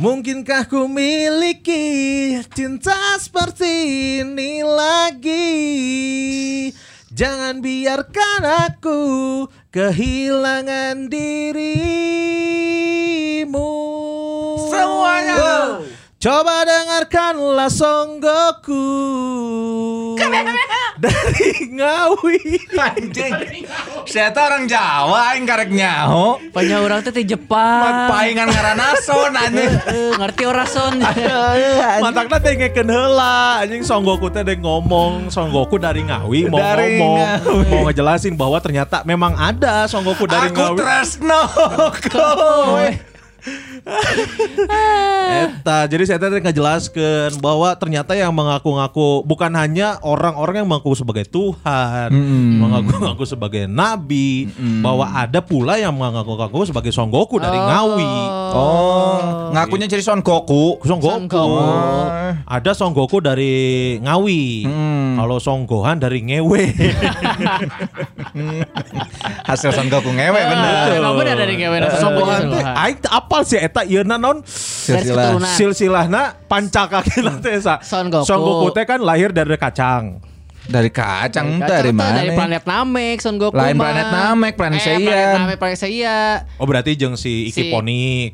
Mungkinkah ku miliki cinta seperti ini lagi? Jangan biarkan aku kehilangan dirimu. Semuanya. Coba dengarkanlah songgoku Dari Ngawi Anjing. Saya tuh orang Jawa yang karek nyaho. Banyak orang teh di Jepang. Paingan ngaranna son anjing. Eh, ngerti orang son. Mantakna teh ngekeun heula anjing Songgoku teh ngomong Songgoku dari Ngawi mau Dari ngomong Ngawi. mau ngejelasin bahwa ternyata memang ada Songgoku dari Aku Ngawi. tresno kowe. Eta, jadi saya tadi ngejelaskan bahwa ternyata yang mengaku-ngaku bukan hanya orang-orang yang mengaku sebagai Tuhan, mengaku-ngaku sebagai nabi, bahwa ada pula yang mengaku-ngaku sebagai Songgoku dari Ngawi. Oh, ngakunya jadi Son Goku. Songgoku. Songgoku. Ada Songgoku dari Ngawi. Kalau Songgohan dari Ngewe. Hasil Son Goku ngewe bener. Emang bener dari ngewe sombong teh aing teh apal sih eta ieu non Silsilah. silsilahna pancakakina teh sa. Son Goku. Son Goku teh kan lahir dari kacang. Dari kacang Kacang dari tuh mana? Dari planet Namek, Son Goku Lain mah. planet Namek, planet eh, Seiya. planet Namek, planet Seiya. Oh berarti jeung si Iki Si- Ponik.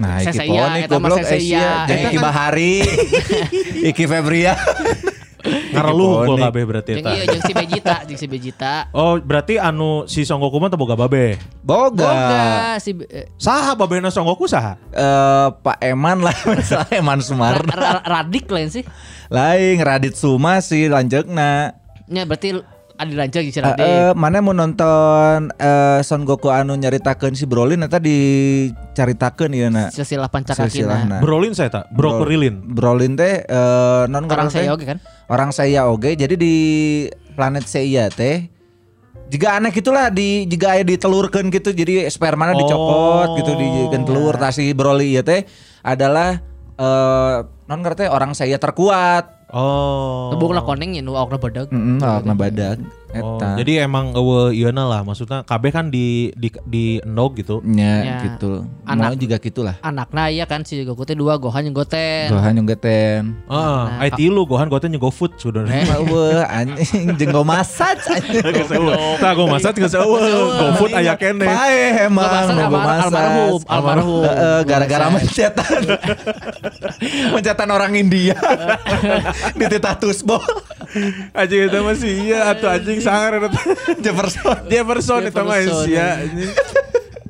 Nah, Iki Ponik mah goblok. Asia, Iki Bahari, Iki Febria. Ngareluh Ponik. kok kabeh berarti eta. iya, jeung si Vegeta, jeung si Vegeta. Oh berarti anu si Son Goku mah teu boga babe. Boga. Boga si eh, Saha babena Son Goku saha? Eh, Pak Eman lah, salah Eman Sumarna. Ra- Radik lain sih. Lain Radit Suma sih lanjutna. Ya berarti ada si Eh, Radik. eh, mana mau nonton eh, Son Goku anu nyaritakeun si Broly eta dicaritakeun ieu na. Silsilah pancakakina. Silsilahna. Brolin saya tak, Bro Kerilin. Brolin teh eh, non Orang saya oke kan? Orang saya oge. Jadi di planet Seiya teh jika aneh gitulah di jika aya ditelurkeun gitu jadi spermana dicopot Oh. gitu dijieun telur tah si Broly ieu teh adalah eh non ngerti orang saya terkuat. Oh. Tebukna koneng ya nu awakna badag. Heeh, awakna badag Oh, eta. jadi emang eueuh ieuna lah maksudnya kabeh kan di di di endog gitu. nya Ya. gitu. Anak- Mau juga gitulah. Anakna iya kan si Goku teh dua Gohan yang Goten. Gohan yang geten. Heeh, ai tilu gohan goten jeung GoFood sudah. Wah, anjing jeung go massage anjing. Tah go masak geus eueuh, GoFood aya kene. Pae emang Go massage. almarhum, almarhum. Heeh, gara-gara mencetan. mencetan orang India. Di titah tusbol. Anjing eta mah sih iya atuh anjing sangar. Jefferson. Jefferson mah Jefferson, sia anjing.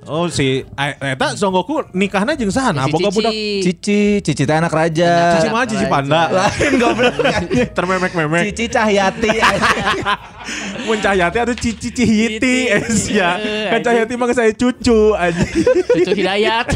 Oh si a- eta Son Goku nikahna jeung saha? Nah, Si boga Cici. budak Cici, Cici teh anak raja. Cici mah Cici Panda. Lain goblok. Termemek-memek. Cici Cahyati. Mun Cahyati ada Cici Cihiti eh sia. Kan Cahyati mah saya cucu anjing. Cucu Hidayat.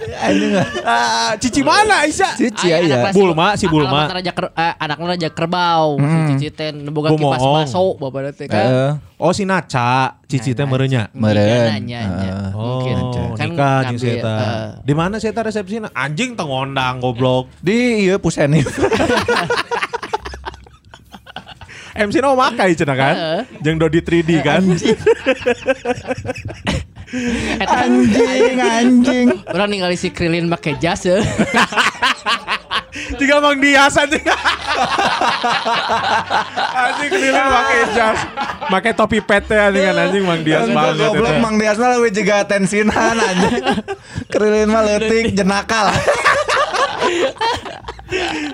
Anjing. Ah, Cici mana Aisyah? Cici Ay, anak kelas- Bulma, si Bulma. Alamat raja ker, eh, anaknya raja kerbau. Si Cici teh boga kipas baso bapak teh kan. Heeh. Oh si Naca, Cici teh merenya. Meren. Nanya, nanya. Oh, Mungkin. Kan nikah jeung si ngambil, eta. eh, Di mana si eta resepsina? Anjing teu ngondang goblok. Di ieu Puseni. MC no makai cenah kan? Jeung Dodi 3D kan? Kan Anjing, anjing. Orang ningali si Krilin make jas eh. Jika Mang Dias anjing. anjing keliling pakai jas. Pakai topi pet teh anjing kan anjing Mang Dias banget. Goblok. Mang Dias mah leuwih juga tensinan anjing. Kerilin mah leutik jenaka lah.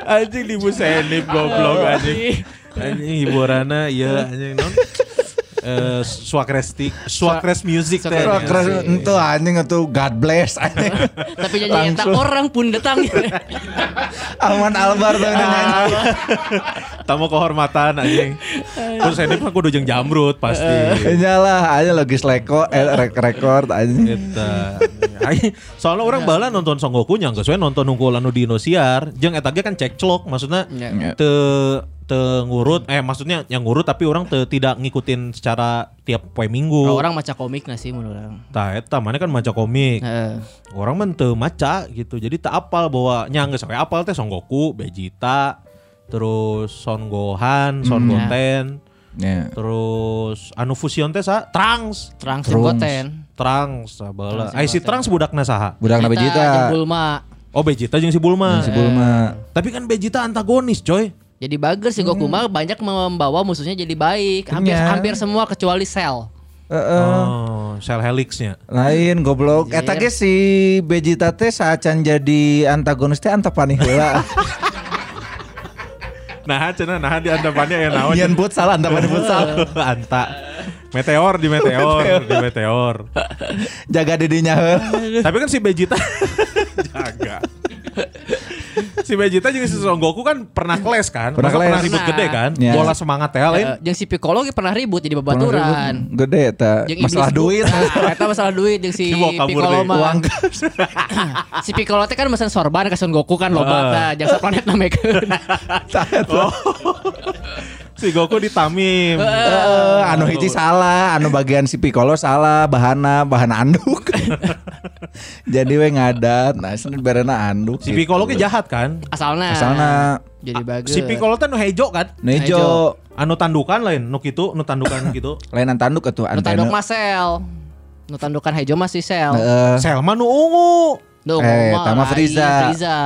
Anjing di busenip goblok anjing. Anjing hiburanna ieu anjing non. Eh swakrestik, swakres music teh. Wah, keren itu anjing itu God bless anjing. Tapi nyanyi eta orang pun datang. Alman Albar tuh nyanyi. Tamu kehormatan anjing. Terus ini mah kudu jeung jamrut pasti. Nyalah aja logis leko eh, rek rekord anjing. Eta. Soalnya orang bala nonton Son Goku nya geus we nonton nunggu anu di Indosiar. Jeung eta ge kan cekclok maksudnya Ya. te te ngurut eh maksudnya yang ngurut tapi orang te, tidak ngikutin secara tiap poe minggu. Kalau orang maca komik nasi menurut orang. Tah eta mana kan maca komik. Heeh. Orang mah teu maca gitu. Jadi tak apal bahwa nya geus we apal teh Son Goku, Vegeta, terus Son Gohan, Son Hmm. Goten, Ya. terus anu fusion teh sa Trunks. Trunks. Simgoten. Trunks sabala. Ai si Simgoten. Trunks budakna saha? Budak na Eta Vegeta. Bulma. Oh Vegeta jeung si Bulma. Si Bulma. Tapi kan Vegeta antagonis, coy. Jadi bagus si Goku mah banyak membawa musuhnya jadi baik. Hampir Iya. hampir semua kecuali Cell. Heeh. Oh, Cell Helixnya. Lain goblok. Anjir. Eta ge si Vegeta teh saacan jadi antagonis teh antapani heula. Nah, cenah nah di andapannya ya naon. Nyian futsal antapani futsal. Anta. Meteor di meteor, di meteor. Jaga didinya heul. Tapi kan si Vegeta jaga. Si Vegeta juga si Son Goku kan pernah kelas kan? Pernah Masa pernah ribut gede kan? Ya. Bola semangat teh lain. Eh, Jeung si Piccolo ge pernah ribut jadi babaturan. Gede eta. Masalah duit. Nah, eta masalah duit jeung si Piccolo mah. Uang si Piccolo teh kan mesen sorban ke Son Goku kan loba Ah. tah jeung saplanet namekeun. Si Goku ditamim. Heeh, anu hiji salah, anu bagian si Piccolo salah, bahana bahan anduk. Jadi we ngadat, nah senin berena anduk. Si Piccolo ge jahat kan? Asalna. Asalna jadi bagus. Si Piccolo teh nu hejo kan? Nejo Anu tandukan lain, nu kitu, nu tandukan gitu. lainan tanduk atuh Nu tanduk mah Cell. Nu tandukan Hejo masih Cell. Heeh. Selma nu ungu. Duh, Eh, lain, Frieza. Frieza.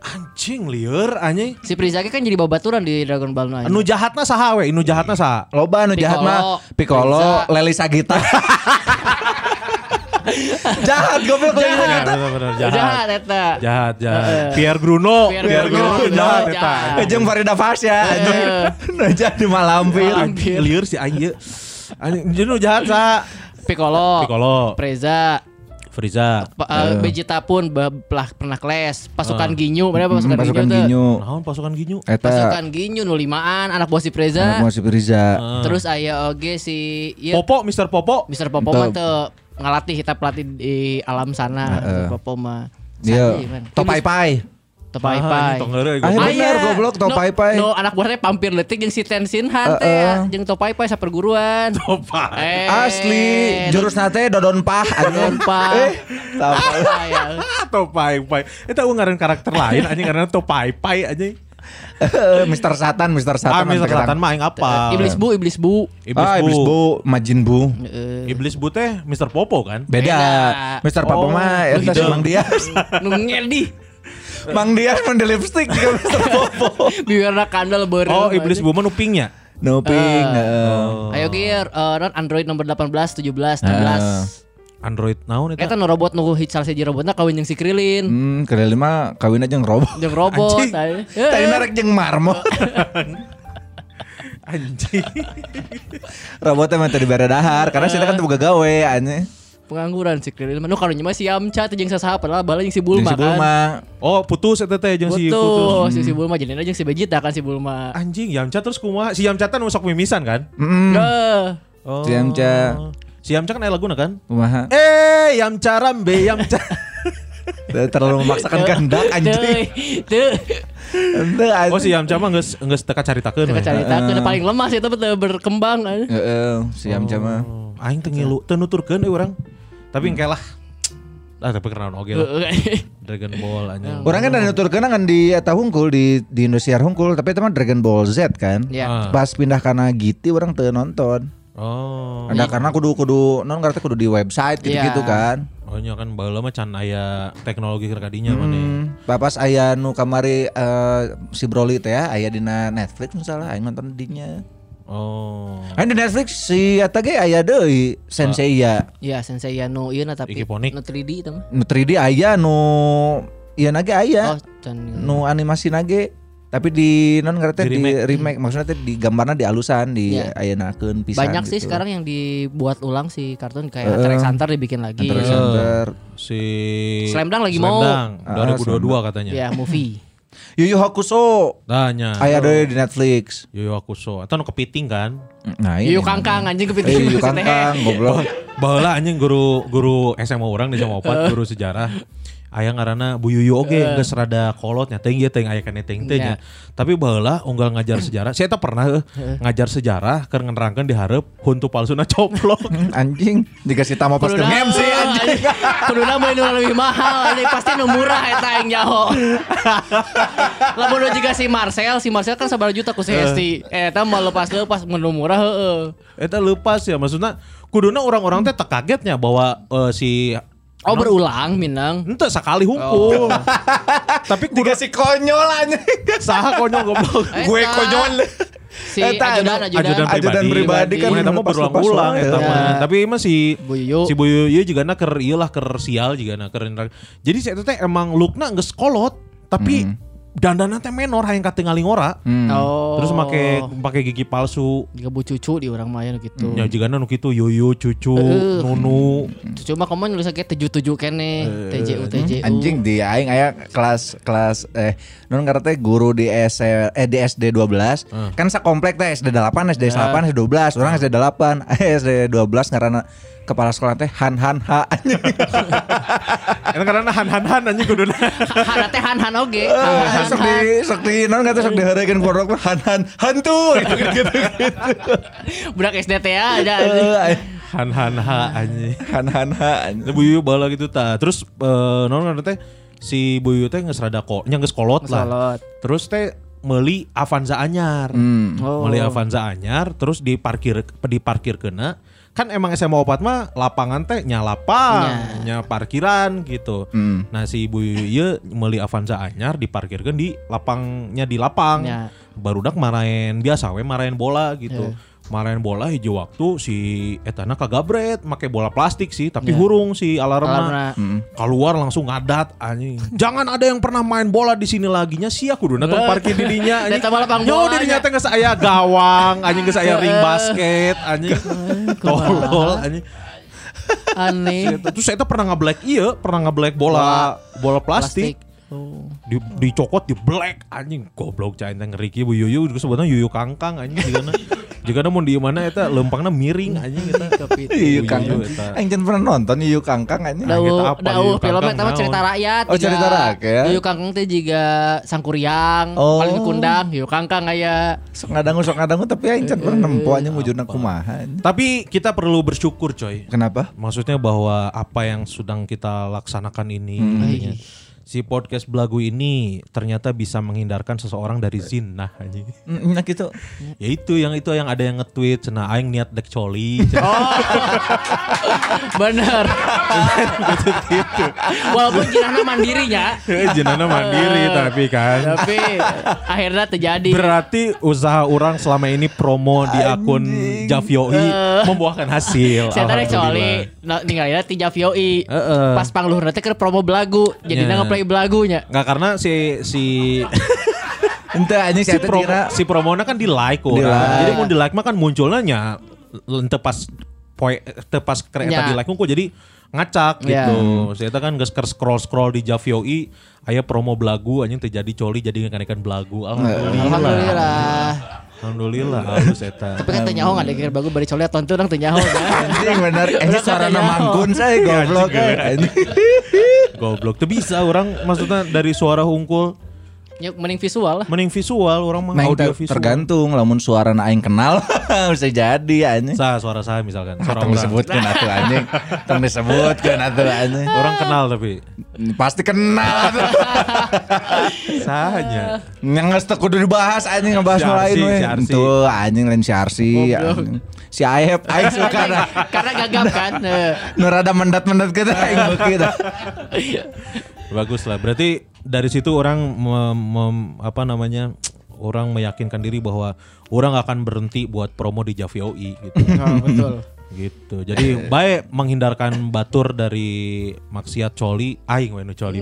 Anjing lieur anjing. Si Frieza ge kan jadi babaturan di Dragon Ball nu anjing. Anu jahatna saha we? Nu jahatna saha? Loba anu jahat Piccolo, mah Piccolo, Frieza. Leli Sagita. jahat goblok Ya, Sagita. bener-bener jahat jahat. eta. Jahat, jahat. Pierre Bruno, Pierre Pierre Bruno, Bruno jahat eta. jahat. Jeung Farida Fasya anjing. Nah jadi malampir. Anjing lieur si. Anjing nu jahat sa. Piccolo. Piccolo, Frieza. Frieza. Pa- eh, Vegeta pun ba- pelah- pernah keles. Pasukan Ginyu, bener apa pasukan, Hmm, Pasukan Ginyu? Ginyu. Naon pasukan Ginyu? Eta Pasukan Ginyu nu limaan anak buah si Frieza. Anak si Riza. Terus aya oge si ieu Popo, Mr. Popo. Mr. Popo mah teu ngalatih kita pelatih di alam sana. Heeh. Mr. Popo mah. Man. topai pai. Topai Ah, pai. ini tong heureuy, Ah, goblok. bener, goblok, Topai Pai. No, anak buahnya pampir letik jeung si Tenshin Han teh Heeh. ya, jeung Topai Pai saperguruan. Topai. Eh, Asli jurus nate dodon pah Dodon pah. Eh. Ah, ya. Ah, Topai Pai. Eta eueuh ngaran karakter lain anjing ngaranna Topai Pai anjing. Mister Satan, Mister Ah, Satan. Mr. ante Selatan ketang. mah aing apa? Iblis bu, iblis bu. Iblis Ah, Iblis Bu. Majin Bu. Iblis Bu teh Mr. Popo kan? Beda. Beda. Mister Papa Oh, mah eta. Mang Dias. Nu ngedi. Mang Dias mah di lipstick juga Mister Popo. Biarna kandel beureum. Oh, Iblis Bu mah nu pinknya. No ping. heeh. Ayo gear, eh, non Android nomor 18, 17, 16. Android naon eta? Eta nu robot nu hitsal seji robotna kawin jeung si Krilin. Hmm, kali lima kawin aja. Jeung robot. Anjing. Tadi Tadi narek jeung marmo. Anjing. Robotnya mah tadi bare dahar karena sih kan buka gawe anye. Pengangguran si Krilin. Nu karunya mah si Yamcha teh jeung sasaha padahal bala jeung si Bulma si Bulma. kan. Oh, putus eta teh jeung si Betul, putus. si, si Bulma jadi jeung si Vegeta kan si Bulma. Anjing, Yamcha terus kumaha? Si Yamcha teh nu sok mimisan kan? Hmm. Nah, Oh. Si Yamcha. Si Yamcha kan aya laguna kan? Kumaha? Eh, Yamcha Rambe, Yamcha. Terlalu memaksakan kehendak anjing. Teu, Ente anjing. oh, si Yamcha mah geus geus teka caritakeun. teu we. carita teu paling lemah sih tapi berkembang kan. Heeh, si Yamcha mah. Oh, aing teu ngilu, teu nuturkeun euy urang. Tapi engke lah. Ah, tapi karena oge lah. Dragon Ball anjing. Orang kan ada nuturkeun kan di eta hungkul di di Indosiar hungkul tapi itu mah Dragon Ball Z kan. Ya. Ah. Pas pindah kana GT orang teu nonton. Oh. Ada karena kudu kudu non ngerti kudu di website gitu-gitu Iya. kan. Oh nya kan baheula mah can aya teknologi keur kadinya Hmm. maneh. Papas aya nu kamari eh, si Broly teh ya aya dina Netflix misalnya aing nonton dinya. Oh. Aing di Netflix si eta ge aya deui Sensei ya. Ya sensei ya nu ieu na tapi Ikiponik. nu 3D itu mah. Nu 3D aya nu ieu nage aya. Oh, can Nu animasi nage tapi di non ngerti di Di remake. remake. maksudnya teh di gambarna di alusan di Iya. ayenakeun pisan banyak sih gitu. sekarang yang dibuat ulang si kartun kayak Heeh. Hunter x Hunter dibikin lagi. Hunter x Iya. Hunter. Si Slam Dunk lagi mau. Dunk, Ah, 2022 katanya. Ya movie. Yu Yu Hakusho. Tanya. Aya deui di Netflix. Yu Yu Hakusho. Atau nu kepiting kan? Nah, Yuyu kangkang anjing kepiting. Yu Yu Kangkang goblok. Baheula anjing guru guru SMA orang di SMA 4 guru sejarah. Aya ngaranna Bu Yuyu oge geus rada kolotnya teuing ieu teuing aya kana teuing teh nya. Tapi baheula unggal ngajar sejarah. Saya tak pernah eh, ngajar sejarah keur ngenerangkeun di hareup huntu palsuna coplok. Anjing dikasih tamu pas ke MC anjing. Kuduna beli nu lebih mahal anjing pasti nu murah eta yang nyaho. Lamun juga si Marcel, si Marcel kan sabaraha juta ku si Hesti. Eta mau lepas-lepas nu murah heeh. Eta lepas ya maksudnya kuduna orang-orang teh tak kagetnya bahwa eh, si Oh berulang Minang. Ente sekali hukum. Tapi kudu Dikasih konyol anjing. saha konyol goblok. Eta. Gue konyol. Si Eta ajudan anu, ajudan. Ajudan pribadi kan Mun eta mah pas berulang-ulang eta wae. mah. Tapi emang si Bu Yuyu. si Bu Yuyu juga na keur ieu lah keur sial juga na keur Jadi saya teh emang lookna geus kolot tapi dandanan teh menor hayang katingali ngora. Oh. Terus make make gigi palsu. Juga bu cucu di orang mah ya gitu. Ya juga nu kitu Yuyu, Cucu, Eueuh. Nunu. Cucu mah kamu nulis kayak tujuh tujuh kene. TJU TJU. Anjing di aing aya kelas kelas eh non teh guru di S eh di SD 12 kan sakomplek teh SD 8 SD 8 SD 12 orang SD 8 SD 12 ngaranna kepala sekolah teh Han Han Ha anjing. Eta karena han-han-han anjing kuduna. Hana teh han han oge. Eh, Han han sok di sok di non kata sok dihareukeun orang Han Han hantu gitu gitu. Budak SD teh ya ada anjing. Eh, Han-han-ha anjing. Han Han Ha anjing. Bu Yuyu bala gitu ta. Terus eh non ngaranna teh si Bu Yuyu teh geus rada kok nya geus kolot lah. Kolot. Terus teh meuli Avanza anyar. Hmm. Oh. Meuli Avanza anyar terus diparkir diparkir kena kan emang SMA opat mah lapangan teh nya lapang, nya parkiran gitu. Hmm. Nah si Bu Yuyu meuli Avanza anyar diparkirkeun di lapangnya di lapang. Nya. Barudak marahin biasa we marahin bola gitu. Marahin bola hijau waktu si etana kagabret make bola plastik sih tapi hurung si alarmna. Alarmna. Keluar langsung ngadat anjing. Jangan ada yang pernah main bola di sini laginya sia kuduna tong parkir dirinya anjing. Yo dirinya teh geus aya gawang, anjing geus aya ring basket, anjing. Tolol anjing. Aneh. Terus saya pernah nge-black iya, pernah nge-black bola bola plastik. Oh. Di, dicokot di black anjing goblok cai teh ngeri kieu Bu Yuyu juga sebutnya Yuyu Kangkang anjing jigana jigana mun di mana eta lempangna miring anjing eta Yu Bu Kangkang. Yuyu. Aing jangan pernah nonton Yu Kangkang anjing. Nah, kita apa, dawuh Yuyu film Kangkang eta mah cerita rakyat. Oh, cerita rakyat. Yuyu Kangkang teh juga Sangkuriang, Oh. paling kundang, Yuyu Kangkang aya. Sok ngadangu sok ngadangu tapi aing can pernah nempo anjing wujudna kumaha. anjing. Tapi kita perlu bersyukur coy. Kenapa? Maksudnya bahwa apa yang sedang kita laksanakan ini artinya, si podcast belagu ini ternyata bisa menghindarkan seseorang dari zina anjing. Mm, Nah gitu. Ya itu yang itu yang ada yang nge-tweet cenah aing niat dek coli. cenah. Bener. gitu. Walaupun jenahna mandirinya, Jenana mandiri tapi kan. tapi akhirnya terjadi. Berarti usaha orang selama ini promo di akun Javioi membuahkan hasil. Saya tadi coli, nah, ninggalin ti Javioi. Pas pangluhur nanti ke promo belagu, jadi Ya. nggak play belagunya. Nggak karena si si Ente anjing si dikira si promona kan di like Di orang. like. Jadi mau di like mah kan munculnya nya ente pas poe ente pas kereta Ya. di like kok jadi ngacak Ya. gitu. Saya kan geus scroll scroll di Javioi aya promo belagu anjing terjadi coli jadi ngaikan belagu. Alhamdulillah. Alhamdulillah. Alhamdulillah halus eta. Tapi kan ternyaho nggak ada bagus bari coli tonton orang ternyaho. anjing bener anjing Udah suara kata nyaho. mangkun saya goblok eh. Goblok. Tuh bisa orang maksudnya dari suara hungkul Ya mending visual lah. mending visual orang mah audio visual. tergantung lamun suara aing kenal bisa jadi anjing. Sa suara saya misalkan suara Tong orang. disebutkeun atuh anjing. Tong disebutkeun atuh anjing. Orang kenal tapi Pasti kenal atuh. sahanya. Yang geus kudu dibahas anjing ngebahas nu lain we. Tuh anjing lain si Arsi. Si Aep aing suka dah. Karena gagap kan. eh. Nu rada mendat-mendat kita aing beuki. Bagus lah. Berarti dari situ orang mem- mem- apa namanya? Orang meyakinkan diri bahwa orang akan berhenti buat promo di Javioi gitu. Oh, betul. gitu. Jadi baik menghindarkan batur dari maksiat coli aing we nu coli.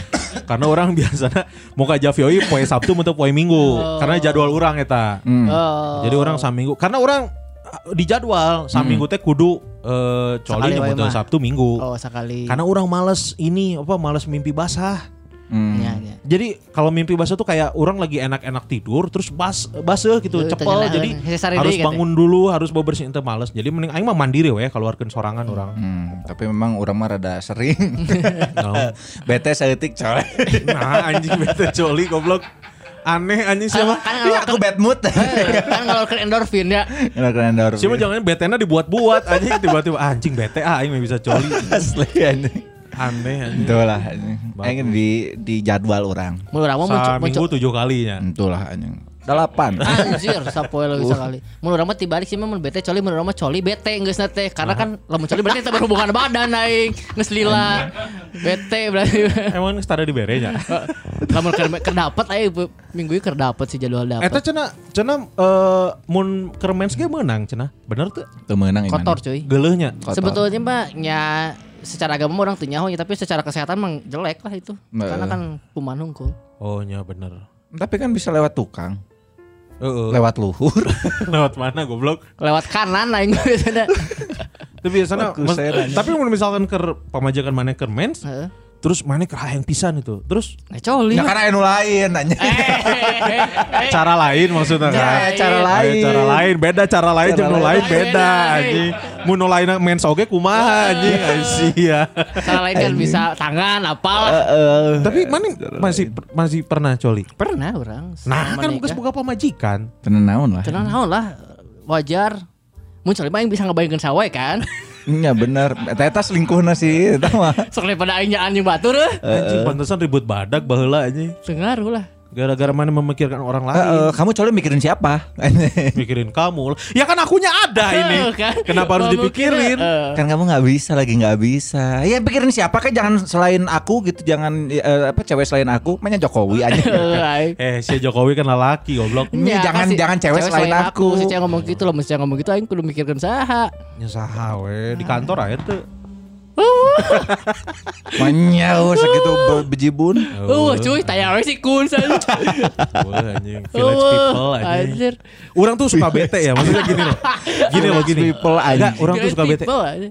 Karena orang biasanya muka Javioi poe Sabtu untuk poe Minggu karena jadwal orang eta. Oh. Jadi orang saminggu karena orang uh, di jadwal saminggu teh kudu eh, coli nyebut. Sabtu Minggu. Oh sekali. Karena orang males ini apa males mimpi basah. Hmm. Ya, ya. Jadi kalau mimpi basah tuh kayak orang lagi enak-enak tidur terus bas basah gitu Tuh, cepel tengah- jadi harus gitu. bangun dulu harus bebersin itu males. Jadi mending aing mah mandiri we keluarkan sorangan orang. Hmm, tapi memang orang mah rada sering. Nah, Bete seetik coy. nah anjing bete coli goblok. Aneh anjing siapa? Kan Iya, aku bad mood. kan kalau ke endorfin ya. Endorfin. Siapa jangan betena dibuat-buat anjing tiba-tiba anjing bete ah aing mah bisa coli. asli anjing. Aneh anjing. Itulah anjing. Di di jadwal orang. Mun urang mah muncul Seminggu tujuh kalinya. Itulah anjing. Delapan. Anjir, sapoe lo bisa kali. Mun urang mah tibalik sih mun bete coli mun urang mah coli bete geus na teh. Karena kan lamun coli berarti teu berhubungan badan aing. Geus lila. Bete berarti. Emang ini setara di berenya. Lamun keur keur aing minggu ieu keur dapet sih jadwal Eta dapet. cenah cenah eh mun kermens ge menang cenah. Bener tuh? Tuh menang iman. Kotor cuy. Geuleuhnya. Sebetulnya mah ya secara agama orang teu nyaho nya, tapi secara kesehatan mah jelek lah itu. Nah. Karena kan kuman hungkul. Oh nya bener. Tapi kan bisa lewat tukang, Heeh. lewat luhur. Lewat mana goblok? Lewat kanan aing biasanya. Tapi biasanya mas- tapi misalkan ke pamajakan mana ke mens, Heeh. Terus mana ke hayang pisan itu. Terus Nah, coli. Ya karena anu lain nanya. Eh, cara lain maksudnya kan. Ya, cara Ayo, lain. cara lain beda cara lain Cara jeung nu lain. lain beda anjing. Mun nu lain mens oge kumaha anjing sia. Cara lain kan bisa tangan apal. Heeh. Tapi mana masih masih pernah coli? Pernah orang. Nah, sama kan geus boga pamajikan. Tenang naon lah. Tenang naon lah. Wajar. Mun coli mah aing bisa ngebayangkeun sawe kan. Iya bener. Eta selingkuhna sih, eta mah. Sok daripada aing anjing batur eh. Anjing pantesan ribut badak baheula anjing. Dengaruh lah. Gara-gara mana memikirkan orang lain. Heeh, kamu coli mikirin siapa? Mikirin kamu. Ya kan akunya ada ini. Eh, kan? Kenapa harus dipikirin? eh. kan kamu nggak bisa lagi nggak bisa. Ya pikirin siapa kan jangan selain aku gitu, jangan eh, apa cewek selain aku, mainnya Jokowi aja. Eh. Eh si Jokowi kan lelaki goblok. Ini Ya, jangan- kasih- jangan cewek selain aku. Si cewek ngomong gitu loh, mesti ngomong gitu aing kudu mikirkeun saha. Nyesaha we di kantor aja tuh. Manyau segitu be- bejibun. Uh, cuy, tayang we si kun san. Wah anjing. Village people anjing. Orang tuh suka bete ya, maksudnya gini loh. Gini loh gini. people anjing. Enggak, orang tuh suka bete.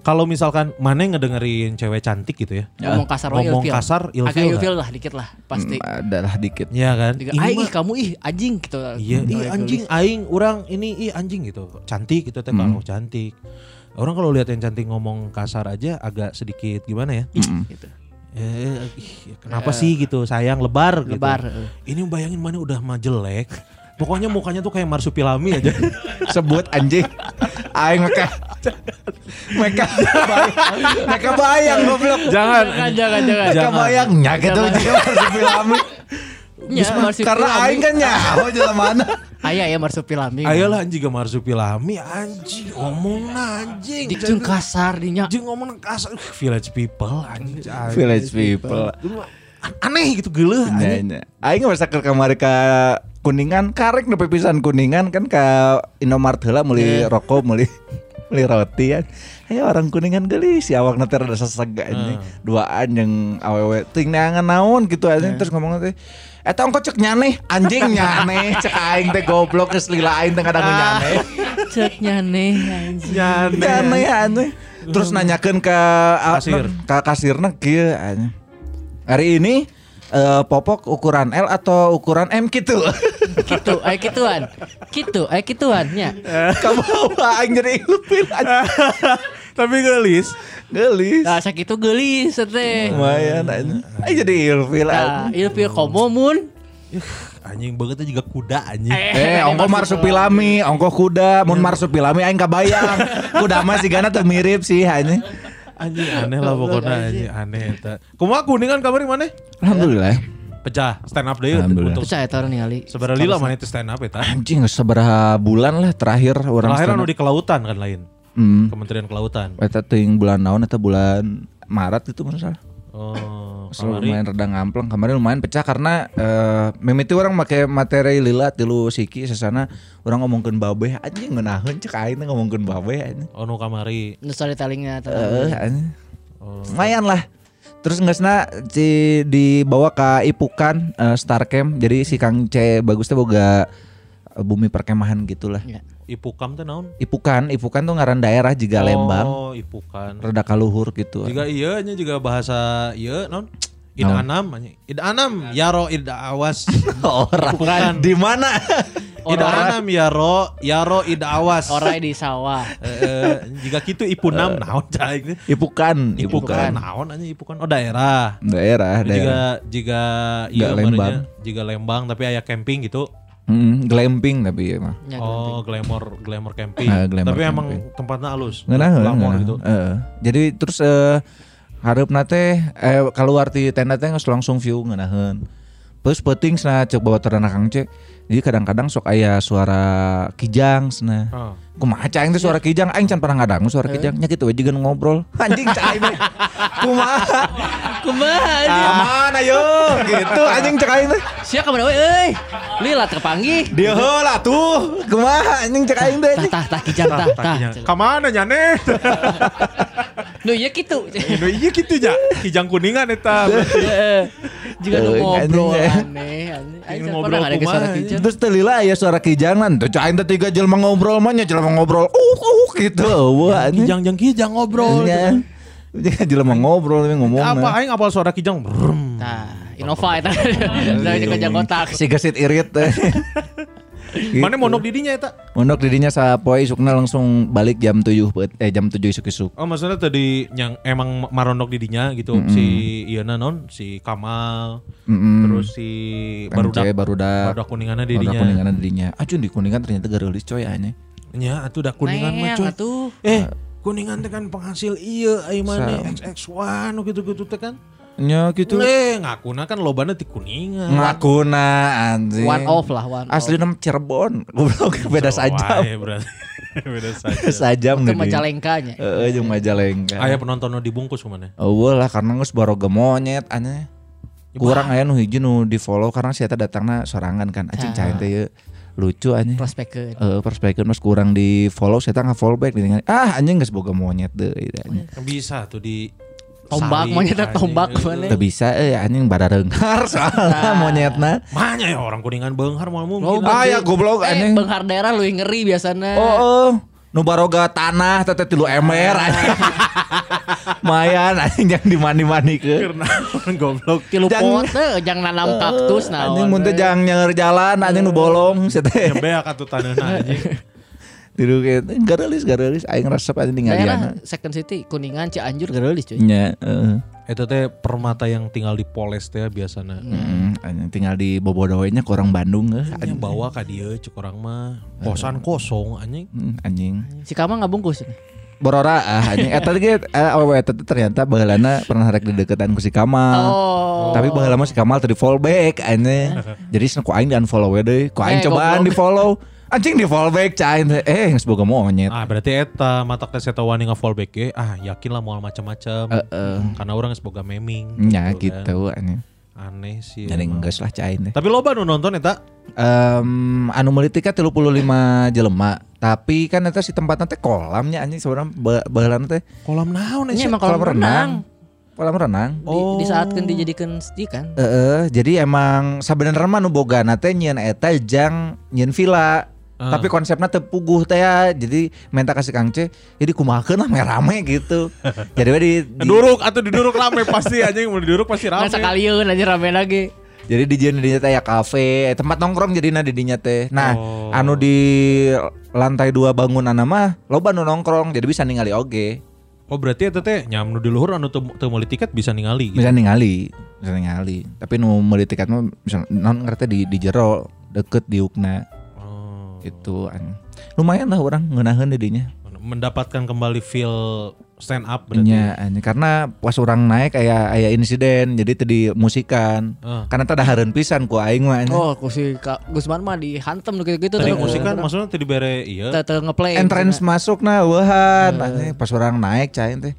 Kalau misalkan mana yang ngedengerin cewek cantik gitu ya. Ngomong kasar Ngomong kasar, ilfil Agak ilfil lah dikit lah pasti. Hmm, adalah dikit. Iya kan? Aing ih kamu ih anjing gitu. Iya, ih Oleh anjing aing orang ini ih anjing gitu. Cantik gitu teh kalau cantik. Orang kalau lihat yang cantik ngomong kasar aja agak sedikit gimana ya? Gitu. Eh, ih, kenapa sih gitu sayang lebar gitu. Lebar, eh. Ini bayangin mana udah mah jelek. Pokoknya mukanya tuh kayak marsupilami aja. Sebut anjing. Aing mereka mereka mereka bayang goblok. jangan. Jangan jangan jangan. Mereka bayangnya gitu Jangan. juga marsupilami. Ya. Karena aing kan nyaho jalan mana. Aya ya marsupilami. Ayolah anjing ke marsupilami anjing ngomong anjing. Dijeng kasar dinya. Anjing ngomong kasar Uh, village people anjing. Village people. Aneh gitu geuleuh Nya, anjing. Aing masa ke kamar ke kuningan karek nepi pisan kuningan kan ke Indomart heula meuli rokok meuli meuli roti kan. Ayo orang kuningan gelis si awak nanti rada seseg anjing. Duaan yang awewe ting naon gitu anjing terus ngomong teh Eta ongko cek nyane anjing nyane cek aing teh goblok geus lila aing teh kadang nyane. Cek nyane anjing. Nyane anjing. Terus nanyakeun ke Kasir. ke kasirna kieu anjing. Hari ini eh, popok ukuran L atau ukuran M gitu. Gitu, aya kituan. Gitu, aya kituan nya. Kamu apa aing jadi ilfil anjing. Tapi gelis. Gelis. Nah, sakitu geulis teh. Lumayan. Aing jadi ilfil Nah, ilfil komo mun. Anjing banget juga kuda anjing. Eh, ongko marsupilami, ongko kuda, mun marsupilami aing kabayang. Kuda mah sigana teu mirip sih anjing. Anjing aneh lah pokoknya anjing aneh eta. Kumaha kuningan kabar mana? Alhamdulillah. Pecah stand up deh Alhamdulillah. untuk Percaya tahu ningali. seberapa lila mana itu stand up eta. Anjing sabaraha bulan lah terakhir orang Terakhir stand anu di kelautan kan lain. Hmm. Kementerian Kelautan. Eta ting bulan naon eta bulan Maret gitu masalah. Oh, Selalu lumayan rada ngampleng kemarin lumayan pecah karena eh mimiti orang make materi lila tilu siki sesana orang ngomongkeun babe anjing ngeunaheun cek aing teh ngomongkeun babe anjing. Oh, nu kamari. Nu storytellingnya anjing. Oh. Lumayan lah. Terus ngesna si dibawa ke Ipukan eh, Star Camp. Jadi si Kang C bagus teh boga bumi perkemahan gitulah. Ya. Ipukam teh naon? Ipukan, Ipukan tuh ngaran daerah juga Lembang. Oh, Ipukan. Rada kaluhur gitu. Juga iya nya juga bahasa iya naon? Ida Anam, anjing. Ida Anam, Yaro Ida Awas. Orang di mana? Ida Anam, Yaro, Yaro Ida Awas. Orang di sawah. Eh, jika gitu Ipunam naon cai Ipukan, Ipukan ipukan. naon anjing Ipukan oh daerah. Daerah, Jika daerah. jika Nggak Lembang. maranya, jika Lembang tapi aya camping gitu. Hmm, glamping tapi ya mah. Ya, Oh, glamour glamour camping. Ah, glamour tapi emang camping. tempatnya halus. Ngeunah, Glamour ngeunah. gitu. Jadi terus eh hareup nate eh keluar ti tenda teh geus langsung view ngeunaheun. Terus penting cenah cek bawa terana Kang cek. Jadi kadang-kadang sok aya suara kijang cenah. Ah. Kumaha teh suara kijang aing can pernah ngadangu suara kijang nya kitu we ngobrol. Anjing cai teh. Kumaha? Kumaha anjing? Aman ayo gitu anjing cek aing teh. Sia ka mana we euy? Lila terpanggih. Dia heula tuh. Kumaha anjing cek aing teh. Tah tah kijang tah tah. Kamana nyane? Nu ieu kitu. Nu iya gitu ja. Kijang kuningan eta. Nu Eh, ngobrol anjing, aneh. aneh. Aing Ingin can ngobrol kumaha, kijang. Terus telila ya suara kijangan tuh cain teh tiga jelema ngobrol mah nya jelema ngobrol uh uh gitu wah anjing. Kijang jeung kijang ngobrol. Nya. Jadi jelema ngobrol tapi ngomong Apa aing apal suara kijang? Brum. Nah, Innova eta. Dari kijang kotak. si gesit irit teh. Gitu. Mana mondok didinya eta? Mondok didinya sapoe isukna langsung balik jam 7 beut- eh jam 7 isuk-isuk. Oh maksudnya tadi yang emang marondok didinya gitu si Iana non si Kamal Mm-mm. terus si Barudak, barudak barudak. barudak kuningannya Barudak didinya. kuningan didinya. Acun di kuningan ternyata garulis coy aneh. Nya atuh dah kuningan mah cuy. atuh. Eh kuningan teh kan penghasil iya ai mana XX1 gitu-gitu teh kan. Nya gitu. Eh ngakuna kan lobana ti kuningan. Ngakuna anjing. One off lah, one off. Asli nama Cirebon. Goblok beda saja. Beda saja. Sajam Itu nih. Majalengkanya. Heeh, jeung Majalengka. Aya penonton nu dibungkus mana? Oh lah karena geus baroga monyet aneh. Kurang aya nu hiji nu di follow karena si eta datangna sorangan kan. Acing cain teh. Lucu anjing. Prospekkeun. Eh perspektif mas kurang di follow saya nggak follow back ditinggal. Ah anjing geus boga monyet deh. Bisa tuh di Tombak monyetnya tombak Eh, mana? Bisa eh anjing pada renghar soalnya monyetna. Mahnya ya orang kuningan beunghar mau Oh, mungkin. Ah ya goblok Eh, anjing. benghar daerah lu yang ngeri biasanya. Oh, oh. Nu baroga tanah teteh tilu emer anjing. Mayan anjing yang dimani-mani ke. Karena goblok. Tilu Jang- pot teh, jang nanam kaktus nah. Anjing mun teh jang jalan anjing nu bolong teh. Beak atuh taneuhna anjing. Tilu ke garelis garelis aing resep anjing Daerah ningaliana. Second City, Kuningan, Cianjur gerelis cuy. Nya, heeh. Itu teh permata yang tinggal di poles teh biasana. Hmm, anjing tinggal di Bobodoenya ke orang Bandung eh. Anjing bawa ka dieu cek orang mah kosan kosong anjing. Hmm, anjing. Si Kama nggak bungkus. Borora ah anjing eta ge eh, awewe eta ternyata baheulana pernah rek deketan ku si Kamal. Oh. Tapi baheula mah si Kamal tadi follow back anjing. Jadi cenah ku aing di unfollow we deui. Ku aing Eh, cobaan di follow. Anjing di follow back cain teh. Eh geus boga monyet. Ah berarti eta mata teh eta wani nga-fallback ge ah yakin lah moal macam-macam. Heeh. Karena orang geus boga meming. Nya kan. gitu anjing. Aneh sih. Jadi geus lah cain teh. Tapi loba nu nonton eta. Em anu meuli tiket 35 jelema. Tapi kan eta si tempatnya teh kolamnya anjing ba- baheulana teh Kolam naon Ini sih? emang kolam renang. Kolam renang. Di, di saat kan dijadikan stick kan. Heeh, jadi emang sebenarnya mah nu bogana teh nyieun eta jang nyieun villa. Ah. Tapi konsepnya teu puguh teh ya. Jadi minta kasih Kang C, jadi kumahakeun lah rame gitu. jadi we di, di Duduk atau diduruk rame pasti anjing mau diduruk pasti Nah rame. sekalian aja rame lagi. jadi di dinya teh ya kafe, tempat nongkrong jadinya di dinya teh. Nah, Oh. anu di lantai dua bangunan mah loba nu nongkrong jadi bisa ningali oge. Oh berarti eta teh nyam nu di luhur anu teu teu meuli tiket bisa ningali gitu. Bisa ningali, bisa ningali. Tapi nu meuli tiket mah bisa non ngerti di di jero deket di Ukna. Gitu an. Lumayan lah orang ngeunaheun di dinya. Mendapatkan kembali feel stand up berarti. Anjing. karena pas orang naik kayak aya insiden jadi tadi musikan. Ah. Karena tadi hareun pisan ku aing mah. Oh, ku si Kak Gusman mah dihantem gitu-gitu Tadi tuh. musikan maksudnya tadi bere iya. Teu ngeplay. Entrance masuk nah weuhan. Anjing, Pas orang naik cain teh.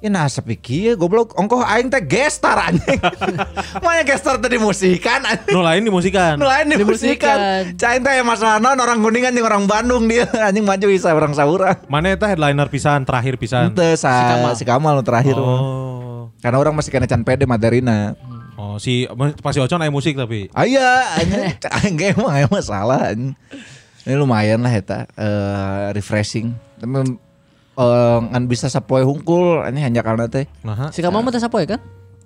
Ya nah sepi kieu goblok ongkoh aing teh gestar anjing. Maya gestar tadi musikan anjing. Nu lain di musikan. Nu lain di Dimusikan. musikan. Cain teh masalah naon orang kuningan jeung orang Bandung dia anjing maju bisa orang saurang. Mana eta headliner pisan terakhir pisan. Ente sa, si Kamal, si Kamal nu terakhir. Oh. Karena orang masih kena can pede materina. Oh si pasti Ocon aya musik tapi. Aya, anjing aing ge emang aya masalah anjing. Ini lumayan lah eta eh, refreshing. Tapi eh, ngan bisa sapoe hungkul anjing hanjakalna teh. Nah, Si Kama mah teh sapoe kan?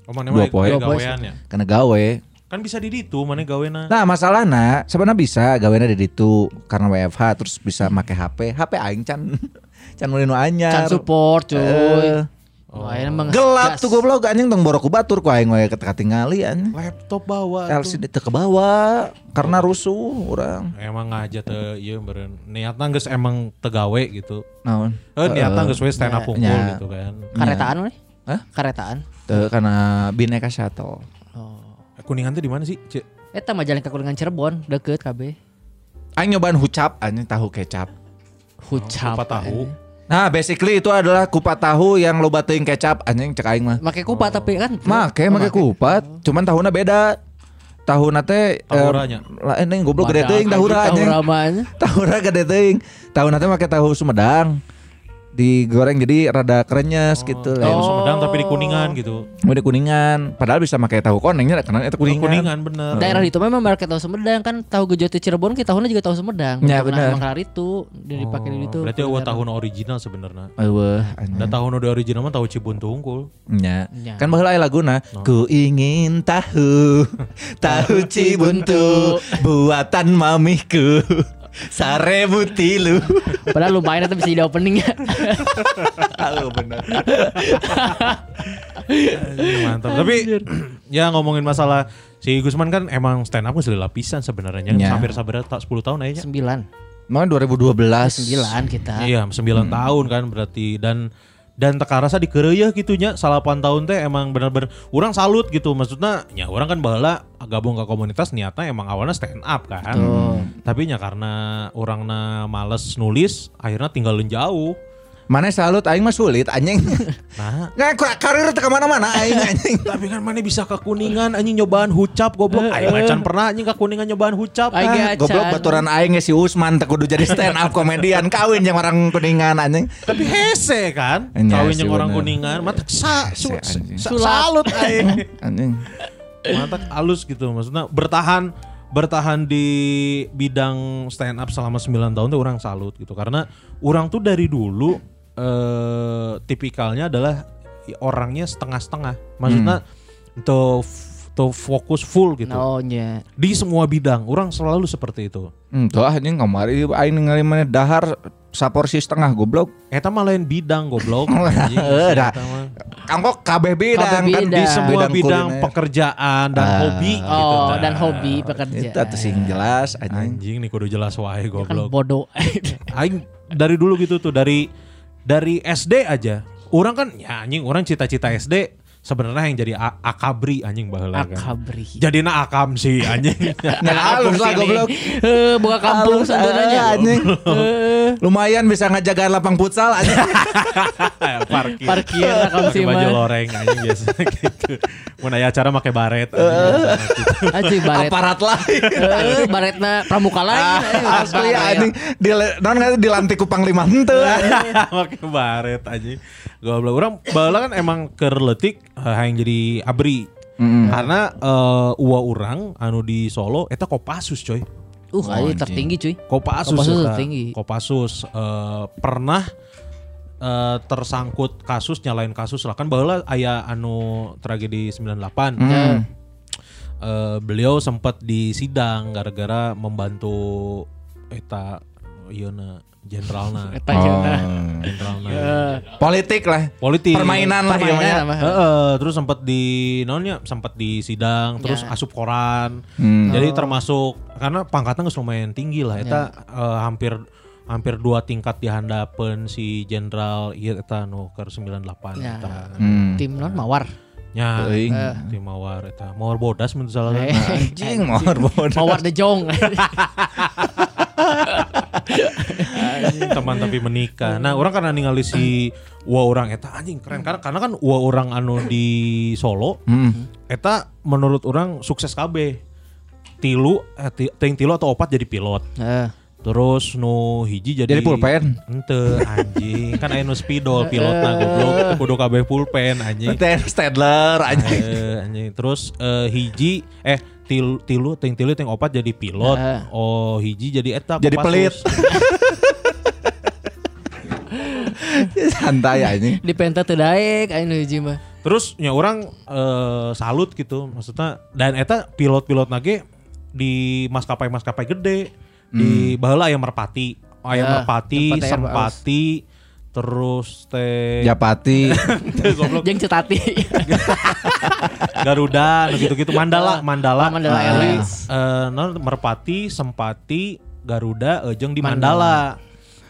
Oh, mana Dua poe. gawean ya. Karena gawe. Kan bisa di ditu mana gawena. Nah masalahnya sebenarnya bisa gawena di ditu karena WFH terus bisa make HP. HP aing can can mulai nu anyar. Can support cuy. Eh, Emang gelap gas. tuh goblok anjing tong borok ku batur ku aing we ketingali anjing. Laptop bawa tuh. LCD teu kebawa karena rusuh orang. Emang aja teh ieu beren. Niatna geus emang tegawe gitu. Naon? Eh niatna geus we stand up unggul gitu kan. Karetaan nih. Hah? Karetaan. Teu karena bineka shuttle. Oh. Kuningan tuh di mana sih? Cek. Eta mah jalan ke Kuningan Cirebon, deket KB. Aing nyobaan hucap anjing tahu kecap. Hucap. Kupat tahu. Nah, basically itu adalah kupat tahu yang lo teuing kecap anjing cek aing mah. Make kupat tapi kan. Make make kupat, cuman tahunnya beda. Tahunna teh Tahuranya. eh, lah ini goblok gede teuing tahura anjing. Tahura. Tahura gede teuing. Tahunna teh make tahu Sumedang. Digoreng jadi rada kerenyes gitu. Tahu lain. Sumedang tapi di Kuningan gitu. Mau di kuningan, padahal bisa pakai tahu konengnya karena itu kuningan. Kuningan bener. Daerah itu memang market tahu Sumedang kan tahu gejot Cirebon kita tahunnya juga tahu Sumedang. Ya, Karena benar. Emang kelar itu dia dipakai di itu. Oh, Berarti eueuh tahun original sebenarnya. Eueuh, Dan anjing. tahun udah original mah tahu Cibuntu unggul. Ya. Ya. Kan baheula aya laguna. Ku ingin tahu tahu cibuntu buatan mamihku. Sarebu tilu. Padahal lumayan itu bisa jadi opening ya. Halo bener. Anjing, Mantap. Tapi ya ngomongin masalah si Gusman kan emang stand up sudah lapisan sebenarnya. Ya. Hampir sabar tak 10 tahun aja. Sembilan. Mau 2012. Sembilan kita. Iya, 9 Hmm. tahun kan berarti dan dan teka rasa di ya gitunya salapan tahun teh emang bener-bener orang salut gitu. Maksudnya ya orang kan bahala gabung ke komunitas niatnya emang awalnya stand up kan. Tapi nya karena orangnya males nulis akhirnya tinggalin jauh Mana salut aing mah sulit anjing. nah. Nggak ka- karir teu mana-mana aing anjing. tapi kan mana bisa ke kuningan anjing nyobaan hucap goblok. Aing macan pernah anjing ke kuningan nyobaan hucap. Aing Ah, ge Goblok baturan aing ge si Usman teu kudu jadi stand up komedian. Kawin yang orang kuningan anjing. tapi hese kan? Iya kawin yang orang kuningan mata sa, salut aing. Anjing. mantap halus gitu maksudnya bertahan bertahan di bidang stand up selama 9 tahun tuh orang salut gitu. Karena orang tuh dari dulu eh tipikalnya adalah orangnya setengah-setengah maksudnya tuh tuh fokus full gitu Oh nya. di semua bidang orang selalu seperti itu Hmm, tuh anjing kamari aing ningali mana dahar saporsi setengah goblok. Eta mah lain bidang goblok. Eh. Eta mah. Kanggo kabeh bidang kan bidang. di semua bidang, kuliner. pekerjaan dan Ah. hobi gitu Oh dan hobi pekerjaan. Itu atuh sing jelas anjing. anjing nih kudu jelas wae Kan goblok bodoh. aing dari dulu gitu tuh dari dari SD aja. Orang kan ya anjing orang cita-cita SD sebenarnya yang jadi a- akabri anjing baheula kan. Akabri. Jadi na akam sih anjing. Ya halus lah goblok. Eh, buka kampung sebenarnya. eh, anjing. Lumayan bisa ngejagaan lapang futsal anjing. Parkir. Parkir lah kamu Pakai sih baju loreng anjing biasa gitu. Mun aya acara make baret anjing, gitu. Aji baret. Aparat lain. Eh, baretna pramuka lain. eh, Asli baret. anjing di non nggak dilantik ku panglima henteu. Pakai baret anjing. Goblok orang baheula kan emang kerletik hayang jadi abri. Karena eh, uwa orang anu di Solo eta Kopassus coy. Uh, aja tertinggi cuy. Kopassus, Kopassus eta. tertinggi. Kopassus eh, pernah eh, tersangkut kasus nyalain kasus lah kan baheula aya anu tragedi 98. Ya. Eh, beliau sempat disidang gara-gara membantu eta ieu jenderalna. Eta jenah. Jenderalna. Politik lah. Politik. Permainan lah apa? Heeh, terus sempat di nonnya sempat di sidang, terus Ya. asup koran. Hmm. Jadi termasuk karena pangkatnya geus lumayan tinggi lah eta eh, hampir hampir dua tingkat di handapeun si jenderal ieu eta nu keur 98 Ya. eta. Hmm. Tim non mawar. Nya, Teuing. di Mawar eta. Mawar bodas mun salah. Eh. Anjing mawar bodoh. Mawar de jong. Anjing, teman tapi menikah. Nah, orang karena ningali si Wa orang eta anjing keren karena karena kan Wa orang anu di Solo Hmm. eta menurut orang sukses KB. Tilu eh, ti- ting tilu atau opat jadi pilot. Eh, Terus nu hiji jadi Jadi pulpen. Ente anjing kan aya nu spidol pilotna goblok kudu kabeh pulpen anjing. Ten Stadler anjing. Eh, anjing. Terus eh, hiji eh tilu tilu ting tilu ting opat jadi pilot. Eh. Oh hiji jadi eta Jadi pelit. Santai anjing. di penta teu daek anu hiji mah. Terus nya orang eh, salut gitu maksudnya dan eta pilot-pilot nage di maskapai-maskapai gede di baheula aya Merpati, aya Ya, Merpati. Sempati, terus teh Japati. Jeung cetati. Garuda gitu-gitu Mandala, Mandala. Oh, Mandala Airlines. eh, non Merpati, Sempati, Garuda, jeung di Mandala.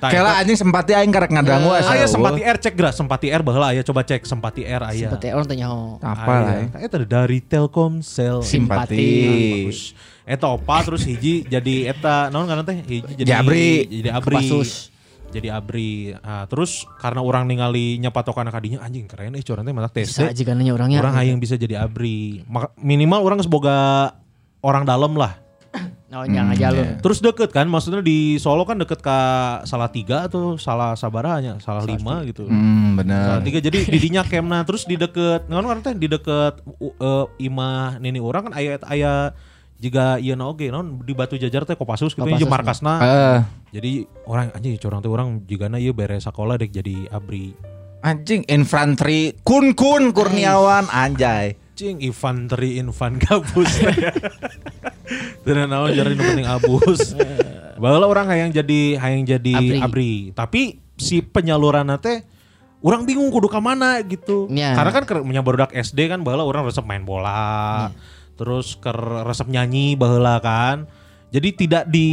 Kela anjing sempati aing karek ngadangu asa. Aya. Sempati Air cek gerak Sempati Air baheula aya coba cek Sempati Air aya. Seperti orang tanya oh. Apa lah. Eta dari Telkomsel. Simpati. Bagus. Eta opa terus hiji jadi eta naon karena teh hiji jadi Jadi abri. Jadi abri. Jadi abri. Nah, terus karena orang ningali nyapatokan kadinya anjing keren eh curang teh matak tes. Bisa aja kan orangnya. Orang hayang bisa jadi abri. Minimal orang semoga orang dalam lah. Oh, jangan aja lu. Terus deket kan, maksudnya di Solo kan deket ke salah tiga atau salah sabaranya, salah lima gitu. Hmm, Salah bener. tiga jadi didinya kemna terus di deket ngan kan teh di deket uh, uh, imah nini orang kan aya aya jika ieu na oge naon di Batu Jajar teh Kopassus gitu jeung markasna. Eh, Jadi orang anjing curang teh orang jigana ieu beres sekolah dek jadi abri. anjing infanteri kun kun Kurniawan anjay. Cing infanteri infan gabus. Dan naon jadi nu penting abus. Baheula orang hayang jadi hayang jadi Abri. abri. Tapi si penyaluran teh orang bingung kudu ka mana gitu. Ya. Karena kan keur nya barudak SD kan baheula orang resep main bola. Terus ke resep nyanyi baheula kan. Jadi tidak di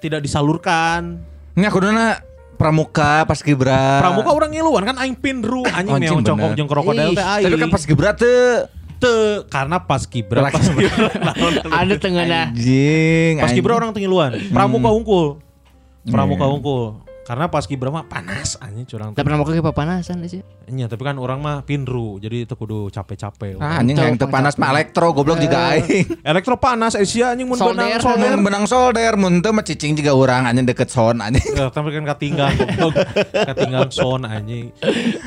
tidak disalurkan. Nya kuduna pramuka pas kibra. Pramuka orang ngiluan kan aing pinru anjing meong congkok jeung krokodil teh aing. Tapi kan pas kibra teu Teu, karena pas kibra pas kibra Ada tengahnya. anjing. Pas kibra orang tinggiluan, pramuka unggul. Pramuka unggul. Karena pas kibra mah panas anjing curang. Tak pernah mau ke papanasan sih. Nya, tapi kan orang mah pinru, jadi itu kudu capek-capek. Ah, anjing yang teu panas mah elektro goblok juga aing. Elektro panas Asia anjing mun benang solder. Mun benang solder mun teu mah cicing juga urang anjing deket son anjing. Eh, tapi kan katinggal goblok. katinggal son anjing.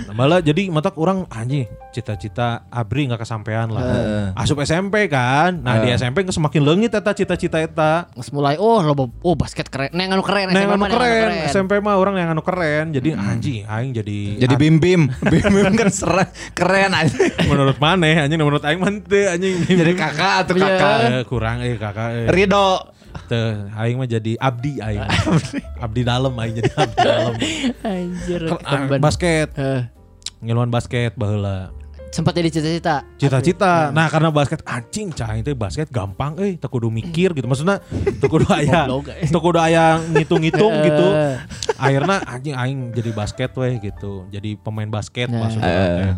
Nah, malah jadi matak orang anjing cita-cita abri nggak kesampaian lah. Asup SMP kan. Nah, di SMP semakin leungit eta cita-cita eta. Mulai oh lo oh basket keren. Neng anu keren. Nah, SMA yang anu mah, neng anu keren. SMP mah orang yang anu keren. Jadi Hmm. anjing aing jadi Jadi bim bim, bim bim kan seren, keren anjing. menurut maneh anjing menurut aing mah teu anjing Jadi kakak atau Iya. kakak. Eh, kurang eh kakak eh. Rido. Teu, aing mah jadi abdi aing. abdi dalam aing jadi abdi dalam. Anjir. Basket, Eh, ngiluan basket baheula. Sempat jadi cita-cita. Cita-cita. Nah, karena basket anjing cai teh basket gampang euy, teu kudu mikir gitu. Maksudnya teu kudu aya eh. teu kudu aya ngitung-ngitung Eh. gitu. Akhirnya anjing aing jadi basket weh gitu. Jadi pemain basket Nah. maksudnya. teh.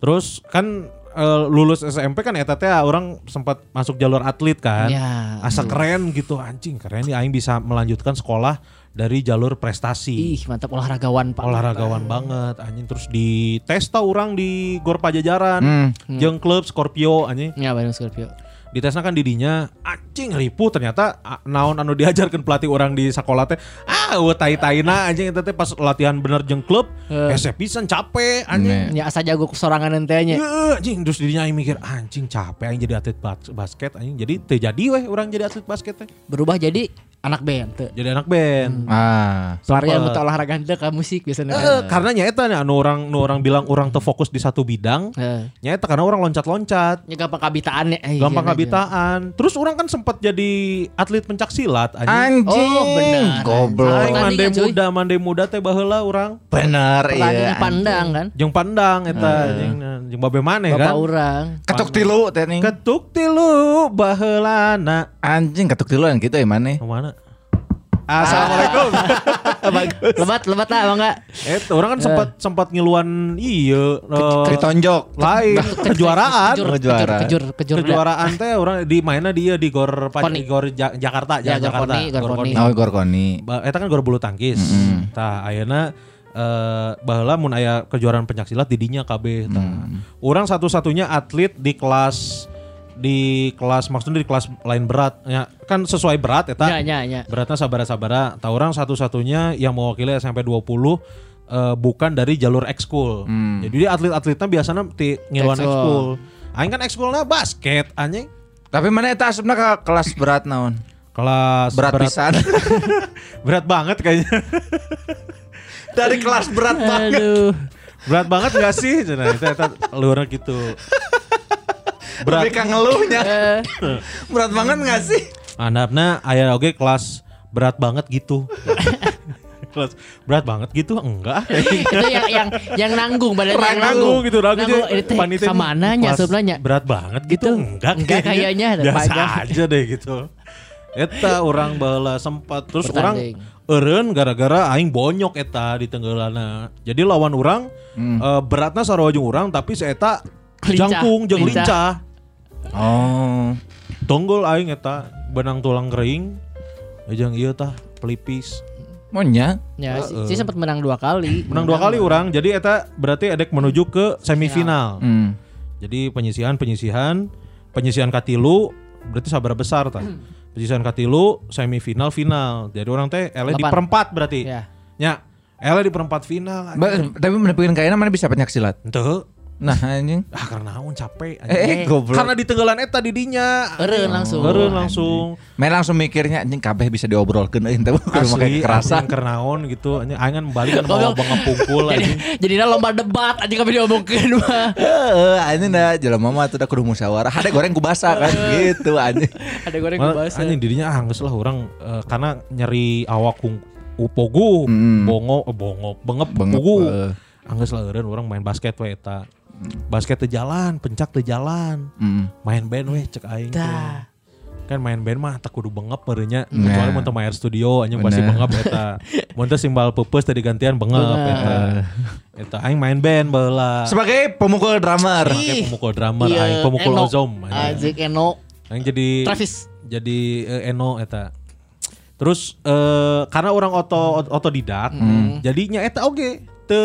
Terus kan eh, lulus SMP kan eta teh orang sempat masuk jalur atlet kan. Ya. Asa keren gitu anjing, keren nih aing bisa melanjutkan sekolah dari jalur prestasi. Ih, mantap olahragawan Pak. Olahragawan banget anjing terus di tes tau orang di Gor Pajajaran Hmm. jeung klub Scorpio anjing Ya, bareng Scorpio. di tesna kan didinya anjing ripuh ternyata naon anu diajarkan pelatih orang di sekolah teh ah eueuh tai-taina anjing eta teh pas latihan bener jeung klub Eh. hese pisan capek anjing Ya asa jago sorangan entenya. Iya, anjing terus dirinya aing mikir anjing capek aing jadi atlet bas- basket anjing jadi teu jadi weh orang jadi atlet basket teh Berubah jadi anak band teu. jadi anak band Ah. Pelarian buta olahraga teu ka musik biasanya. Eh, karena nyata nih anu orang nu orang bilang orang terfokus di satu bidang Eh. nyata karena orang loncat-loncat Ya gampang kabitaan ya. Eh, gampang iya, kabitaan terus orang kan sempat jadi atlet pencak silat anjing Anjing. Oh, benar. Goblok. Mande cuy. muda mande muda teh baheula urang Bener iya. Iya. pandang kan. jeung pandang eta jeung jeung babe maneh Bapak kan orang. Ketuk tilu teh ketuk tilu baheulana Anjing ketuk tilu yang gitu ya mana? mana Assalamualaikum. Lebat lebat lah bang enggak? Eh, orang kan sempat sempat ngiluan iya eh, Ditonjok. lain kejuaraan. Kejur, Kejuaraan. kejur, kejur, kejuaraan teh orang di mana dia di gor Pa- Koni. gor Ja- Jakarta Ya, Jakarta Koni, Gor Koni. Oh, Gorkoni. Ba- eta kan gor bulu tangkis tah ayeuna eh baheula mun aya kejuaraan pencaksilat di dinya KB tah orang satu-satunya atlet di kelas di kelas maksudnya di kelas lain berat ya kan sesuai berat eta Ya, ya, ya. beratnya sabara-sabara tah orang satu-satunya yang mewakili SMP 20 eh, bukan dari jalur ekskul jadi dia atlet-atletnya biasanya ti ngiluan Ekskul. aing kan ekskulnya basket anjing Tapi mana eta asupna ke kelas berat naon? kelas Berat, pisan. berat banget kayaknya Dari kelas berat banget. Aduh. berat banget gak sih eta eta luar gitu berat Lebih ngeluhnya. Eh, Berat banget gak sih? Anapna aya oge kelas berat banget gitu. kelas berat banget gitu enggak. itu yang yang yang nanggung badan yang nanggung gitu nanggung, teh panitia ke mana kelas nya sebenarnya berat banget gitu, enggak Enggak kayaknya, ada biasa aja deh gitu eta orang bala sempat terus orang Bertanding. eureun gara-gara aing bonyok eta di tenggeulana jadi lawan orang eh, beratna sarua jeung urang tapi si eta Lincah. Jangkung jeung Lincah. lincah. Oh. tonggol aing eta benang tulang kering. Jeung ieu tah pelipis. Monya. ya si, si sempat menang dua kali. Menang dua kali orang jadi eta berarti edek menuju ke semifinal. Hmm. jadi penyisihan penyisihan. Penyisihan katilu berarti sabar besar tah. Penyisihan katilu semifinal final. Jadi orang teh ele di perempat berarti. Ya. Nya ele di perempat final. Ba- tapi menepikeun kayaknya mana bisa penyak silat. Ente. Nah anjing. ah karena naon capek Eh, eh goblok. karena di tenggelan eta didinya. Eureun langsung. Eureun langsung. Main langsung mikirnya anjing kabeh bisa diobrolkeun euy teh kudu make anjing keur naon gitu. Anjing aing kan balik kan bawa bangga pungkul jadi anjing. jadi lomba debat aja kami diomongkeun mah. Heeh, anjing dah jelema mah tuh udah kudu musyawarah. Hade goreng ku basa kan gitu anjing. ada goreng bahasa anjing dirinya ah geus lah orang eh, karena nyeri awak kung upogu. Bongo eh, bongo bengep Bengep, pugu eh. anggeus lah orang main basket we eta basket teu jalan pencak teu jalan Mm. main band weh cek aing kan main band mah tak kudu bengep merenya Nah. kecuali mun teu main studio anjing pasti bengep eta mun teu simbal peupeus tadi gantian bengep eta eta aing main band baheula Sebagai pemukul drummer. Pakai pemukul drummer Iya, aing pemukul Eno. ozom anjing. Azik Eno Aing jadi Travis. jadi eh, Eno eta. Terus eh, karena orang oto otodidak, jadinya eta oge te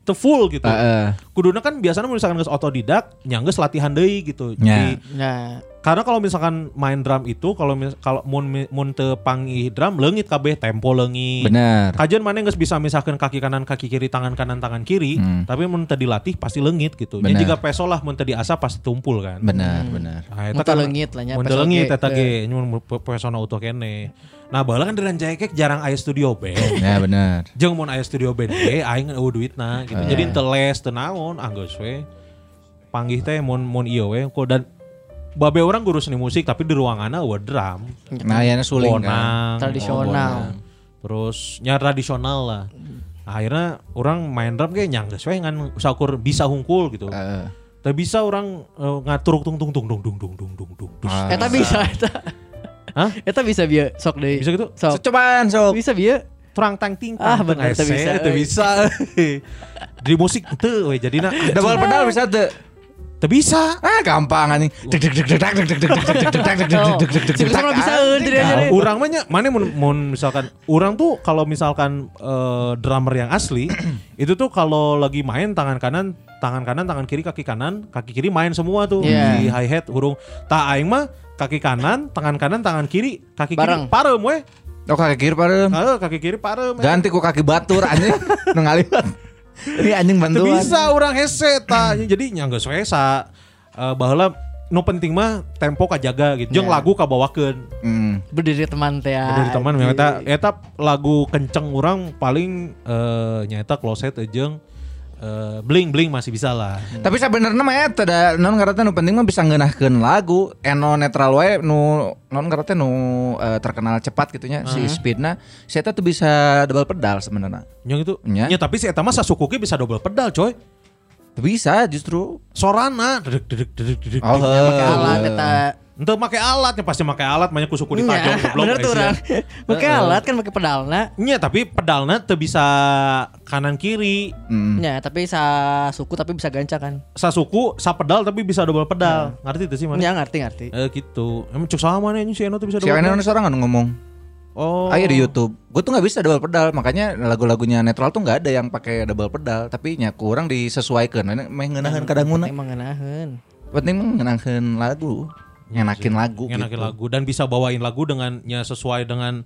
te full gitu. Heeh. Kuduna kan biasanya misalkan geus otodidak, nyanggeus latihan deui gitu. Nya. Jadi nah karena kalau misalkan main drum itu kalau kalau mun mun teu panggih drum leungit kabeh tempo leungit. Bener. Kajian mana geus bisa misahkan kaki kanan kaki kiri tangan kanan tangan kiri, Hmm. tapi mun teu dilatih pasti leungit gitu. Bener. jika peso lah mun teu diasah pasti tumpul kan. Bener, bener. Nah, Mun teu leungit lah nya, Mun teu leungit ge. eta ge mun pe- pesona utuh kene. Nah, baheula kan di Rancaikek jarang aya studio band. Ya bener. Jeung mun aya studio band ge aing eueuh duitna gitu. Jadi teu les teu naon, ah geus we. Panggih teh mun mun ieu we kok dan babe orang guru seni musik tapi di ruanganna eueuh drum. Nah, ya suling kan. Tradisional. oh, bonang. Terus nya tradisional lah. Akhirnya orang main drum kayak nyangges we ngan usakur bisa hungkul gitu. Heeh. Tapi bisa orang eh, ngatur tung tung tung tung dung dung dung dung dung. dung. Ah. Eta bisa eta Hah? Eta bisa bieu sok deui Bisa gitu? sok Cobaan sok. bisa bieu Terang tang ting Ah, teu teu bisa, teu euy. bisa. Di musik teu we jadina Double pedal bisa tuh. teu bisa. Ah gampang anjing. Deg deg deg deg deg deg deg deg deg deg deg deg deg deg deg bisa. Urang mah nya mana mun, mun misalkan urang tuh kalau misalkan eh, drummer yang asli itu tuh kalau lagi main tangan kanan tangan kanan tangan kiri kaki kanan kaki kiri main semua tuh Iya. di hi hat hurung tak aing mah kaki kanan tangan kanan tangan kiri kaki kiri parem we Oh kaki kiri parem. Heeh, kaki kiri parem we. Ganti ku kaki batur anjing. Nu ngaliwat. Ini anjing Teu bantuan. bisa orang hese ta jadi nyangga sa uh, baheula nu penting mah tempo kajaga gitu jeung Ya. lagu kabawakeun Hmm. Berdiri teman teh. dari teman memang eta eta lagu kenceng orang paling eh nyata closet jeung eh, bling bling masih bisa lah. Tapi sebenarnya mah eta da non ngaranna nu penting mah bisa ngeunahkeun lagu eno netral wae nu non ngaranna nu eh, terkenal cepat gitunya si speedna si eta tuh bisa double pedal sebenarnya. yang itu? Nya. ya tapi si eta mah sasukuki bisa double pedal coy bisa justru. sorana dedek dedek dedek dedek Oh. Pakai alat eta. Ente make alatnya pasti make alat banyak kusuku ditajong Nya, goblok, bener tuh orang. Pakai alat kan pakai pedalna. Nya tapi pedalnya teu bisa kanan kiri. Ya, tapi sa suku tapi bisa ganca kan. sasuku sa pedal tapi bisa double pedal ngerti itu sih mana Ya ngerti ngerti. eh gitu emang cuk sama nih si Eno tuh bisa Si double Eno pedal seorang kan ngomong. Oh Ayo di YouTube. Gue tuh nggak bisa double pedal, makanya lagu-lagunya netral tuh nggak ada yang pakai double pedal, tapi nya kurang disesuaikan. Ngeunaheun kadanguna. Emang ngeunaheun. Penting mah ngeunaheun lagu. Nyenakin lagu ngenakin gitu. lagu dan bisa bawain lagu dengan ya sesuai dengan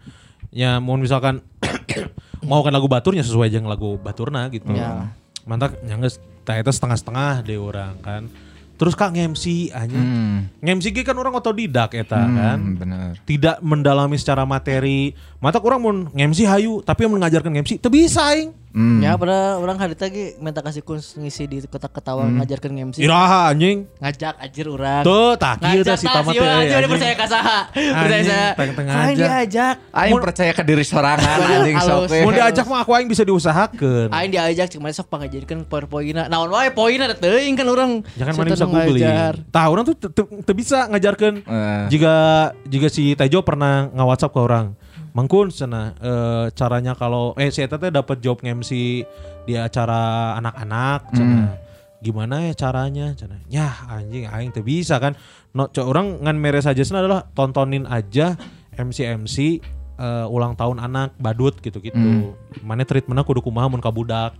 ya mau misalkan mau kan lagu baturnya sesuai dengan lagu baturna gitu. Ya. Mantap nyangges tak eta setengah-setengah deh orang kan. Terus Kak nge-MC aja. Hmm. Nge-MC ge kan orang otodidak eta kan. Hmm, bener. Tidak mendalami secara materi. Mata orang mau nge-MC hayu tapi yang mengajarkan nge-MC teu bisa aing. Hmm. Ya pada orang hari tadi minta kasih kun ngisi di kota ketawa ngajarkan MC. Iraha anjing. Ngajak anjir urang. Tuh, tak kieu teh si tamat teh. Udah anjing. percaya ka saha. Percaya Anjing, saya. tengah-tengah Aing aja. diajak. Aing percaya ke diri sorangan anjing sok. Mau diajak mah aku aing bisa diusahakeun. Aing diajak cuma sok pangajadikeun power-poinna. Naon wae poinna teuing kan urang. Jangan mana bisa googling. Tah orang tuh te- te- teu bisa ngajarkeun. Eh. Jika jika si Tejo pernah nge-WhatsApp ke orang. Mangkun sana eh, caranya kalau eh si eta teh dapat job nge-MC di acara anak-anak cenah. Gimana ya caranya cenah. Ya anjing aing teu bisa kan. No, orang ngan mere saja adalah tontonin aja MC MC eh, ulang tahun anak badut gitu-gitu. Mana treatmentnya kudu kumaha mun ka budak.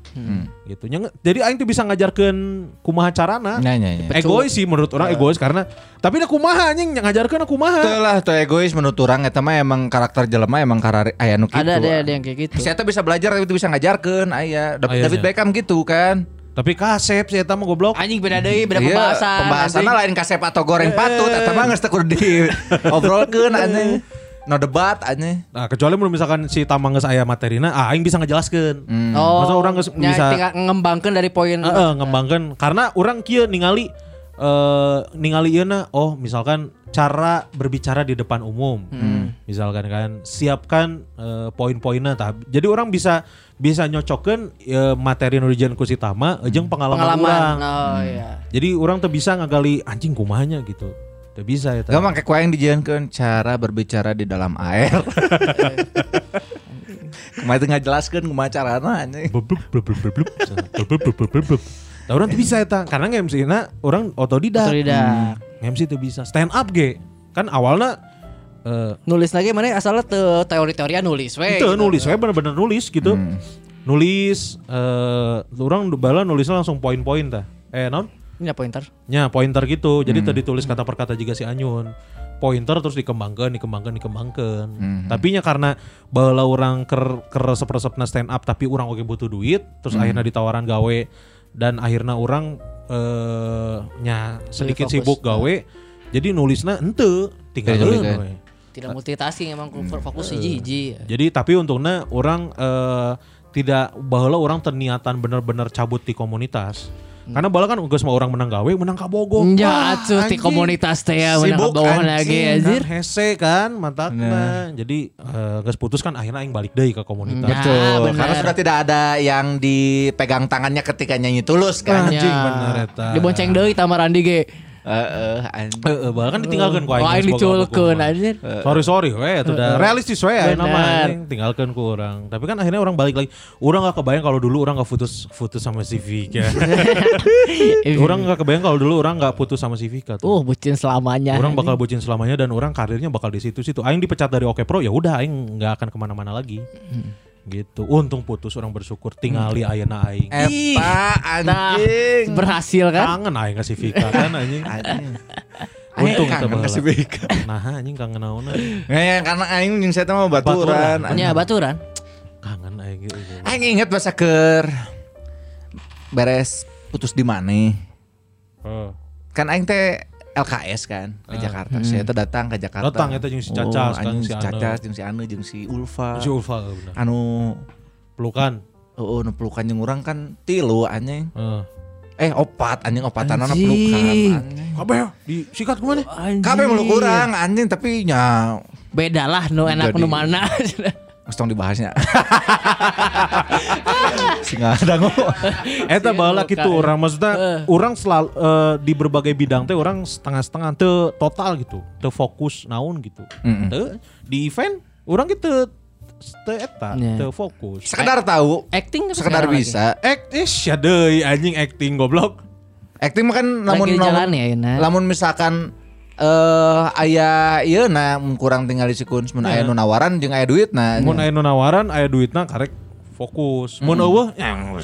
Gitu. Nya Jadi aing tuh bisa ngajarkeun kumaha carana. Nya, nya, nya. Egois sih menurut orang egois karena tapi da kumaha anjing ngajarkeun kumaha. Teu lah tuh egois menurut orang eta mah emang karakter jelema emang karari aya nu kitu. Ada ada ada yang kayak gitu. Saya tuh bisa belajar tapi bisa ngajarkeun aya. David, Aya, David. Beckham gitu kan. Tapi kasep sih eta mah goblok. Anjing beda deui, beda Iya, pembahasan. Pembahasanna anjing. lain kasep atau goreng patut eta mah geus teu kudu diobrolkeun anjing. No debat anjing. Nah, kecuali mun misalkan si Tamang geus aya materina, ah aing bisa ngejelaskeun. Oh, Masa orang geus bisa tinggal ngembangkeun dari poin. Heeh, ngembangkeun karena orang kieu ningali eh ningali ieu na oh misalkan cara berbicara di depan umum. Misalkan kan siapkan eh, poin-poinnya tah. Jadi orang bisa bisa nyocokeun eh, materi nu dijieun ku si Tama jeung pengalaman, pengalaman. urang. Oh iya. Jadi orang tuh bisa ngagali anjing kumahanya gitu. Tuh bisa ya. Gak make kuaing dijieunkeun cara berbicara di dalam air. Kumaha itu ngajelaskeun kumaha carana anjing. Blub, blub, blub, blub, blub, blub. Blub, blub, blub, blub, blub, blub. Nah, orang tuh bisa eta karena nge-MC na orang otodidak. Otodidak. Hmm, MC tuh bisa. Stand up ge. Kan awalnya eh Nulis lagi mana asalnya teu teori-teorian nulis we. itu gitu. nulis saya bener-bener nulis gitu. Nulis eh orang bala nulisnya langsung poin-poin tah. Eh non? Ini pointer. Ya pointer gitu. Jadi tadi ditulis kata per kata juga si Anyun. Pointer terus dikembangkan, dikembangkan, dikembangkan. Tapi nya karena bala orang ker ker seperesepna stand up tapi orang oke butuh duit, terus akhirnya ditawaran gawe dan akhirnya orang eh nya sedikit fokus. sibuk gawe. Jadi nulisnya ente tinggal we. Tidak multitasking emang ku fokus hiji-hiji. Jadi tapi untungnya orang eh, tidak bahwa orang terniatan bener-bener cabut di komunitas. Karena bala kan geus mah orang menang gawe, menang kabogoh. Ya atuh di komunitas teh ya menang Sibuk, anjing. lagi Kan anjir. hese kan mantakna. Jadi eh, geus putus kan akhirnya aing balik deui ke komunitas. Ya, Betul. benar. Karena sudah tidak ada yang dipegang tangannya ketika nyanyi tulus kan. Anjing Ya. bener eta. Dibonceng deui tamar Randi ge. Heeh, anjing. Heeh, bala kan ditinggalkeun ku aing. Boga diculkeun anjir. Sorry sorry we itu udah realistis we aya nama anjing tinggalkeun ku orang. Tapi kan akhirnya orang balik lagi. Orang gak kebayang kalau dulu orang gak putus putus sama si Vika. orang gak kebayang kalau dulu orang gak putus sama si Vika tuh. Uh, bucin selamanya. Orang bakal bucin selamanya dan orang karirnya bakal di situ-situ. Aing dipecat dari Oke Pro ya udah aing nggak akan ke mana-mana lagi. Gitu. Untung putus orang bersyukur tingali ayeuna aing. Eta Nah, anjing. berhasil kan? Kangen aing kasih Vika kan anjing. Untung Kangen kita kasih baheula. Vika. Nah anjing kangen naon Nggak, karena aing jeung saya mah baturan. Baturan. Ya baturan. Kangen aing gitu. Aing inget bahasa keur beres putus di mana? Oh. Kan aing teh LKS kan ke Jakarta. Saya teh datang ke Jakarta. Datang eta jeung si Cacas kan, anjing si Ane. Cacas jeung si Ane jeung si Ulfa. Si Ulfa bener. Anu Pelukan. oh nu pelukan jeung urang kan tilu anjing. Heeh. Eh opat anjing opatanana Anjing. pelukan. Kabeh disikat ke mana? Kabeh meluk urang anjing tapi nya Beda lah nu enak nu mana. Geus tong dibahasnya. Singa dangu. Eta gitu ya. orang maksudnya orang selalu eh, di berbagai bidang teh orang setengah-setengah teu total gitu, teu fokus naon gitu. Mm-mm. Teu di event orang gitu teu eta, Ya. teu fokus. Sekedar tahu, Acting sekedar bisa. Act eh sia deui anjing acting goblok. Acting mah kan lamun lamun, ya, lamun misalkan eh aya ieu na mun kurang tinggal di sikun mun aya nu nawaran jeung aya duit nah. Mun aya nu nawaran aya duitna karek fokus. Mun eueuh yang we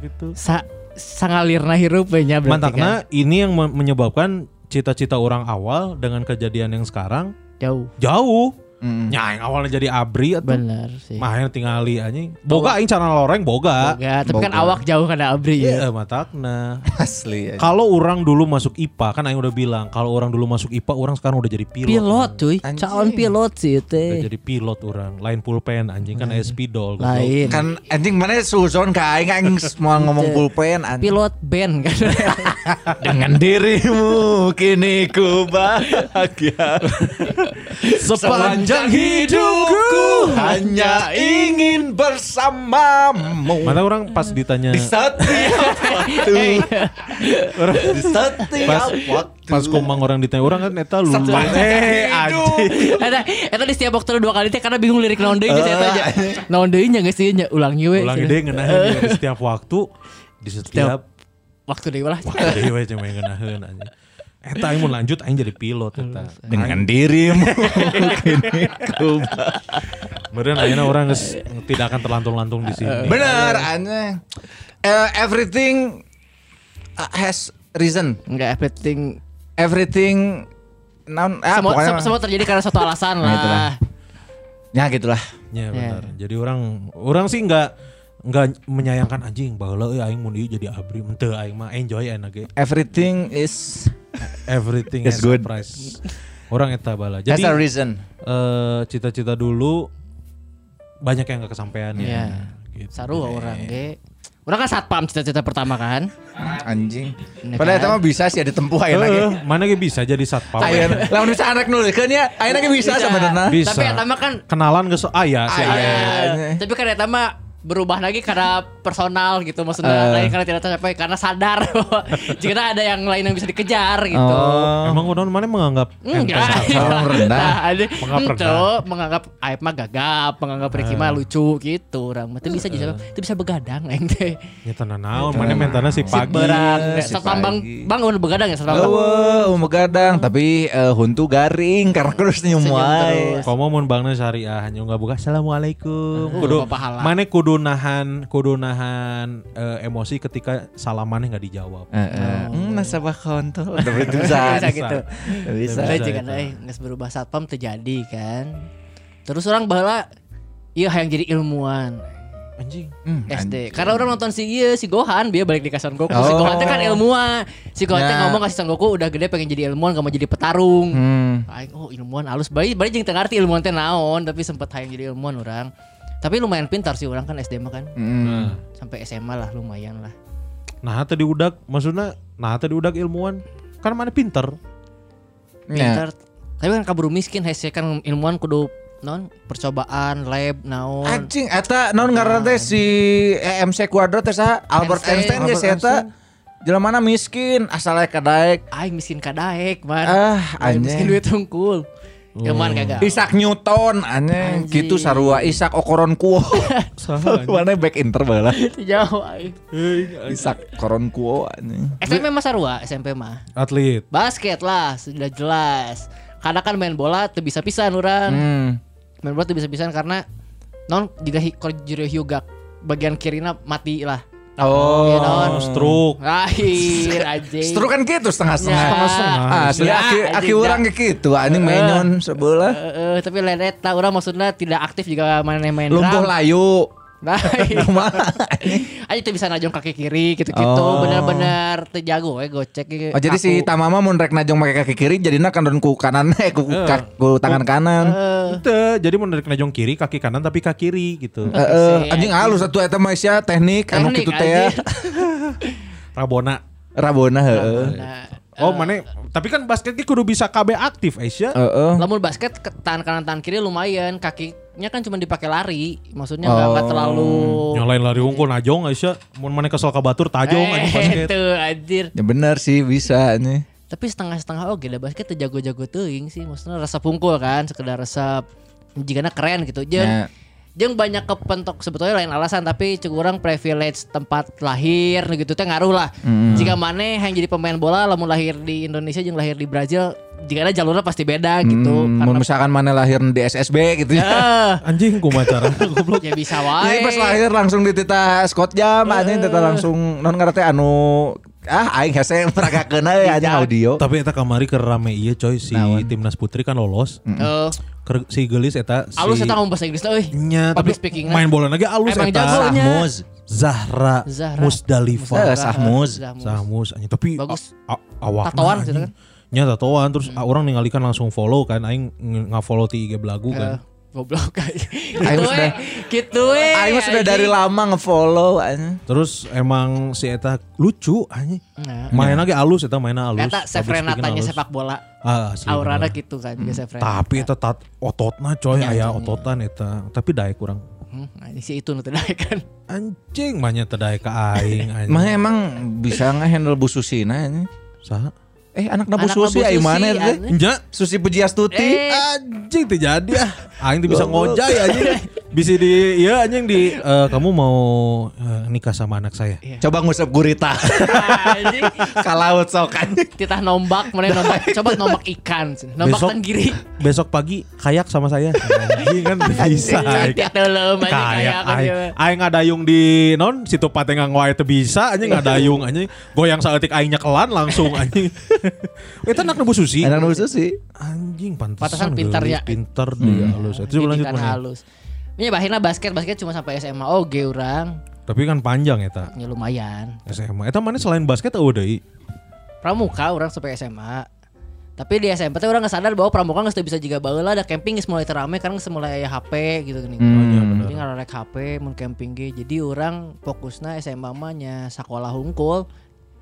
gitu. Sa sangalirna hirup we nya berarti Mantakna kan. ini yang me- menyebabkan cita-cita orang awal dengan kejadian yang sekarang Jauh. jauh Nya aing awalnya jadi abri atuh. Bener sih. Mah aing tingali anjing. Boga aing cara loreng boga. Boga, tapi kan Boga. awak jauh karena abri ya. Iya, matakna. Asli. ya. Kalau orang dulu masuk IPA kan aing udah bilang, kalau orang dulu masuk IPA orang sekarang udah jadi pilot. Pilot cuy, Anjing. calon pilot sih Udah teh. jadi pilot orang, lain pulpen anjing kan SP dol. Lain. Kan anjing mana suzon ka aing aing semua ngomong pulpen anjing. Pilot band kan. Dengan dirimu kini ku bahagia. Sepanjang hidupku hanya ingin bersamamu. Mana orang pas ditanya Di setiap waktu. Di setiap pas waktu. pas komang orang ditanya orang kan eta lu. Eh anjing. Ada, eta di setiap waktu dua kali teh karena bingung lirik naon deui geus eta aja. Naon deui nya geus ieu nya ulang ieu we. Ulang ide ngeunaheun ya, di setiap waktu di setiap Waktu deui lah. waktu deui we cuma ngeunaheun anjing. Eta aing mau lanjut aing jadi pilot eta. Dengan dirimu kini ku Kemudian akhirnya orang geus tidak akan terlantung-lantung di sini. Bener aneh. Eh, everything uh, has reason. Enggak everything Everything non ah, semua, pokoknya sem- semua terjadi karena suatu alasan Nah, itulah. lah. ya gitulah. Ya benar. Jadi orang orang sih nggak nggak menyayangkan anjing bahwa euy aing mun ieu jadi abri henteu aing mah enjoy enak ge. Everything is Everything is good. surprise. Orang eta bala. Jadi a reason. eh, cita-cita dulu banyak yang nggak kesampaian Iya. ya. Gitu. Saru orang ge. Orang kan satpam cita-cita pertama kan. Anjing. Ini Padahal kan. mah bisa sih ditempuh ayeuna ge. Eh, mana ge bisa jadi satpam. Ayeuna lamun bisa anak nulikeun ya, ayeuna ge bisa sebenarnya. Bisa. Tapi eta mah kan Kenalan geus ah ya si Ah, Ae. iya. Eh, tapi kan eta mah berubah lagi karena personal gitu maksudnya Eh. lain karena tidak tercapai karena sadar bahwa jika ada yang lain yang bisa dikejar gitu. Oh. Emang udah mana menganggap Enggak. rendah. Nah, ada Menganggap rendah. menganggap Aib mah gagap, menganggap Ricky Eh. mah lucu gitu. Orang mah teu bisa jadi itu bisa begadang aing teh. Ya tenan naon, mana mentana si pagi. berang, si satpam bang, pagi. bang udah begadang ya satpam bang. Eueuh, umur gadang tapi eh, huntu garing karena wae. terus. Komo mun bangna syariah hanya nggak buka assalamualaikum. Uh, Kudu mana kudu nahan kudu nahan eh, emosi ketika salamannya nggak dijawab. Heeh. Hmm, nasabah kontol. Itu Bisa bisa. gitu. Bisa. Bisa itu. eh geus berubah satpam terjadi kan. Terus orang baheula iya yang jadi ilmuwan Anjing. Hmm, SD. Karena orang nonton si iya si Gohan dia balik di Son Goku. Si Oh. Gohan teh kan ilmuwan. Si Gohan teh Ya. ngomong ke si Son Goku udah gede pengen jadi ilmuwan gak mau jadi petarung. Hmm. Aing oh ilmuwan halus bayi bayi jeung teu ngarti ilmuwan teh naon tapi sempet hayang jadi ilmuwan orang. Tapi lumayan pintar sih orang kan SD mah kan. Hmm. Sampai SMA lah lumayan lah. Nah tadi udak maksudnya nah tadi udak ilmuwan kan mana pinter. Ya. Pintar. Tapi kan kaburu miskin hese kan ilmuwan kudu non percobaan lab naon. Anjing eta naon ngaranna teh si EMC kuadrat teh saha? Albert Einstein. Geus eta. Jelema mana miskin, asalnya kadaek. Aing miskin kadaek man. Ah, Aing miskin anjing. duit tungkul. Ilmuwan kagak. Isaac Newton Anjing. gitu sarua Isaac Okoron kuo. Mana back inter bala. Jauh. Isaac Koron kuo anjing. SMP mah sarua, SMP mah. Atlet. Basket lah, sudah jelas. Karena kan main bola tuh bisa pisan orang. Hmm. Main bola tuh bisa pisan karena non juga hi- kalau hyuga bagian kirina mati lah. Oh, Iya, non. Stroke. Akhir anjing. Seru kan gitu setengah-setengah. Ya. Setengah-setengah. Ah, asli Ya, aki, anjing, aki orang kayak gitu, anjing menyon sebelah. Eh, eh, tapi lain eta orang maksudnya tidak aktif juga main main Lumpuh layu. Nah, aja tuh bisa najong kaki kiri gitu-gitu. Oh. Bener-bener teu jago we gocek ge. Oh jadi kaku. si Tamama mun rek najong pakai kaki kiri jadinya kandon ku kanan eh ku, kak- ku tangan kanan. Ente, jadi menarik najong kiri kaki kanan tapi kaki kiri gitu. Heeh, anjing halus atuh eta mah sia teknik anu kitu teh. ya. Rabona. Rabona heeh. Oh mana? Tapi kan basketnya kudu bisa KB aktif Aisyah. Heeh. Lamun basket ke- tangan kanan tangan kiri lumayan, kakinya kan cuma dipakai lari, maksudnya nggak Oh. terlalu. Nyalain lari unggul najong Aisyah. Mun mana kesel ka batur tajong anjing basket. Itu anjir. Ya bener sih bisa nih. Tapi setengah-setengah oke da basket teu jago-jago teuing sih, maksudnya resep pungkul kan, sekedar resep jigana keren gitu. Jeung Ya. jeung banyak kepentok sebetulnya lain alasan tapi cek orang privilege tempat lahir gitu teh ngaruh lah. Jika mana yang jadi pemain bola lamun lahir di Indonesia jeung lahir di Brazil, jika ada jalurnya pasti beda gitu. Hmm, mun misalkan mana lahir di SSB gitu ya. Anjing kumacara goblok. ya bisa Jadi wae. pas lahir langsung ditita Scott Jam anjing tita langsung non ngarete anu ah aing hese meragakeun we anjing audio. Tapi eta kamari ke rame iya coy si Naon? timnas putri kan lolos. Eh, Ker- si gelis eta si Alus eta ngomong bahasa Inggris euy. nya tapi Public speaking main bola lagi alus eta. Sahmuz. Zahra, Zahra. Musdalifah Eh, Sahmuz. Sahmus anjing tapi Bagus. a- a- awakna Tatoan gitu kan? Nya tatoan terus ah, orang ninggalikan langsung follow kan aing nge-follow ti IG belagu Eh, kan. Goblok Aing Gitu sudah- we. Gitu we. Aing sudah dari lama nge-follow anjing. Terus emang si eta lucu anjing. Nah. Main lagi alus eta mainnya alus. Eta Sefrena tanya sepak bola. Ah, asli Aurana bener. gitu kan juga Sefrena. Tapi eta tat ototna coy Iya, aya ototan eta. Tapi daek kurang. Hmm, nah, ini si itu nu teu daek kan. Anjing banyak tadaek ka aing anjing. Mah emang bisa nge-handle Bu Susina anjing. Saha? Eh anak Nabu Susi Susi, mana. Nya Susi Pujiastuti. Eh. anjing teu jadi ah. Aing teu bisa ngojay anjing. Bisa di iya anjing di eh, kamu mau eh, nikah sama anak saya. Coba ngusap gurita. Anjing. Kalaut sok anjing. Titah nombak, mana nombak, coba nombak ikan, nombak Besok- tenggiri. Besok pagi kayak sama saya. Anjing kan bisa. kayak kayak aing, ngadayung di non situ patengang wae teu bisa anjing ngadayung anjing goyang saeutik aing nyekelan langsung anjing eta anak nebu susi Anak Nabu Susi. anjing pantesan pintar geulis, ya. pintar dia halus itu lanjut halus. Ini bahina basket, basket cuma sampai SMA. Oh, ge urang. tapi kan panjang eta Ya lumayan. SMA eta mana selain basket eueuh deui Pramuka orang sampai SMA. Tapi di SMP tuh orang nggak sadar bahwa pramuka nggak bisa juga baheula ada camping geus mulai terame karena geus mulai aya HP gitu gini. Jadi ngarek HP mun camping ge. Jadi orang fokusnya SMA mah nya sekolah hungkul.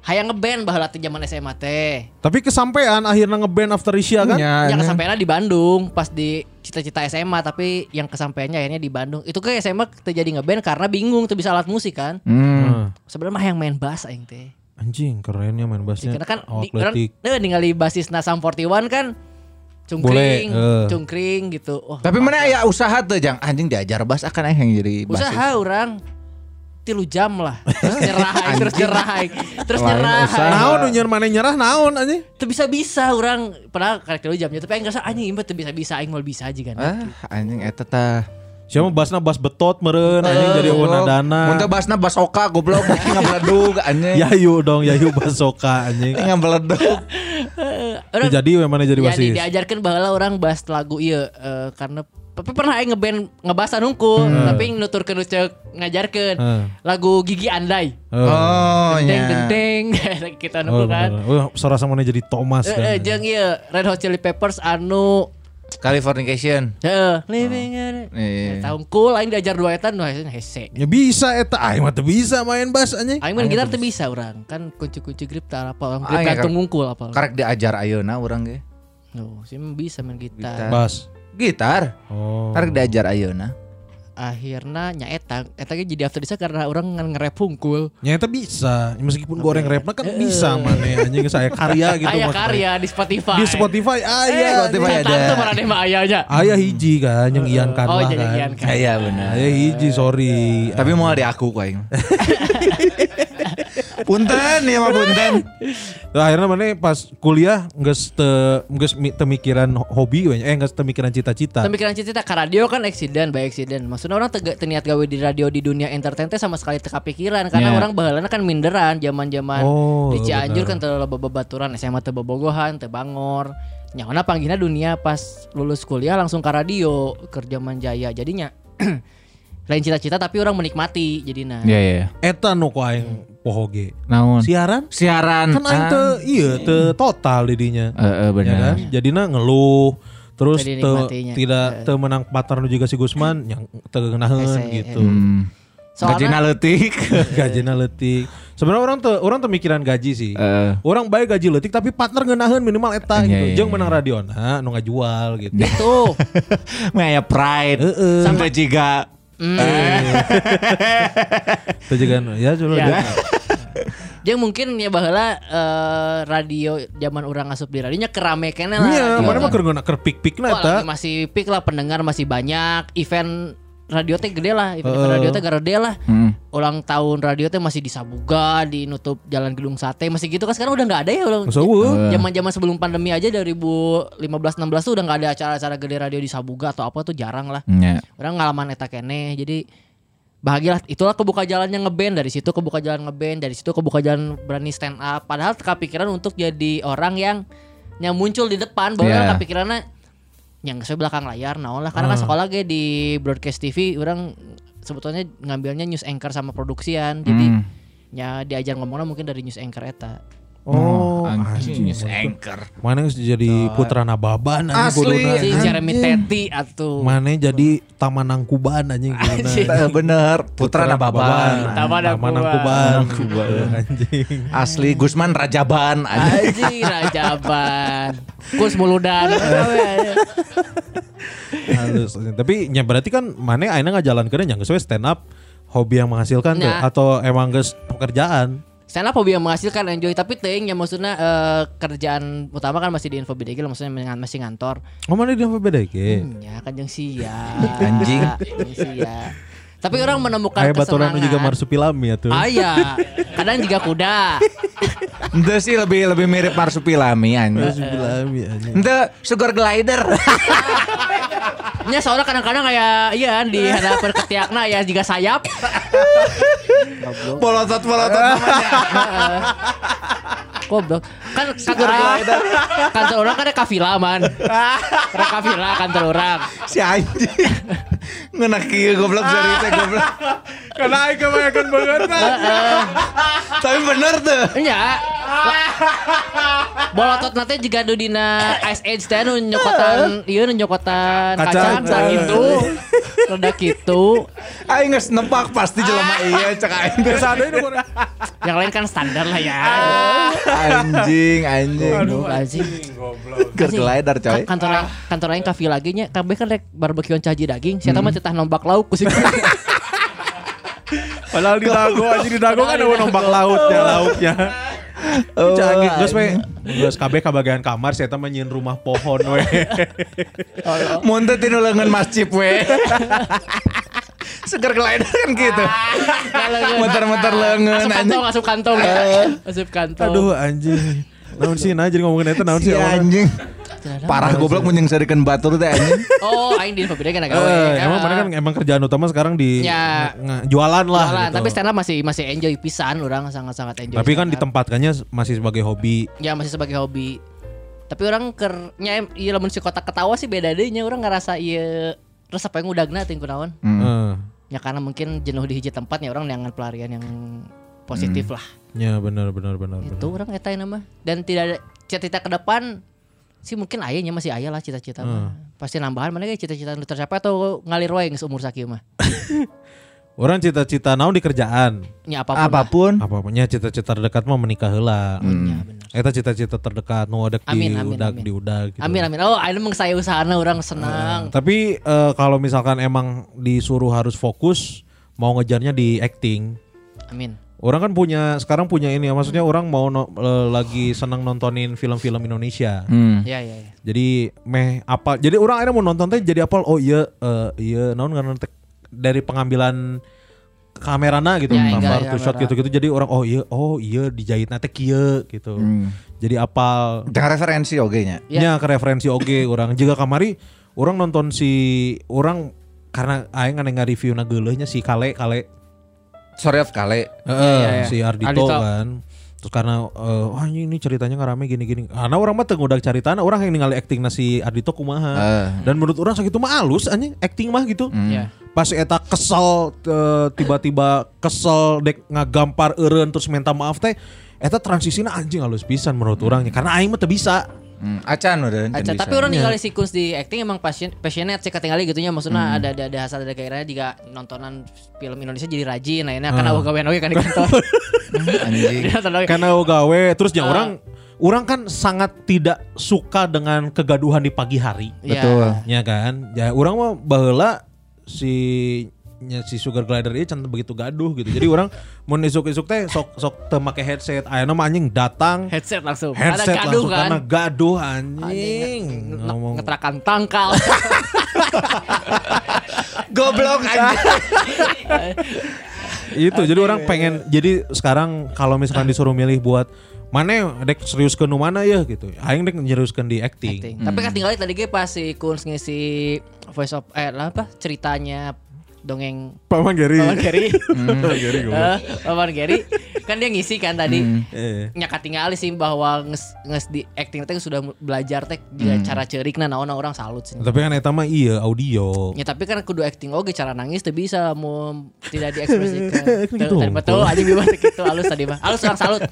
Hayang ngeband baheula teh zaman SMA teh. tapi kesampean akhirnya ngeband after Isya kan Nya, yang nya. kesampaiannya di Bandung pas di cita-cita SMA tapi yang kesampaiannya akhirnya di Bandung. Itu ke SMA terjadi ngeband karena bingung tuh bisa alat musik kan. Nah, Hmm. Sebenarnya mah yang main bass aing teh. anjing kerennya main bassnya Karena kan di, eh, ningali basis Nasam 41 kan cungkring, Boleh, eh. cungkring gitu. Oh, Tapi mana aya usaha tuh jang anjing diajar bas akan aing yang jadi basis. usaha orang tilu jam lah terus nyerah aing, terus nyerah aing, terus Lain nyerah naon nu nyer mana nyerah naon anjing Teu bisa bisa orang pernah karek tilu jamnya tapi aing ngerasa anjing ieu teu bisa bisa aing mau bisa aja kan Ah, anjing eta tah. siapa basna bas betot meren anjing jadi Goblok. dana Mun teh basna bas oka goblok ngabeledug anjing. Yayu dong, Yayu Basoka anjing. Ngabeledug. Orang- jadi mana jadi ya, di, basis. diajarkan bahwa orang bahas lagu iya karena tapi pernah aing ngeband ngebahas nungkul tapi nuturkeun cek ngajarkeun Hmm. lagu Gigi Andai Oh deng nya. deng deng kita Oh, nungkul kan. Oh, suara sama jadi Thomas Eh, kan. eh, jeung ieu Red Hot Chili Peppers anu Californication. heeh living in Iya. tahun cool aing diajar dua eta nu hese Ya bisa eta, aing mah teu bisa main bass anjing. aing main gitar teu bisa urang kan kunci-kunci grip tak apa orang grip Aing gantung kan- ngungkul apa Karek diajar ayeuna urang ge. no sih bisa main gitar Gitar. Bass. Gitar. Oh. Karek diajar ayeuna. akhirnya nya eta eta ge jadi after disa karena orang ngan nge-rap hungkul Ya eta bisa, meskipun goreng rapna kan bisa mana anjing saya karya gitu Aya maksudnya. karya di Spotify. Di Spotify Eh, aya. Spotify Spotify ada. ada. Tuh mana mah ayahnya. Aya hiji kan yang Ian Karla Oh, jadi kan. Ian. Iya benar. Aya hiji sorry. Tapi mau di aku kok. punten ya mah punten. Nah, akhirnya mana pas kuliah geus teu geus mi- teu mikiran hobi we, eh geus teu mikiran cita-cita. Pemikiran cita ke radio kan eksiden, baik eksiden. Maksudnya orang tega, teniat gawe di radio di dunia entertain teh sama sekali teka pikiran karena Yeah. orang bahalana kan minderan zaman-zaman Oh, di Cianjur kan teu loba babaturan SMA teu bobogohan, teu bangor. Nyawana panggilnya dunia pas lulus kuliah langsung ke radio kerja Manjaya. Jadinya lain cita-cita tapi orang menikmati jadinya. Iya iya. Eta nu ku aing poho ge. Naon? Siaran Siaran. kan aing teu iya teu total didinya. Heeh Ya benar. kan? Jadinya ngeluh terus dinikmatinya. tidak teu menang partner nu juga si Gusman yang teu ngeunaheun Hese, gitu. Hmm. Soalnya- Gajina leutik. Gajina leutik. Sebenarnya orang tuh orang tuh mikiran gaji sih. Heeh. Orang baik gaji leutik tapi partner ngeunaheun minimal eta Iya, gitu. iya, Jeung iya. menang radiona nu ngajual gitu. Tuh. Mah aya pride. Heeh. Sampai jiga Itu juga ya coba. Ya. Jeung mungkin ya baheula eh, radio zaman orang asup di radionya kerame kene lah. Iya, Gitu. mana mah keur pik-pikna Wah, eta. lagi masih peak lah pendengar masih banyak event radio teh gede lah event, Heeh. radio teh gede lah Hmm. ulang tahun radio teh masih di Sabuga di nutup jalan gedung sate masih gitu kan sekarang udah nggak ada ya ulang zaman zaman sebelum pandemi aja 2015 16 tuh udah nggak ada acara-acara gede radio di Sabuga atau apa tuh jarang lah Nya. orang ngalaman eta kene jadi bahagialah itulah kebuka jalannya ngeband. Dari situ kebuka jalan ngeband dari situ kebuka jalan berani stand up. Padahal kepikiran untuk jadi orang yang yang muncul di depan. Bahwa Yeah. kepikirannya yang sesuai belakang layar naon lah. Karena kan sekolah ge di broadcast TV orang sebetulnya ngambilnya news anchor sama produksian. Jadi ya diajar ngomongnya mungkin dari news anchor eta Oh, anjing anjing. anchor. Mana yang jadi putra nababan anjing Asli. si Jeremy Teti atau Mana jadi taman nangkuban anjing Bener, putra Nababan. Taman Nangkuban. Anjing. Asli Gusman Rajaban anjing. Anjing Rajaban Kus Muludan Halus. Tapi ya berarti kan mana akhirnya nggak jalan keren yang sesuai stand up hobi yang menghasilkan tuh Nah. atau emang guys pekerjaan. Stand up hobi yang menghasilkan enjoy Tapi ting ya maksudnya eh, Kerjaan utama kan masih di info BDG lah, Maksudnya masih ngantor Oh mana dia apa beda ke? Hmm, Ya kan yang sia Anjing. Jeung sia Tapi orang menemukan Kayak baturan juga marsupilami ya tuh. Aya Kadang juga kuda Ente sih lebih lebih mirip marsupilami anjing. Marsupilami anjing. Ente sugar glider. Nya soalnya kadang-kadang kayak Iya di hadapan ketiakna ya juga sayap Polotot polotot namanya. Goblok. Kan kantor kantor orang kan ada kafila man. Ada kafila kantor orang. si anjing. Ngena kieu goblok dari teh goblok. Karena aing kebanyakan banget Tapi bener tuh. Nya. Bolotot nanti jika adu dina Ice Age teh nu nyokotan ieu nu nyokotan Kacang. kacang sa gitu. Rada gitu. Aing geus nempak pasti jelema iya cek aing teh. Yang lain kan standar lah ya. Anjing anjing. Aduh anjing. Sugar glider coy. Ka- Kantor lain- kantor lain kafe lagi nya kabeh kan rek barbekyuan caji daging. Siapa mah titah nombak lauk kusik. Padahal di dago anjing di dago kan ada nombak lautnya lauknya. Oh, Canggih geus we. anjing. Geus kabeh ka bagian kamar saya teh menyin rumah pohon we. Mun teh tinu leungeun masjid we. Sugar glider kan gitu. Muter-muter leungeun Asup kantong, anjing. asup kantong. Asup kantong. Aduh anjing. Naon sih nah jadi ngomongin eta naon Si sih anjing. Parah goblok sarikeun batur teh anjing. Oh, aing di info beda kan gawe. Eh, emang mana kan emang kerjaan utama sekarang di Ya. jualan lah Jualan, gitu. tapi stand up masih masih enjoy pisan orang sangat-sangat enjoy. Tapi kan ditempatkannya masih sebagai hobi. ya masih sebagai hobi. Tapi orang ker nya iya lamun si kotak ketawa sih beda deh nya orang ngerasa iya resep yang udagna ting kunaon. Eh, Ya karena mungkin jenuh di hiji tempat ya orang dengan pelarian yang positif lah. ya benar benar benar. benar. Itu orang eta nama. Dan tidak ada cita-cita ke depan sih mungkin ayahnya masih ayah lah cita-cita mah. Pasti nambahan mana kayak cita-cita nu tercapai atau ngalir wae geus umur sakieu mah. Orang cita-cita naon di kerjaan. Nya apa pun. lah. Apa pun. Apa punya cita-cita terdekat mah menikah heula. Ya, bener. Eta cita-cita terdekat nu Amin, di udah di udah gitu. Amin amin. Oh, ini emang saya usahana orang senang. Tapi eh, kalau misalkan emang disuruh harus fokus mau ngejarnya di acting. Amin. Orang kan punya sekarang punya ini ya maksudnya orang mau no- eh, lagi senang nontonin film-film Indonesia. Hmm. Ya ya ya. Jadi meh apa jadi orang akhirnya mau nonton teh jadi apal oh iya eh, iya naon karena teh dari pengambilan kamerana gitu Ya, gambar ya, shot kamera. gitu-gitu jadi orang oh iya oh iya dijahit nanti kieu gitu. Jadi apal Jangan referensi oge nya. Ya. nya ke referensi oge orang juga kamari orang nonton si orang karena aing ngan nge-review na geuleuhnya si Kale Kale Sorry of kale. Heeh, iya, iya. si Ardito, Ardito. kan. Terus karena eh, wah ini, ini ceritanya ngarame gini-gini. Karena orang mah udah ceritana orang yang ningali acting si Ardito kumaha. Eh. Dan menurut orang sakitu mah halus anjing acting mah gitu. Ya. Pas eta kesel eh, tiba-tiba kesel dek ngagampar eureun terus minta maaf teh eta transisinya anjing halus pisan menurut orangnya karena aing mah teu bisa. Hmm, acan udah. Aca, tapi orang ningali si Kunz di acting emang passion, passionate sih ketinggali gitu nya maksudnya ada ada ada hasil ada gairahnya juga nontonan film Indonesia jadi rajin nah ini karena uh. gawean oge kan di kantor. Karena gawe terus ya Ah. orang orang kan sangat tidak suka dengan kegaduhan di pagi hari. Iya. Betul. Ya kan? Ya orang mah baheula si si sugar glider ini can begitu gaduh gitu. Jadi orang mau isuk-isuk teh sok sok teu make headset. Ayeuna mah anjing datang Headset langsung. headset ada gaduh langsung kan. karena gaduh Anjing, anjing. Ngomong ngeterakan tangkal. Goblok anjing. itu jadi orang pengen jadi sekarang kalau misalkan disuruh milih buat mana dek serius ke nu mana ya gitu. Aing dek seriuskeun di acting. Acting. Tapi kan tinggal tadi ge pas si Kunz ngisi voice of eh apa ceritanya dongeng Paman Gary. Paman Gary. Paman Gary goblok. Eh, Paman Gary. kan dia ngisi kan tadi Eh. nyakat tinggali sih bahwa nges, nges di acting teh sudah belajar teh juga cara ceurikna naon orang salut sih. Tapi kan eta mah iya audio. Ya tapi kan kudu acting oge cara nangis tuh bisa mau tidak diekspresikan. Gitu. Betul aja bibas gitu halus tadi mah. Halus orang salut.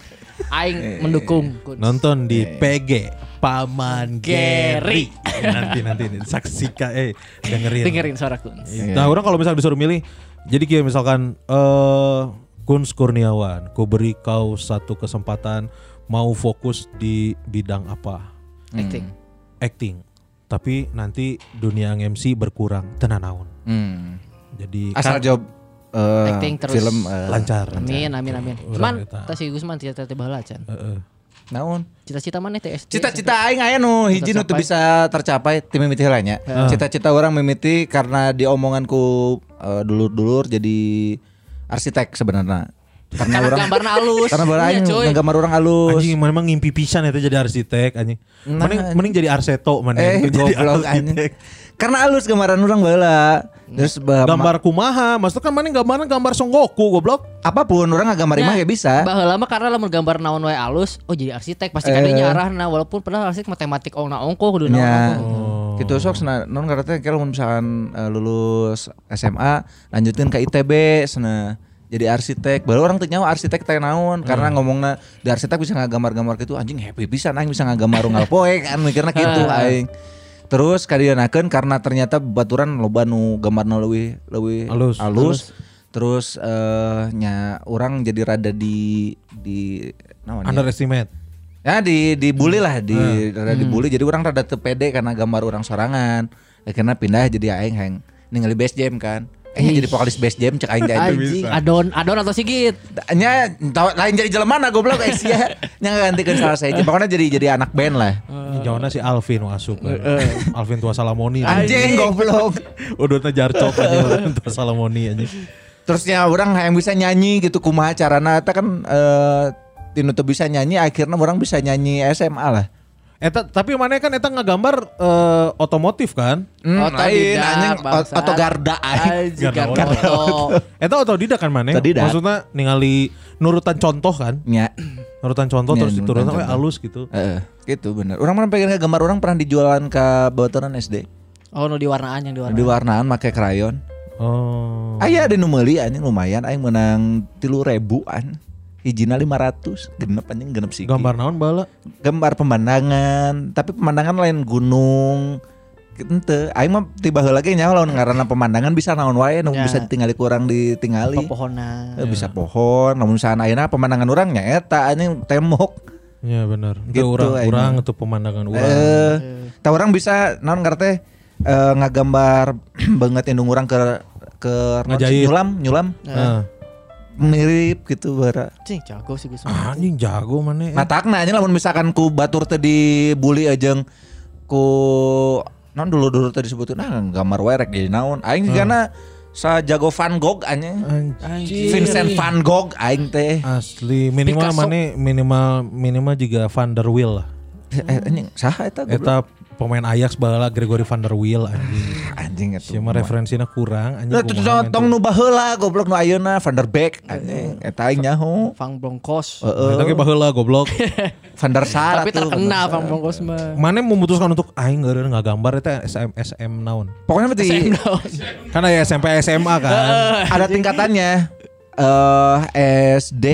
Aing mendukung. Kun. Nonton di PG Paman Gary. Nanti nanti saksikan eh dengerin. Dengerin suara Kun. Nah, orang kalau misalnya disuruh milih, jadi kayak misalkan eh Kun Kurniawan, ku beri kau satu kesempatan mau fokus di bidang apa? Acting. Acting. Tapi nanti dunia MC berkurang tenan naon. Hmm. Jadi Asal kan job eh, Acting terus. film eh, lancar. Amin amin amin. Urang Cuman eta. tas si Gusman cita-cita baheula can. Heeh. Naon? Cita-cita mana teh SD? Cita-cita aing aya nu hiji nu teu bisa tercapai ti mimiti heula nya. Cita-cita orang mimiti karena diomonganku eh, dulur-dulur jadi arsitek sebenarnya. Karena Karena orang gambarna halus. karena bara Iya, gambar orang halus. Anjing memang ngimpi pisan itu jadi arsitek anjing. Nah, mending mending jadi arseto mana Eh goblok anjing. Karena halus gambaran orang baheula. Terus ba- Gambar kumaha, maksudnya kan mana gambarnya gambar Songgoku goblok. apa pun orang ngagambar imah ya bisa. Baheula mah karena lamun gambar naon wae alus, oh jadi arsitek pasti Eh. kadinya arahna walaupun padahal arsitek matematik ongna ongko kudu naon Ya, ongko. gitu sok sana non karena kalau misalkan eh, lulus SMA lanjutin ke ITB sana jadi arsitek. Baru orang tuh nyawa arsitek teh naon? Karena ngomongna di arsitek bisa ngagambar-gambar gitu. Anjing happy bisa aing bisa ngagambar unggal poe kan mikirna gitu aing terus kadienakeun karena ternyata baturan loba nu gambarna leuwih leuwih Halus. halus terus eh nya orang jadi rada di di naon ya? Underestimate. Ya di dibully lah di Hmm. rada dibully jadi orang rada teu pede karena gambar orang sorangan. Akhirnya pindah jadi aing hang ningali base jam kan. Eh jadi vokalis base jam cek aing. Anjing, adon, adon atau sigit. Nya lain jadi jelema na goblok eh sia. Nya ngantikeun salah saya. Pokoknya jadi jadi anak band lah. Ini Jauhnya si Alvin masuk kan. Alvin tua Salamoni. Anjing goblok. Udah teh jarcok aja tua Salamoni anjing. Terusnya orang yang bisa nyanyi gitu kumaha carana eta kan eh tinu teu bisa nyanyi akhirnya orang bisa nyanyi SMA lah. Eta tapi mana kan eta ngagambar eh, otomotif kan? Hmm, Otodidak, lain anjing atau garda aing. Anjing, Garda oto. Eta otodidak kan mana? Otodidak. Maksudnya ningali nurutan contoh kan? Nya. Nurutan contoh Iya, terus diturunkan sampai halus gitu. Heeh, gitu bener. Orang mana pengen gambar orang pernah dijualan ke bawatoran SD. Oh, nu diwarnaan yang diwarnaan. Di warnaan make krayon. Oh. Aya ada nu meuli anjing lumayan aing menang 3000-an. Hijina 500, genep anjing genep sih. Gambar naon bala? gambar pemandangan, tapi pemandangan lain gunung. Ente, aing mah tiba heula ge nyaho lamun ngaranna pemandangan bisa naon wae nu Ya. bisa ditinggali kurang ditinggali. Pepohonan. Eh, bisa pohon, namun misalnya ayeuna pemandangan orang nyaeta anjing tembok. Ya benar. Itu Gitu, orang orang itu pemandangan orang. Eh, tah orang bisa naon ngarteh eh, ngagambar banget indung orang ke ke nyulam nyulam Nah, mirip gitu bara. Cing, jago sih Gus. anjing jago mana? ya? Matakna aja lamun misalkan ku batur teh dibully ajeng ku non dulu dulu tadi disebutin ah gambar werek jadi naon aing karena sa jago Van Gogh anjing Anjing. Vincent Van Gogh aing teh Asli minimal mana minimal minimal juga Van der Wiel lah. eh, anjing saha eta goblok? Eta pemain Ajax bala Gregory Van der Wiel anjing. anjing eta Cuma referensinya kurang anjing. Kumaha tong nu baheula goblok nu ayeuna Van der Beek anjing eta aing nyaho Fang Broncos. tuh. Eta ge baheula goblok. Van der Sar Tapi Van terkenal Sar. Fang Broncos mah. Mana memutuskan untuk aing ngeureun ngagambar eta SM SM naon. pokoknya mesti Karena ya SMP SMA kan. ada tingkatannya eh SD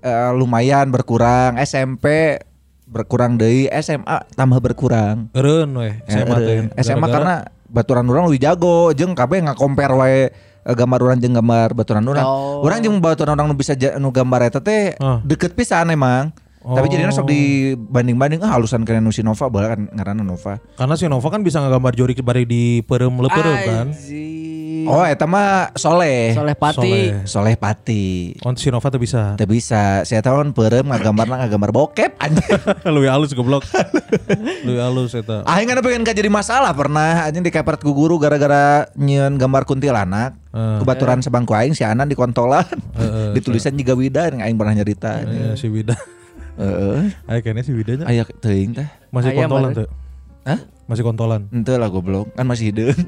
eh, lumayan berkurang SMP berkurang deui SMA tambah berkurang Eureun we Ya, SMA. SMA Gara-gara- karena baturan orang lebih jago jeung kabeh nggak compare wae eh, gambar orang jeung gambar baturan orang. Oh. Orang jeung baturan orang bisa nu gambar eta teh deket pisan emang. Tapi Oh. jadinya sok dibanding-banding ah halusan kena si Nova bae kan ngaranna Nova. Karena si Nova kan bisa ngagambar jori bari di perem leupeureuh kan. Oh eta mah Soleh. Soleh Pati. Soleh. Soleh Pati. On si Nova tuh bisa. Teu bisa. Saya tahu kan peureum ngagambarna ngagambar bokep anjing. Lu halus goblok. Lu halus eta. Aing kan pengen ka jadi masalah pernah anjing dikepret ku guru gara-gara nyieun gambar kuntilanak. Eh. Kebaturan sebangku aing si Anan di kontolan. Eh, Ditulisan juga Wida yang aing pernah nyerita. Eh, si Wida. Heeh. Ayo kayaknya si Widanya Aya teuing teh. masih kontolan tuh. Hah? Masih kontolan. Henteu lah goblok, kan masih hideung.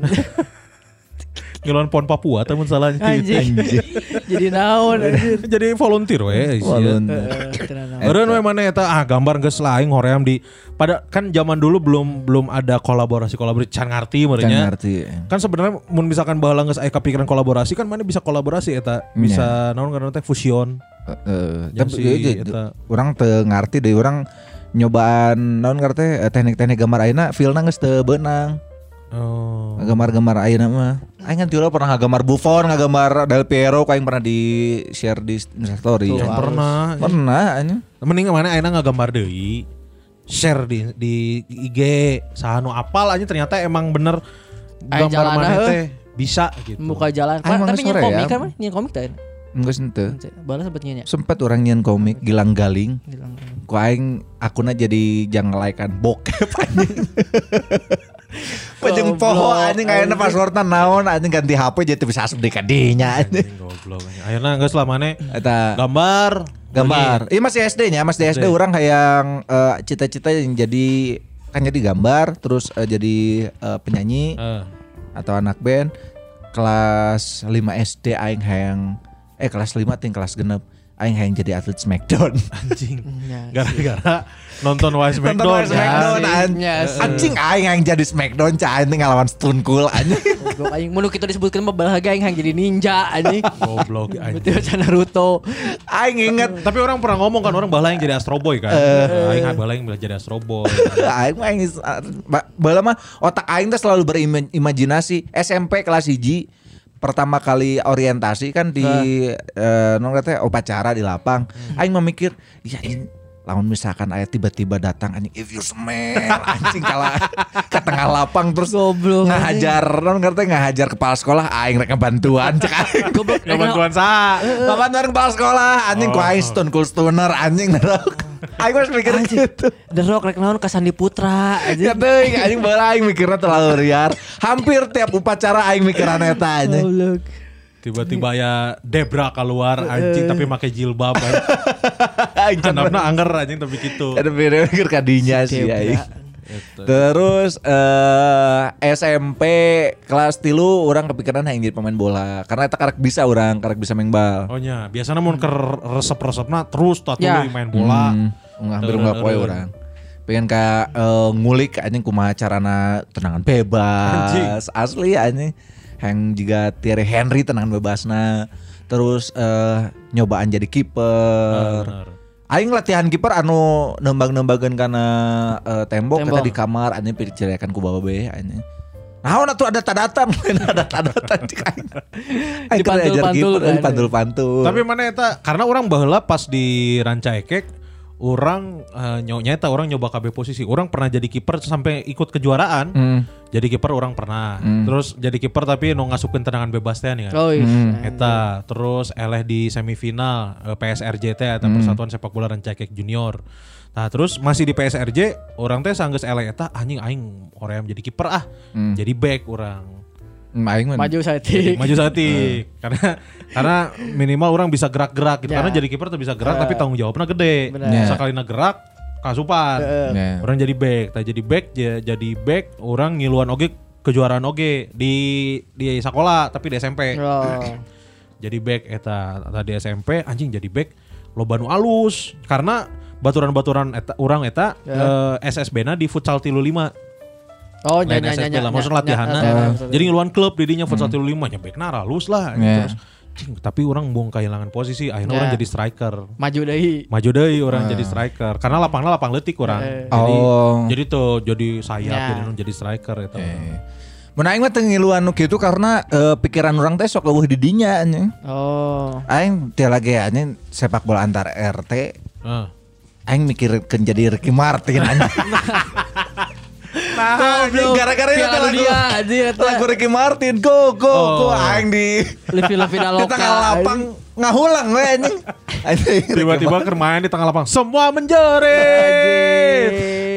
Ngiluan pon Papua temen salahnya. Anjing. Jadi naon anjir. Jadi volunteer we. sia. Volunteer. Eh, naon. Meureun we mana eta ah gambar geus lain hoream di pada kan zaman dulu belum belum ada kolaborasi kolaborasi can ngarti Can merenya. ngerti. Kan sebenarnya mun misalkan baheula geus aya kepikiran kolaborasi kan mana bisa kolaborasi eta bisa naon karena teh fusion. Heeh, Yang tapi si ieu ge- eta. urang teu ngarti deui urang nyobaan naon eh, teknik-teknik gambar ayeuna feelna geus teu beunang. Oh. Gambar-gambar ayeuna mah. Aing kan tiura pernah ngagambar Buffon, ngagambar Del Piero kau yang pernah di share di story. Yang pernah. Pernah anjing. Mending mana ayeuna ngagambar deui. Share di di IG sahanu apal aja ternyata emang bener gambar mana teh bisa gitu. Muka jalan. Ah, emang Tapi nyen sore komik ya? kan mah? Nyen komik teh. Enggak sente. Bala sempet nyen ya. Sempet orang nyian komik Gilang Galing. Bilang, Ku aing akuna jadi jangan laikan bokep anjing. Pajeng poho anjing kayaknya passwordnya naon anjing ganti HP jadi bisa asup di kadinya anjing. Goblok. Ayeuna geus lah mana Eta. gambar gambar. Iya masih SD nya, masih SD orang yang eh, cita-cita yang jadi kan jadi gambar terus eh, jadi eh, penyanyi atau anak band kelas 5 SD aing hayang eh kelas 5 ting kelas genep aing hayang jadi atlet Smackdown. anjing. Ya, Gara-gara nonton Wise Nonton Smackdown anjing. Ya, sih. Anjing aing yang jadi Smackdown cah anjing ngelawan Stone Cool anjing. Goblok aing mun kita disebutkan mah bala aing hang jadi ninja anjing. Goblok anjing. Betul macam Naruto. aing inget Tapi orang pernah ngomong kan orang bala yang jadi Astro Boy kan. Aing bala yang jadi Astro Boy. aing mah aing bala mah otak aing teh selalu berimajinasi SMP kelas 1 pertama kali orientasi kan di eh non teh upacara di lapang. Aing memikir, ya ini lamun misalkan ayah tiba-tiba datang anjing if you smell anjing kalah ke tengah lapang terus Goblok, ngahajar non ngerti ngahajar kepala sekolah aing rek bantuan cek aing Goblok. Bantuan sa. Kapan kepala sekolah anjing ku aing stone cool stoner anjing nerok. Aing masih mikir gitu. The Rock rek naon ka Sandi Putra Ya anjing. teuing anjing bala aing mikirnya terlalu liar. Hampir tiap upacara aing mikiran eta anjing. Goblok. Tiba-tiba ya Debra keluar anjing tapi pakai jilbab kan. Handapna anger anjing tapi gitu. ada beda mikir kadinya sih aing. Terus eh SMP kelas tilu orang kepikiran yang jadi pemain bola karena eta karek bisa orang karek bisa main bal. Oh nya, biasanya mau ke resep-resepna terus tak Ya. main bola. Hmm, hampir nggak poe orang. Pengen ka eh, ngulik anjing kumaha carana tenangan bebas. Asli anjing. Yang juga Thierry Henry tenangan bebasna. Terus eh nyobaan jadi kiper. Bener. Aing latihan kiper anu nembang-nembagan karena eh, tembok, Tembok. kita di kamar anjing diceriakan ku bawa be anjing. Nah, atuh ada tadatan, ada tadatan cik aing. Aing kiper, kan. dipantul-pantul. Tapi mana eta karena orang baheula pas di Ranca Ekek orang eh, nyo- nyata orang nyoba KB posisi. Orang pernah jadi kiper sampai ikut kejuaraan. Hmm. Jadi kiper orang pernah. Terus jadi kiper tapi nu ngasupkeun tendangan bebas teh nih kan. Oh iya. Eta terus eleh di semifinal eh, PSRJT atau Persatuan Sepak Bola Ranca Ekek Junior. Nah terus masih di PSRJ orang teh sanggeus eleh eta anjing aing hoream jadi kiper ah. Jadi back orang. Hmm, aing Maju saeutik. maju satik karena karena minimal orang bisa gerak-gerak gitu Ya. karena jadi kiper tuh bisa gerak tapi tanggung jawabnya gede. Ya. sekali gerak kasupan Ya. orang jadi back tak jadi back ja- jadi back orang ngiluan oge kejuaraan oge di di sekolah tapi di SMP Oh. jadi back eta tadi SMP anjing jadi back lo banu alus karena baturan-baturan eta orang eta Ya. eh, SSB-na di futsal tilu lima Oh lain nyanyi SSB nyanyi. lah maksudnya latihan jadi ngeluan klub didinya futsal tilu lima nya back halus lah Yeah. terus cing, tapi orang buang kehilangan posisi akhirnya Yeah. orang jadi striker maju deui. maju deh orang jadi striker karena lapangnya lapang letik orang Eh. jadi Oh. jadi tuh jadi sayap Ya. jadi jadi striker itu Mun aing mah teu ngiluan nu kitu karena eh, pikiran orang teh sok leuwih di dinya anjing. Oh. Aing teh lagi anjing sepak bola antar RT Ah. aing mikirkeun jadi Ricky Martin anjing. Nah, gara-gara itu lagu, Dunia, anjing, eta. lagu Ricky Martin, go go go Oh. aing di Film final di lokal. tengah lapang ngahulang we anjing. Tiba-tiba kermain di tengah lapang semua menjerit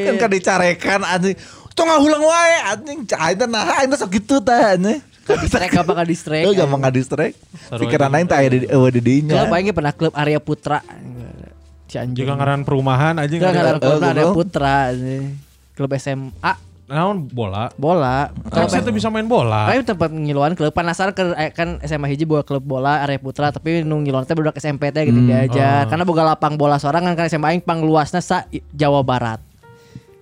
kan kan dicarekan anjing. Tuh ngahulang wae anjing. Aing teh nah aing teh sok kitu teh anjing. Distrek apa kan distrek? Lu gampang ngadistrek. Seru Pikiran aing teh aya di eueuh di dinya. Klub aing pernah klub Arya Putra. Si anjing. jika ngaran perumahan aja ngaran ada klub Eh, Arya. Putra anjing. Klub SMA. naon bola. Bola. Kalau saya tuh bisa main bola. Ayo tempat ngiluan klub penasaran ke eh, kan SMA hiji boga klub bola area putra tapi nu ngiluan teh budak SMP teh gitu diajar. Karena boga lapang bola sorangan kan SMA aing pang luasna sa Jawa Barat.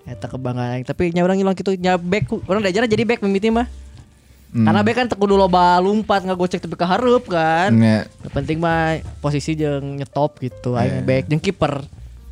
Eta kebanggaan aing tapi nya urang ngiluan kitu nya back urang diajar jadi back mimiti mah. Karena back kan kudu loba lompat ngagocek tepi ka hareup kan. Yang penting mah posisi jeung nyetop gitu aing back jeung kiper.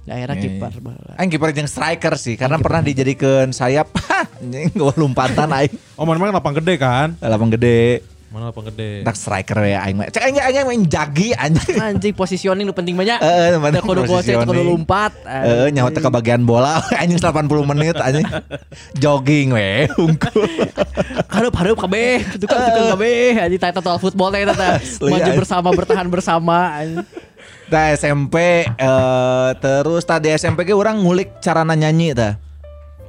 Daerah kiper baheula. Aing kiper jeung striker sih karena pernah dijadikan sayap. Anjing gua lompatan aing. Oh mana mana lapang gede kan? Lapang gede. Mana lapang gede. Tak striker ya aing mah. Cek aing aing main jagi anjing. Anjing positioning lu penting banyak. Heeh, Teu kudu gocek, kudu lompat. Eh nyawa teh ke bagian bola anjing 80 menit anjing. Jogging we unggul. Harap kabeh, tukang tukang kabeh. Anjing total football teh tata. Asli, Maju bersama bertahan bersama. anjing. Nah SMP eh terus tadi SMP ge orang ngulik carana nyanyi tah.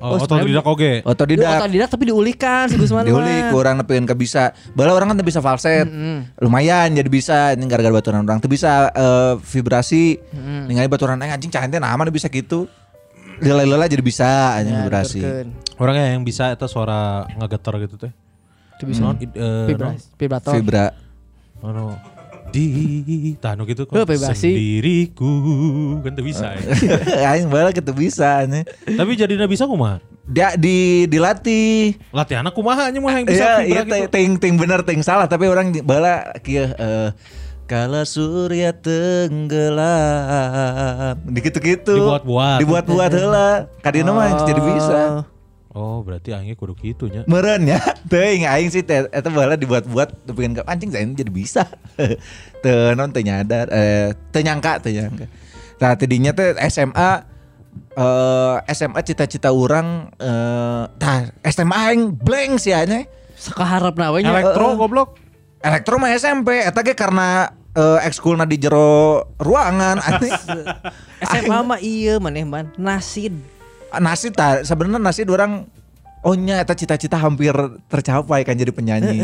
Oh, Oh, otodidak oge. Lu Otodidak. otodidak tapi diulikan si Gusman. Diulik orang nepikeun ke bisa. Bala orang kan teu bisa falset. Lumayan jadi bisa ini gara-gara baturan orang teu bisa eh, vibrasi. Ningali baturan aing anjing nah mana bisa gitu. Lila-lila jadi bisa anjing Ya, vibrasi. Orangnya yang bisa itu suara ngegetar gitu teh. Itu bisa. Eh, Vibras- Vibrator. Vibra. non, ano, di tanu gitu vibrasi. sendiriku kan tuh bisa ya. aing bala gitu bisa anjing. Tapi jadinya bisa kumaha? Dia di dilatih. Latihan aku mah hanya mah yang bisa Iya, iya gitu. ting ting bener ting salah tapi orang bala kieu eh Kala surya tenggelam Gitu-gitu Dibuat-buat. Dibuat-buat heula Kadina mah jadi bisa Oh, berarti aingnya kudu kitu nya. Meren ya Teuing aing sih teh Eta bala dibuat-buat Pengen ke anjing saya jadi bisa Teu non teu nyadar eh, Teu nyangka Teu nyangka Nah tadinya teh SMA eh SMA cita-cita orang eh tah SMA aing blank sih aja Sakaharap na we nya. Elektro goblok. Elektro mah SMP eta ge karena eh, ekskulna di jero ruangan aneh. SMA mah iya maneh man. Nasid. Nasi ta sebenarnya nasi orang oh nya eta cita-cita hampir tercapai kan jadi penyanyi.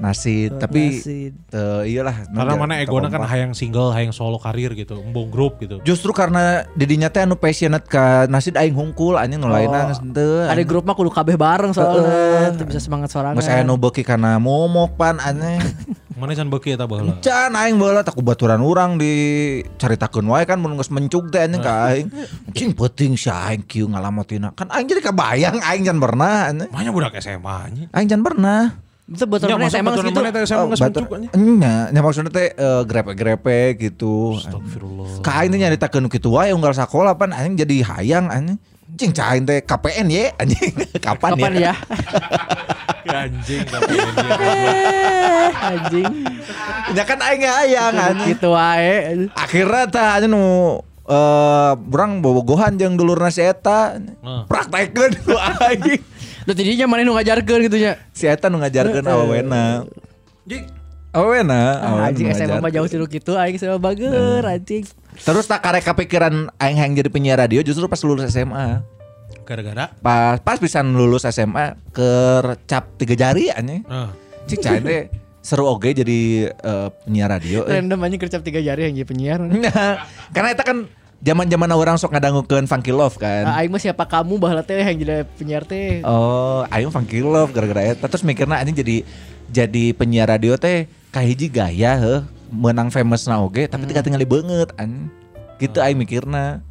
Nasi tapi Nasid. teu iyalah Karena nu mana egona kan hayang single, hayang solo karir gitu, embong grup gitu. Justru karena didinya teh anu passionate ka nasid aing hungkul anjing nu lainna teu. Ada grup mah kudu kabeh bareng soalnya. Teu bisa semangat sorangan. Geus aya nu beuki kana momok pan aneh. Mana can beuki eta baheula. Can aing baheula tak baturan urang dicaritakeun wae kan mun geus mencug teh anjing ka aing. Anjing penting si aing kieu ngalamotina. Kan aing jadi kebayang aing can pernah anjing. Mana budak SMA nya. Aing can pernah. Itu betul Ya, masa emang gitu. mana batur- mencuk nya. Nya, nya maksudnya teh eh, grepe-grepe gitu. Astagfirullah. Ka aing teh nyaritakeun kitu wae unggal sakola pan aing jadi hayang anjing. Cing cain teh KPN ye anjing. Kapan, Kapan ya? Anjing tapi ini. Eh, Anjing. Ya kan aing hayang anjing. Gitu wae. Akhirnya tah anu eh urang bobogohan jeung dulurna si eta. Heeh. Praktekeun ku aing. Lu tidinya mana nu ngajarkeun gitu nya. Si eta nu ngajarkeun awewena. Jing. Awewena, Ah, awewena anjing nu SMA mah jauh tilu gitu aing SMA bager anjing. Terus tak karek kepikiran aing hayang jadi penyiar radio justru pas lulus SMA. Gara-gara Pas pas bisa lulus SMA ke cap tiga jari anjing. Heeh. Cik cain teh seru oge jadi eh, penyiar radio. eh. Random anjing kerjap tiga jari yang jadi penyiar. Nah, Karena itu kan zaman-zaman orang sok ngadangukeun Funky Love kan. Ah, aing mah siapa kamu baheula teh yang jadi penyiar teh. Oh, aing Funky Love gara-gara eta terus mikirna anjing jadi jadi penyiar radio teh kahiji gaya heuh menang famous na oge tapi tinggal tinggali banget an. Gitu aing mikirna.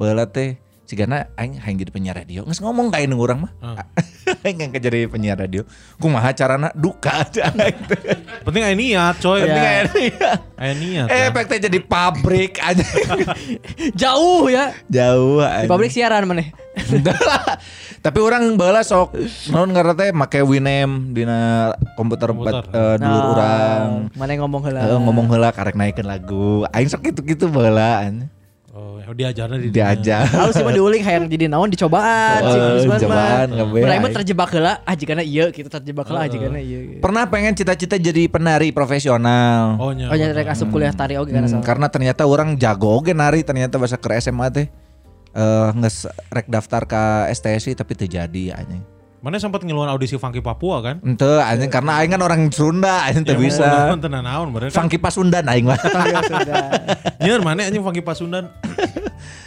Baheula teh Cigana aing hayang jadi penyiar radio. Geus ngomong ka ini urang mah. Aing yang jadi penyiar radio. Kumaha carana duka teh. Penting aya niat, coy. Ya. Penting aya Iya. aya niat. Eh, ya. efek teh jadi pabrik aja. Jauh ya. Jauh Di pabrik siaran lah. Tapi orang bala sok non ngarana teh make Winem dina komputer Komputer. empat eh, dulur Nah, urang. Mana yang ngomong heula. Heeh, ngomong heula karek naikeun lagu. Aing sok gitu-gitu baheula anjing. Oh, ya diajarna di Diajar. Lalu sih mah diulik hayang jadi naon dicobaan. Oh, Gusman mah. cobaan, kabeh. Mun terjebak heula ah jigana ieu gitu terjebak heula ah jigana ieu. Pernah pengen cita-cita jadi penari profesional. Oh, nya. Oh nya rek asup kuliah tari oge kan Hmm, karena ternyata orang jago oge nari ternyata bahasa ke SMA teh. Eh nges rek daftar ke STSI tapi teu jadi anjing. Mana sempat ngeluarin audisi Funky Papua kan? Ente anjing karena aing kan orang Sunda anjing teu bisa. Tenan naon bener kan. Funky Pasundan aing mah. Nyer mana anjing Funky Pasundan?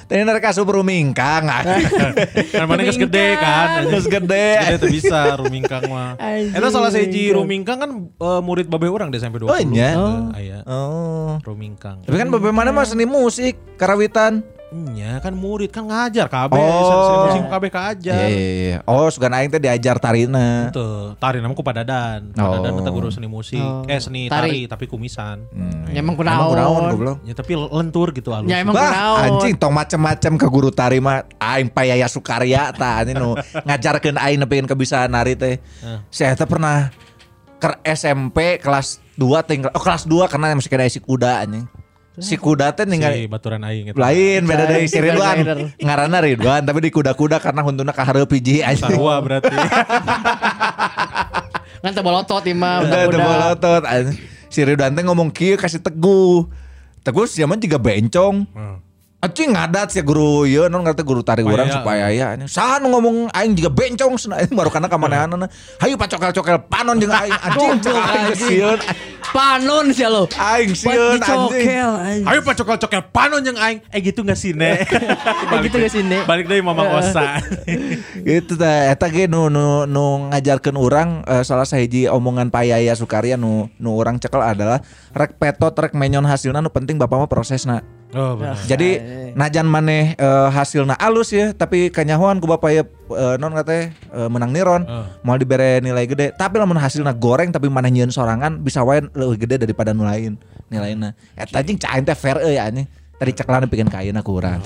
Tadi nerka asup rumingkang. kan mana geus gede kan. Geus gede. Gede tuh bisa rumingkang mah. Eta salah seji rumingkang kan eh, murid babe orang di SMP 20. Oh, iya? Eh. Oh. Rumingkang. Tapi kan bagaimana mah seni musik karawitan. Iya kan murid kan ngajar KB Oh. seni musik KB kajar. Iya, iya, iya. Oh, sugan aing teh diajar tarina. Tuh, tari nama ku Padadan. Oh. Padadan eta guru seni musik. Oh. Eh seni Tari. tari. tapi kumisan. Hmm. Ya, emang Emang kunaon kunaon. goblok. Ya tapi lentur gitu halus. Ya emang Bah, kunaon. anjing tong macem-macem ke guru tari mah aing payaya sukarya ta anjing nu ngajarkeun aing nepikeun kebiasaan nari teh. Eh. Saya teh pernah ke SMP kelas 2 tinggal oh kelas 2 karena masih kena si kuda anjing. Si kuda teh si ningali baturan aing gitu. lain beda dari si Si Ridwan. Ngaranna Ridwan tapi di kuda-kuda karena huntuna ka hareup hiji anjing. Sarua berarti. Kan teu bolotot imah udah. bolotot. Si Ridwan teh ngomong kieu kasih teguh. Teguh zaman juga bencong. Hmm. Acing ngadat sih guru ieu non ngarti guru tari Supaya, urang supaya ya anjing. Saha nu ngomong aing juga bencong cenah aing baru kana ka manahanana. Hayu pacokel-cokel panon jeung aing anjing geus sieun. Panon sih lo. Aing sieun anjing. Ayo pak cokel-cokel panon yang aing. Eh gitu gak sih ne? Eh, gitu gak sih, Ne? Balik dari Mama Osa. Gitu teh eta ge nu nu nu ngajarkeun urang eh, salah sahiji omongan payaya Sukarya nu nu urang cekel adalah rek petot rek menyon hasilna nu penting bapak mah prosesna. Oh benar. Jadi najan maneh eh, hasilna alus ya tapi kanyahoan ku bapak ya eh, non kate eh, menang niron Eh. mau dibere nilai gede tapi lamun hasilna goreng tapi maneh nyieun sorangan bisa wae leuwih gede daripada nu lain nilainya. Eta jeung cain teh fair euy anjing. Tadi cekelan bikin kaina ku urang.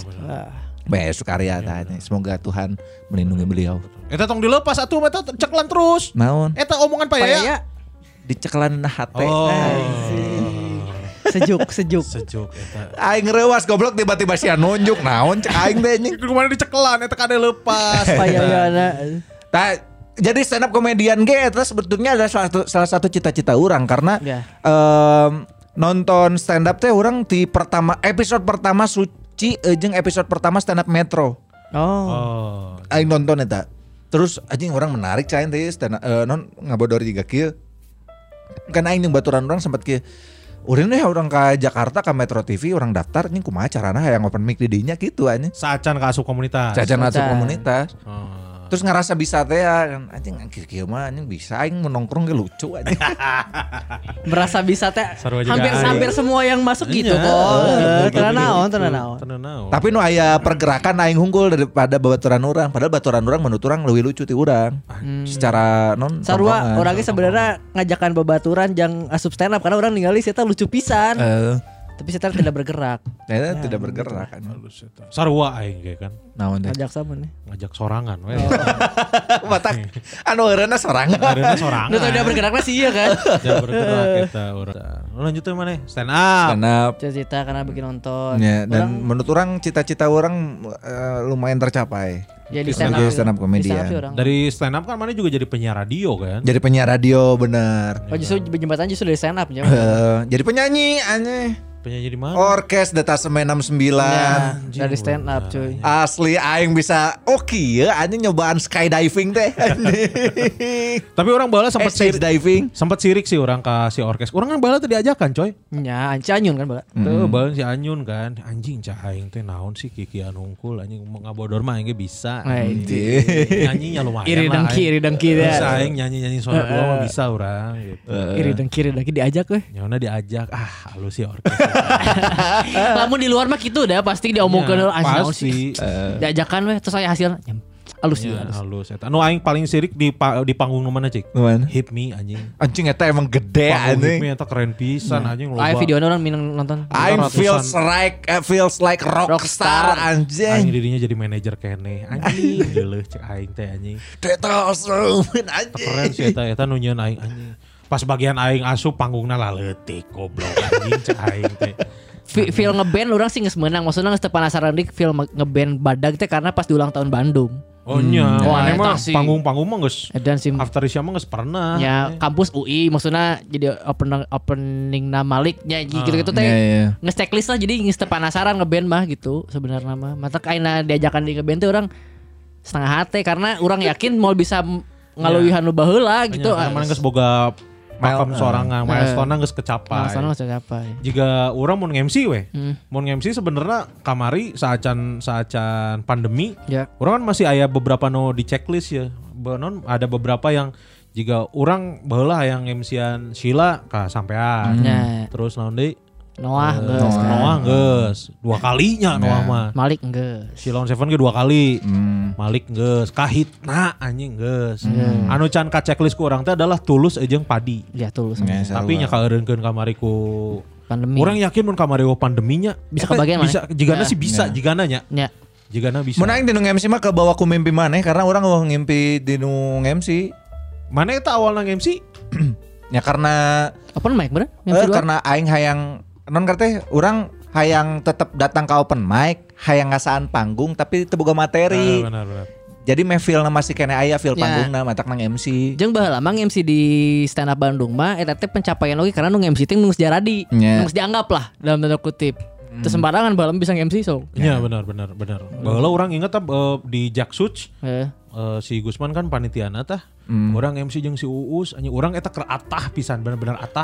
Bae Sukarya tanya. Semoga Tuhan melindungi beliau. Eta tong dilepas atuh eta ceklan terus. Naon? Eta omongan ya? payaya. Payaya. Diceklan hate. Oh. Sejuk, sejuk. Sejuk eta. Aing reuas goblok tiba-tiba sia nunjuk naon cek aing teh anjing. Ke mana diceklan eta kade lepas. Payayana. Tah, jadi stand up komedian ge eta sebetulnya adalah salah satu salah satu cita-cita orang karena Ya. em, nonton stand up teh orang di pertama episode pertama suci jeung episode pertama stand up metro. Oh. Oh. Aing nonton eta. Terus anjing orang menarik cain teh stand up eh, non ngabodor juga kieu. Kan aing jeung baturan orang sempat kieu. Deh orang ke Jakarta ke Metro TV orang daftar anjing kumaha carana hayang open mic di dinya gitu anjing. Saacan ke asup komunitas. Masuk Jajan. komunitas. Oh. Terus ngerasa bisa teh ya kan anjing kieu kieu mah anjing bisa aing menongkrong ge lucu anjing. Merasa bisa teh. Hampir aing. hampir semua yang masuk gitu Iya. kok. Gitu, Tenan gitu, naon, gitu. tenan naon. Tenan naon. Tapi nu aya pergerakan aing unggul daripada baturan orang. Padahal baturan orang menurut orang lebih lucu ti urang. Secara non Sarua orangnya sebenarnya ngajakan babaturan jang asup stand up karena orang ningali saya lucu pisan. Tapi saya tidak bergerak. ternyata tidak bergerak kan. Sarua aing ge kan. Naon teh? Ngajak sama nih. Ngajak sorangan we. Matak anu eureuna sorangan. Karena sorangan. Udah tidak bergeraknya sih iya kan. Jangan bergerak kita urang. Lanjut tuh mana? Stand up. Stand up. Cerita karena bikin nonton. Ya, dan Orang menurut orang cita-cita orang eh, lumayan tercapai. ya di stand up. stand up Di comedian. stand up sih orang. Dari stand up kan mana juga jadi penyiar radio kan? Jadi penyiar radio bener. Oh justru jembatan justru dari stand up ya. Eh, jadi penyanyi aneh. Penyanyi di mana? Orkes Detasemen 69. Ya, dari stand up cuy. Asli aing bisa oke ya anjing nyobaan skydiving teh. Tapi orang bala eh, sempat stage sirik, diving. sempat sirik sih orang ke si orkes. Orang kan bala tuh diajakan coy. Ya, Anci Anyun kan, Bala. Tuh bala si Anyun kan. Anjing cah aing teh naon sih Kiki Anungkul anjing mau ngabodor mah aing ge bisa. Anjing. Nyanyinya lumayan Iri dengki, iri dengki Bisa ya. aing nyanyi-nyanyi suara dua mah bisa orang gitu. Iri dengki, iri dengki diajak weh. Nyona diajak ah halus sih orkes. Lamun di luar mah gitu dah pasti diomongkeun Ya, anjing pasti. sih. Diajakan weh terus saya nyam, halus sih Ya, halus. halus eta. Nu aing paling sirik di pa- di panggung nu mana cik? Mana? Hip me anjing. Anjing eta emang gede Panggung anjing. me eta keren pisan anjing loba. Live videonya orang minang nonton. Aing Ratusan. feels like eh, feels like rockstar Aing anjing. dirinya jadi manajer kene. Anjing geuleuh cek aing teh anjing. Awesome anjing. Keren sih eta eta nu nyieun aing anjing. Pas bagian aing asup panggungna laletik goblok anjing cek aing teh. Feel ngeband orang sih geus meunang. Maksudnya geus teu penasaran dik feel ngeband badag teh karena pas diulang tahun Bandung. Oh nya, Oh, mana eta mah sih. panggung-panggung mah geus Dan sim after Isya mah geus pernah. ya kampus UI maksudnya jadi opening opening nama Malik nya gitu-gitu teh. Iya, iya. Nge checklist lah jadi geus teu penasaran ngeband mah gitu sebenarnya mah. Mata kaina diajakan di ngeband teh orang setengah hati karena orang yakin mau bisa m- ngaluwihan nu baheula gitu. Gitu. Mana geus boga makam sorangan, eh. milestone geus kecapai. Sana nggak apa. Jika orang mau nge-MC weh. Hmm. Mau nge-MC sebenarnya kamari saacan saacan pandemi. Ya. Orang kan masih aya beberapa no di checklist ya. Benon ada beberapa yang jika orang baheula yang MC-an Sheila ka sampean. Ya. Terus naon deui? Noah Eh, geus. kan. Noah geus. Dua kalinya Noah mah. Malik geus. Sheila on Seven ge dua kali. Hmm. Malik geus, Kahitna anjing geus. Anu can ka checklist ku urang teh adalah tulus jeung padi. Ya tulus. Ya, Tapi nya kaeureunkeun kamari ku Pandemi. Orang yakin mun kamari pandeminya Bisa eta kebagian, bisa Mane. jigana Ya. sih bisa Ya. jigana nya. Ya. Jigana bisa. Mun aing di nu MC mah ke bawah ku mimpi maneh karena orang mau ngimpi di nu MC. Mana eta awalna MC? Ya karena Open mic bener? Eh, karena aing hayang non karte orang hayang tetap datang ke open mic, hayang ngasaan panggung tapi teu boga materi. Ah, benar benar. Jadi me feel masih kena aya feel Ya. panggungna matak nang MC. Jeung baheula mah MC di stand up Bandung mah eta teh pencapaian oge karena nu MC teh nu geus jaradi. Geus dianggap lah dalam tanda kutip. Terus sembarangan baheula mah bisa MC so. Iya benar benar benar. Baheula orang inget ah, eh, di Jaksuc Eh. Eh, si Gusman kan panitiana tah. Orang MC jeung si Uus, anjing orang eta keur atah pisan bener-bener atah.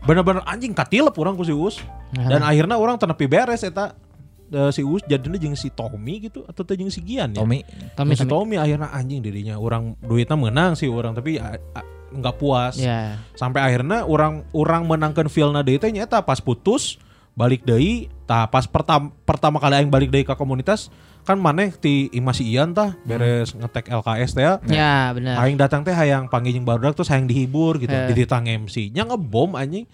Bener-bener anjing katilep orang ku si Uus. Dan akhirnya orang tenepi beres eta eh, si Uus jadinya jeung si Tommy gitu atau teh jeung si Gian ya. Tommy. Tommy, si Tommy. Tommy akhirnya anjing dirinya orang duitnya menang sih orang tapi a- a- nggak puas Ya. sampai akhirnya orang orang menangkan feelna deui teh nyata pas putus balik deui tah pas pertama pertama kali aing balik deui ke komunitas kan maneh ti masih Ian tah beres ngetek LKS teh ya. Ya, benar. Aing datang teh hayang panggil jeung barudak terus hayang dihibur gitu. Eh. Di ditang MC. Nya ngebom anjing.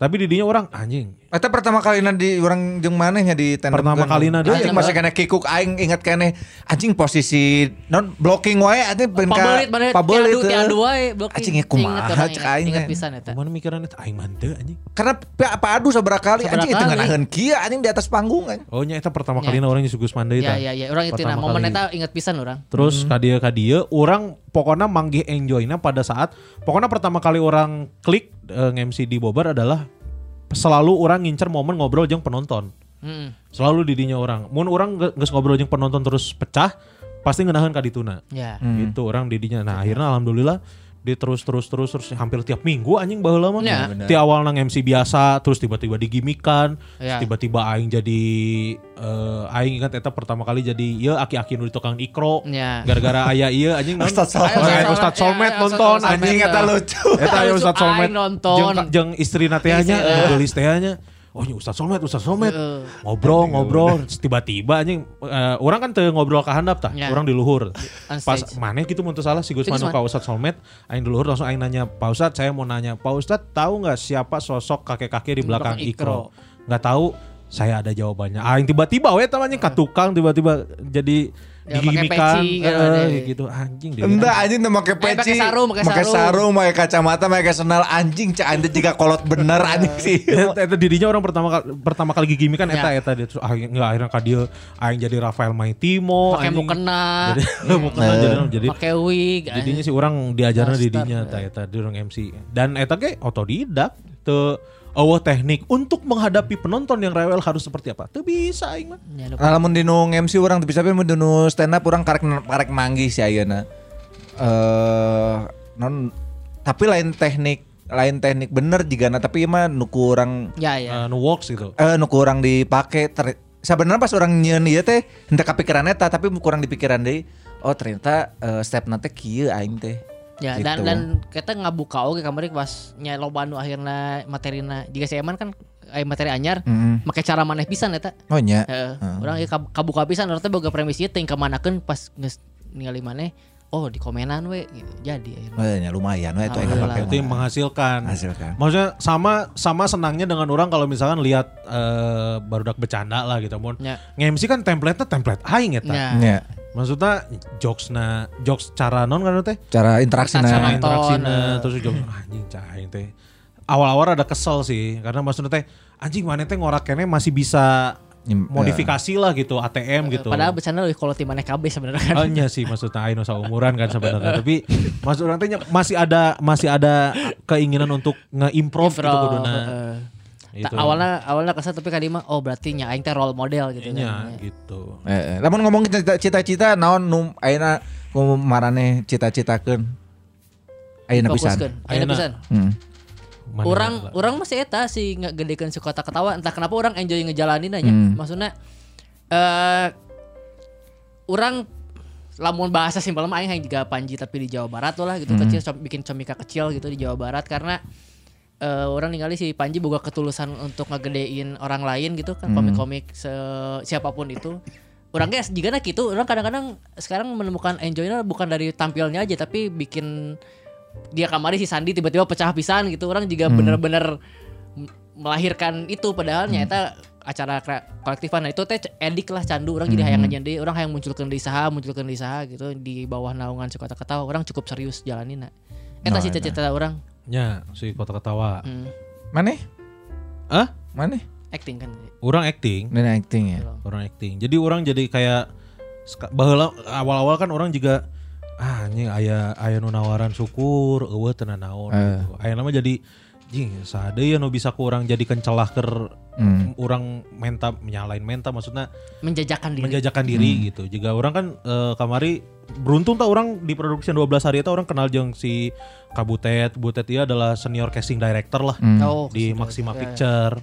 Tapi didinya orang anjing. Eta pertama kali di orang jeung manehnya di tenda Pertama kalina deui. Anjing masih kena kikuk aing ingat kene anjing posisi non blocking wae anjing ben ka Pabelit pabelit, tiadu wae blocking. Anjing ya kumaha, cek aing, Ingat eh. pisan eta. Kumaha mikiran eta aing mah teu anjing. Karena pa- apa adu sabaraha kali anjing itu kali. nganaheun kieu anjing di atas panggung anjing. Oh nya eta pertama Ya. kali orang nyusul Gusman deui Ya ya ya, orang itu nah momen kali. eta ingat pisan orang. Terus kadia kadia orang pokoknya manggih enjoynya pada saat pokoknya pertama kali orang klik eh, nge-MC di Bobar adalah selalu orang ngincer momen ngobrol jeung penonton. Heeh. Selalu didinya orang. Mun orang geus ngobrol jeung penonton terus pecah, pasti ngeunaheun ka dituna. Ya. Gitu orang didinya. Nah, akhirnya alhamdulillah dia terus terus terus terus hampir tiap minggu anjing baheula mah. Ya. Ti awal nang MC biasa terus tiba-tiba digimikan, Ya. tiba-tiba aing jadi eh, aing ingat eta pertama kali jadi ieu aki-aki nu di tukang ikro. Ya. Gara-gara aya ieu anjing? Ustaz Solmed. Ustaz Ya, Solmed ya, nonton Ustaz Solmed. anjing eta lucu. Eta aya Ustaz Solmed nonton. jeung jeung istri natehanya, Istri, gelis tehanya. Oh ini Ustaz Solmed, Ustaz Solmed. Heeh. Ngobrol, ngobrol, tiba-tiba anjing eh, orang kan teu ngobrol ka handap tah, Ya. orang di luhur. Pas mana gitu mun teu salah si Gusman ka Ustaz Solmed, aing di luhur langsung aing nanya, "Pak Ustaz, saya mau nanya, Pak Ustaz tahu nggak siapa sosok kakek-kakek di belakang belakang Ikro?" Ikro. Nggak tahu, saya ada jawabannya. Aing tiba-tiba we tamanya ka tukang tiba-tiba jadi Ya, pakai digigimikan peci, kan, eh, ada. gitu anjing dia. Enggak anjing Eh, pakai peci. sarung, pakai Make sarung. sarung, make kacamata, make sendal anjing cek anda jika kolot bener anjing sih. Eta, dirinya orang pertama kali pertama kali gigimi kan eta Ya. eta dia terus akhirnya enggak akhirnya ka dia aing jadi Rafael Maitimo Pakai anjing. mukena. Jadi mukena jadi jadi Pakai wig. jadinya sih orang diajarna Master. didinya eta eta di orang MC. Dan eta ge otodidak teu eueuh teknik untuk menghadapi penonton yang rewel harus seperti apa. Teu bisa aing mah. Ya, nu- Nah, lamun di nu MC orang tapi tapi mun nu stand up orang karek karek manggih si ayeuna. Eh non tapi lain teknik lain teknik bener jigana tapi ieu mah nuku orang Ya ya. Eh, nu works gitu. eh nuku orang dipake ter sebenarnya pas orang nyeun ieu teh henteu kepikiran eta tapi kurang dipikiran deui. Oh ternyata eh, step nanti kieu aing teh. Ya Gitu. dan dan kita ngabuka oge kamari pas nya loba nu akhirna materina jika saya eman kan aya materi anyar Mm. make cara maneh pisan eta. Oh nya. Heeh. Urang ieu kab- kabuka pisan urang teh boga premisi teh kemanakeun pas geus ningali maneh oh di komenan we gitu. Jadi akhirnya. Oh, nya lumayan we itu Alhamdulillah. kapake. Itu yang menghasilkan. Menghasilkan. Maksudnya sama sama senangnya dengan orang kalau misalkan lihat eh, barudak bercanda lah gitu. Mun Ya. nge-MC kan template-nya template aing eta. Ya. Nya. Maksudnya jokesna jokes cara non kan teh Cara interaksi Cara cara nah. interaksinya eh. terus jokes anjing cah aing teh. Awal-awal ada kesel sih karena maksudnya teh anjing mana teh ngorakennya masih bisa Nyem- modifikasi lah gitu ATM gitu. Padahal bercanda lebih kalau tim maneh KB sebenarnya kan. Oh iya sih maksudnya Aino umuran kan sebenarnya tapi maksud orang teh masih ada masih ada keinginan untuk nge-improve gitu kuduna. Heeh. Itu. Tak, awalnya awalnya kesel tapi kali mah oh berarti nya aing teh role model gitu Iya kan. gitu. Eh, eh. lamun ngomong cita- cita-cita naon nu ayeuna marane cita-citakeun. Ayeuna pisan. Ayeuna pisan. Hmm. Mana Orang lah. orang masih eta sih nggak gedekan si kota ketawa entah kenapa orang enjoy ngejalanin aja. Hmm. Maksudnya eh orang lamun bahasa simpel mah aing yang juga Panji tapi di Jawa Barat tuh lah gitu Hmm. kecil bikin comika kecil gitu di Jawa Barat karena eh orang ningali si Panji boga ketulusan untuk ngegedein orang lain gitu kan Hmm. komik-komik se- siapa pun itu. Orang guys jika gitu. Orang kadang-kadang sekarang menemukan enjoynya bukan dari tampilnya aja tapi bikin dia kamari si Sandi tiba-tiba pecah pisan gitu. Orang juga bener-bener m- melahirkan itu padahal nyata acara kolektifan. Nah itu teh edik lah candu. Orang jadi hayang jadi orang hayang munculkan di saha munculkan di saha gitu. Di bawah naungan si kota ketawa orang cukup serius jalanin nah. Eta sih cita-cita orang Ya, si kota ketawa. hmm, Mana? Ah? Mana? acting kan Orang acting, Ini acting ya. orang acting. Jadi orang jadi kayak baheula awal-awal kan orang juga ah anjing aya aya nu nawaran syukur eueuh teu naon Eh. gitu. Aya nama jadi jing sade ya nu bisa ku urang jadikan celah keur Hmm. orang menta menyalain menta maksudnya menjajakan diri menjajakan diri gitu. Juga orang kan eh, kamari beruntung tak orang di produksi 12 hari itu orang kenal jeung si Kabutet. Butet dia adalah senior casting director lah Hmm. oh di Maxima Picture.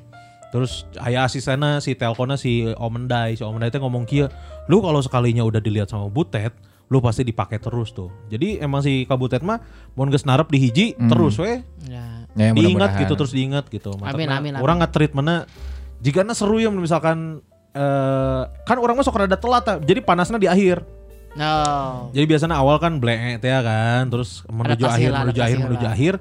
Terus aya asistennya si Telkona si Omendai, si Omendai itu ngomong kia, lu kalau sekalinya udah dilihat sama Butet, lu pasti dipakai terus tuh. Jadi emang si Kabutet mah mau geus narep di hiji terus we ya Ya, diingat mudah-mudahan. gitu terus diingat gitu. Amin, amin, amin. Orang nge-treatmentnya jika seru ya misalkan eh kan orang mah sok rada telat jadi panasnya di akhir. no Jadi biasanya awal kan blek ya kan, terus menuju akhir, lah, menuju akhir, menuju lah. akhir.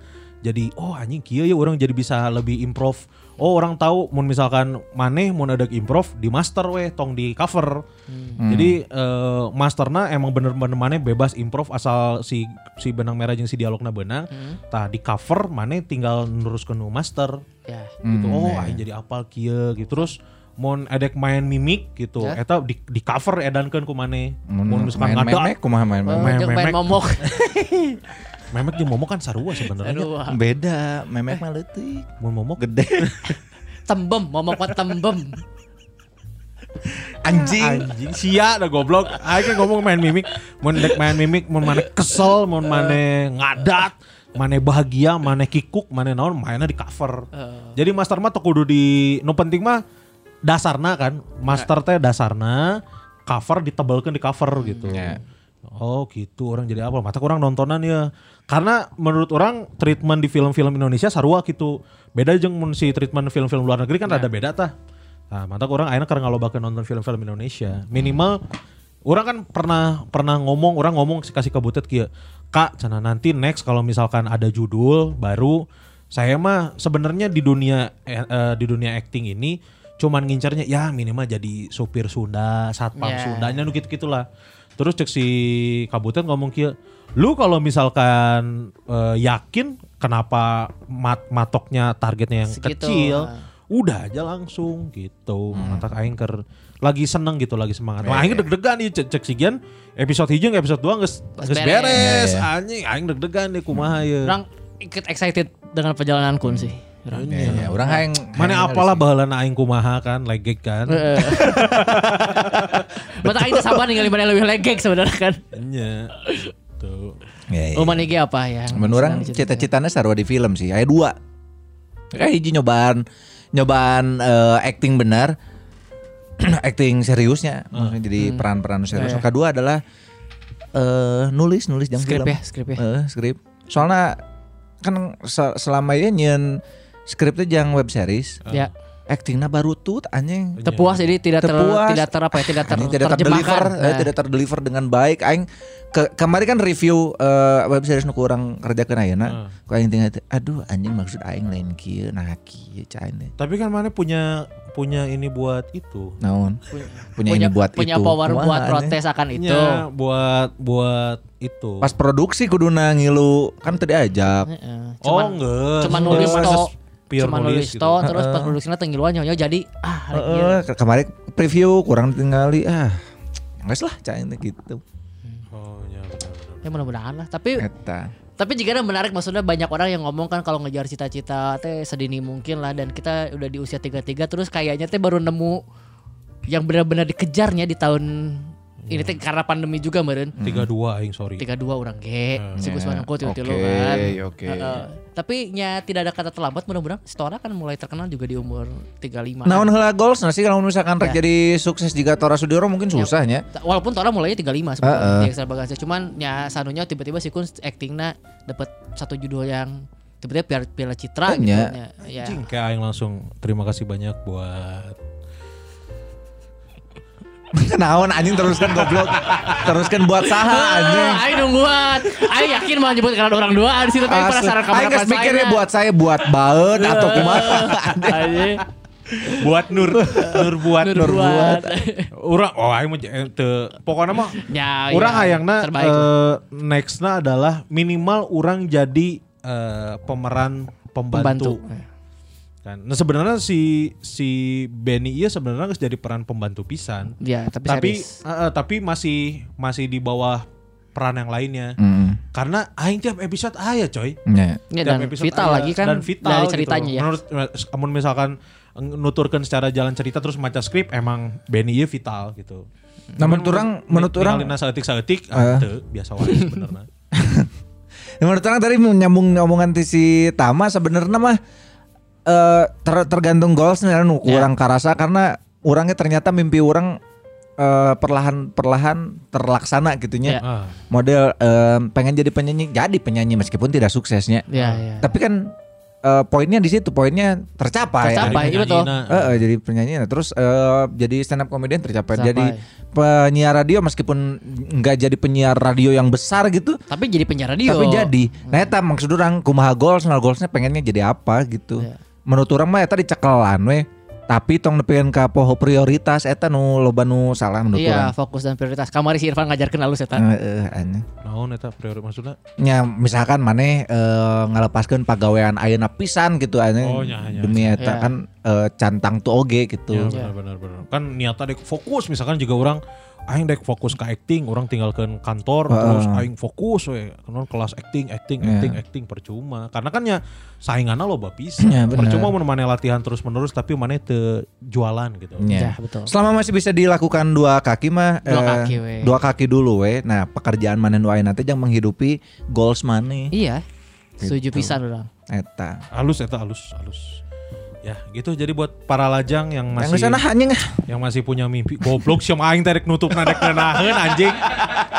Jadi oh anjing kieu ya orang jadi bisa lebih improv. Oh orang tahu mun misalkan maneh mun ada improv di master weh tong di cover. Hmm. Jadi eh, masterna emang bener-bener maneh bebas improv asal si si benang merah jeung si dialogna beunang. Hmm. Tah di cover maneh tinggal neruskeun nu master ya gitu. Hmm, Oh, ya. jadi apal kieu gitu. Terus mun edek main mimik gitu, Ya. eta di, di cover edankeun ku maneh. Mun Mun misalkan main ngada memek kumaha main Oh, memek. main memek. momok Memek jeung momok kan sarua sebenarnya. Beda, memek mah leutik. Mun momok Gede. tembem momok mah tembem Anjing. anjing sia dah goblok. Aing kan ngomong main mimik, mun dek main mimik, mun maneh kesel, mun maneh ngadat, maneh bahagia, maneh kikuk, maneh naon mainnya di cover. Jadi master mah teu kudu di nu penting mah dasarna kan. Master teh dasarna cover ditebelkeun di cover gitu. Ya. Oh gitu orang jadi apa? Mata kurang nontonan ya. Karena menurut orang treatment di film-film Indonesia sarua gitu. Beda jeung mun si treatment film-film luar negeri kan rada beda tah. Nah, mata kurang akhirnya karena ngalobakeun nonton film-film Indonesia. Minimal orang kan pernah pernah ngomong, orang ngomong si kasih ke Butet kieu. Kak, cana nanti next kalau misalkan ada judul baru saya mah sebenarnya di dunia eh, eh, di dunia acting ini cuman ngincernya ya minimal jadi supir Sunda, satpam Ya. Sundanya nu gitu-gitulah. Terus cek si Kabutet ngomong kia, lu kalau misalkan eh, yakin kenapa mat matoknya targetnya yang Segitu, kecil, ah. udah aja langsung gitu. Mata aing keur lagi seneng gitu, lagi semangat. Wah, Iya, aing deg-degan nih cek, cek sigian episode hijau episode 2 geus geus beres. beres. Iya, iya. Anjing aing deg-degan nih kumaha ya. orang ikut excited dengan perjalanan kun sih Orang. Ya, ya, orang hayang Mana apalah baheulana aing kumaha kan, legek kan. Mata aing sabar ningali mana lebih legek sebenarnya kan. Nya. Tuh. sih. Ya, ya. Oh ge apa ya? Menurut orang cita-citanya sarua di film sih. Aya dua. Kayak hiji nyobaan nyobaan eh, acting benar. acting seriusnya. Maksudnya jadi peran-peran serius. Ya, ya. Kedua adalah eh nulis nulis jang Skrip film. ya, skrip ya. Eh, skrip. Soalnya kan se- selama ini nyen skripnya jang web series. Ya, Actingnya baru tuh anjing. terpuas jadi tidak ter, Terpuas. tidak ter apa ya, tidak ter, Anjing tidak terdeliver, eh, Nah. tidak terdeliver dengan baik. Aing ke, kemarin kan review eh, web series nu kurang kerjakeun ayeuna. Ku aing tinggal aduh anjing maksud aing lain kieu nah kieu cain deh. Tapi kan mana punya punya ini buat itu. Naon? Punya, punya ini buat punya itu. power Kumaha, buat anjing? protes akan itu. Nya buat buat itu. Pas produksi kuduna ngilu kan tadi ajak. Heeh. oh Cuman enggak. cuma nulis pure cuma nulis gitu. to, terus pas produksinya tenggiluan nyonya jadi ah ke- kemarin preview kurang tinggali ah. Geus lah cain teh gitu. Oh ya benar-benar. Ya mudah-mudahan lah. Tapi Eta. tapi jika ada menarik maksudnya banyak orang yang ngomong kan kalau ngejar cita-cita teh sedini mungkin lah dan kita udah di usia 33 terus kayaknya teh baru nemu yang benar-benar dikejarnya di tahun ini teh karena pandemi juga meureun. Tiga dua aing sorry. tiga dua orang ge si Gusman tilu tilu Oke, kan oke. Heeh. tapi nya tidak ada kata terlambat mudah-mudahan Stora kan mulai terkenal juga di umur 35 Naon heula goals nasi kalau misalkan rek Ya. jadi sukses jika Tora Sudiro mungkin susahnya. walaupun Tora mulainya 35 Heeh. sebetulnya di ekstravaganza cuman ya sanunya tiba-tiba si Kun actingnya dapat satu judul yang tiba-tiba piala, citra gitu Iya. ya, ya. Anjing kayak aing langsung terima kasih banyak buat Naon anjing teruskan goblok. teruskan buat saha anjing. Ayo nungguan. Ayo yakin mau nyebut karena orang dua di situ tapi penasaran kabar geus mikirnya buat saya buat baut atau kumaha. Anjing. buat Nur Nur buat Nur buat. Urang oh aing mah teu pokoknya mah Ya, Urang ya, hayangna terbaik. eh, nextna adalah minimal orang jadi eh, pemeran pembantu. Pembantu. Kan. Nah sebenarnya si si Benny iya sebenarnya harus jadi peran pembantu pisan. Ya, tapi, Tapi eh, tapi masih masih di bawah peran yang lainnya. Mm. Karena aing tiap episode aya coy. Ya. Ya, Tiap dan episode vital aya. lagi kan dan vital dari gitu. ceritanya ya. Menurut amun misalkan nuturkan secara jalan cerita terus maca skrip emang Benny ieu vital gitu. Nah, menurut orang, menurut orang, saeutik-saeutik ah, Eh. teu, biasa wae sebenarnya. menurut orang tadi nyambung omongan si Tama sebenarnya mah eh ter- tergantung goals nih nu Ya. orang karasa karena orangnya ternyata mimpi orang eh, perlahan-perlahan terlaksana gitunya. Ya. Ah. Model eh, pengen jadi penyanyi, jadi penyanyi meskipun tidak suksesnya. Ya, ya. Tapi kan eh, poinnya di situ, poinnya tercapai. Tercapai. iya betul. Penyanyi, Eh, eh, jadi penyanyi nah, terus eh, jadi stand up comedian tercapai. Tercapai. Jadi penyiar radio meskipun nggak jadi penyiar radio yang besar gitu, Tapi jadi penjara radio. tapi jadi. Nah, eta maksud orang kumaha goals, nah goalsnya pengennya jadi apa gitu. Iya. Menurut orang mah eta dicekelan we. Tapi tong nepikeun ka poho prioritas eta nu loba nu salah menurut Iya, orang. fokus dan prioritas. Kamari si Irfan ngajarkeun alus eta. Heeh, aneh. Naon eta prioritas maksudnya? nya misalkan maneh eh, ngalepaskeun pagawean ayeuna pisan gitu aneh Oh, nya, nya, demi eta Ya. kan eh, cantang tuh oge gitu. Ya benar benar benar. Kan niatnya dek fokus misalkan juga orang aing dek fokus ke acting, orang tinggalkan kantor terus aing fokus we kelas acting, acting, Ya. acting, acting percuma. Karena kan ya sainganna loba pisan. Ya, benar. percuma mun maneh latihan terus-menerus tapi maneh teu jualan gitu. Ya. Ya, betul. Selama masih bisa dilakukan dua kaki mah Dua eh, kaki, we. dua kaki dulu we. Nah, pekerjaan maneh nu ayeuna teh yang menghidupi goals maneh. Iya. Setuju Gitu. pisan orang. Eta. Halus eta halus, halus. Ya, gitu jadi buat para lajang yang Yang masih sana anjing yang masih punya mimpi goblok siapa aing tarik nutup nadek nenaheun anjing.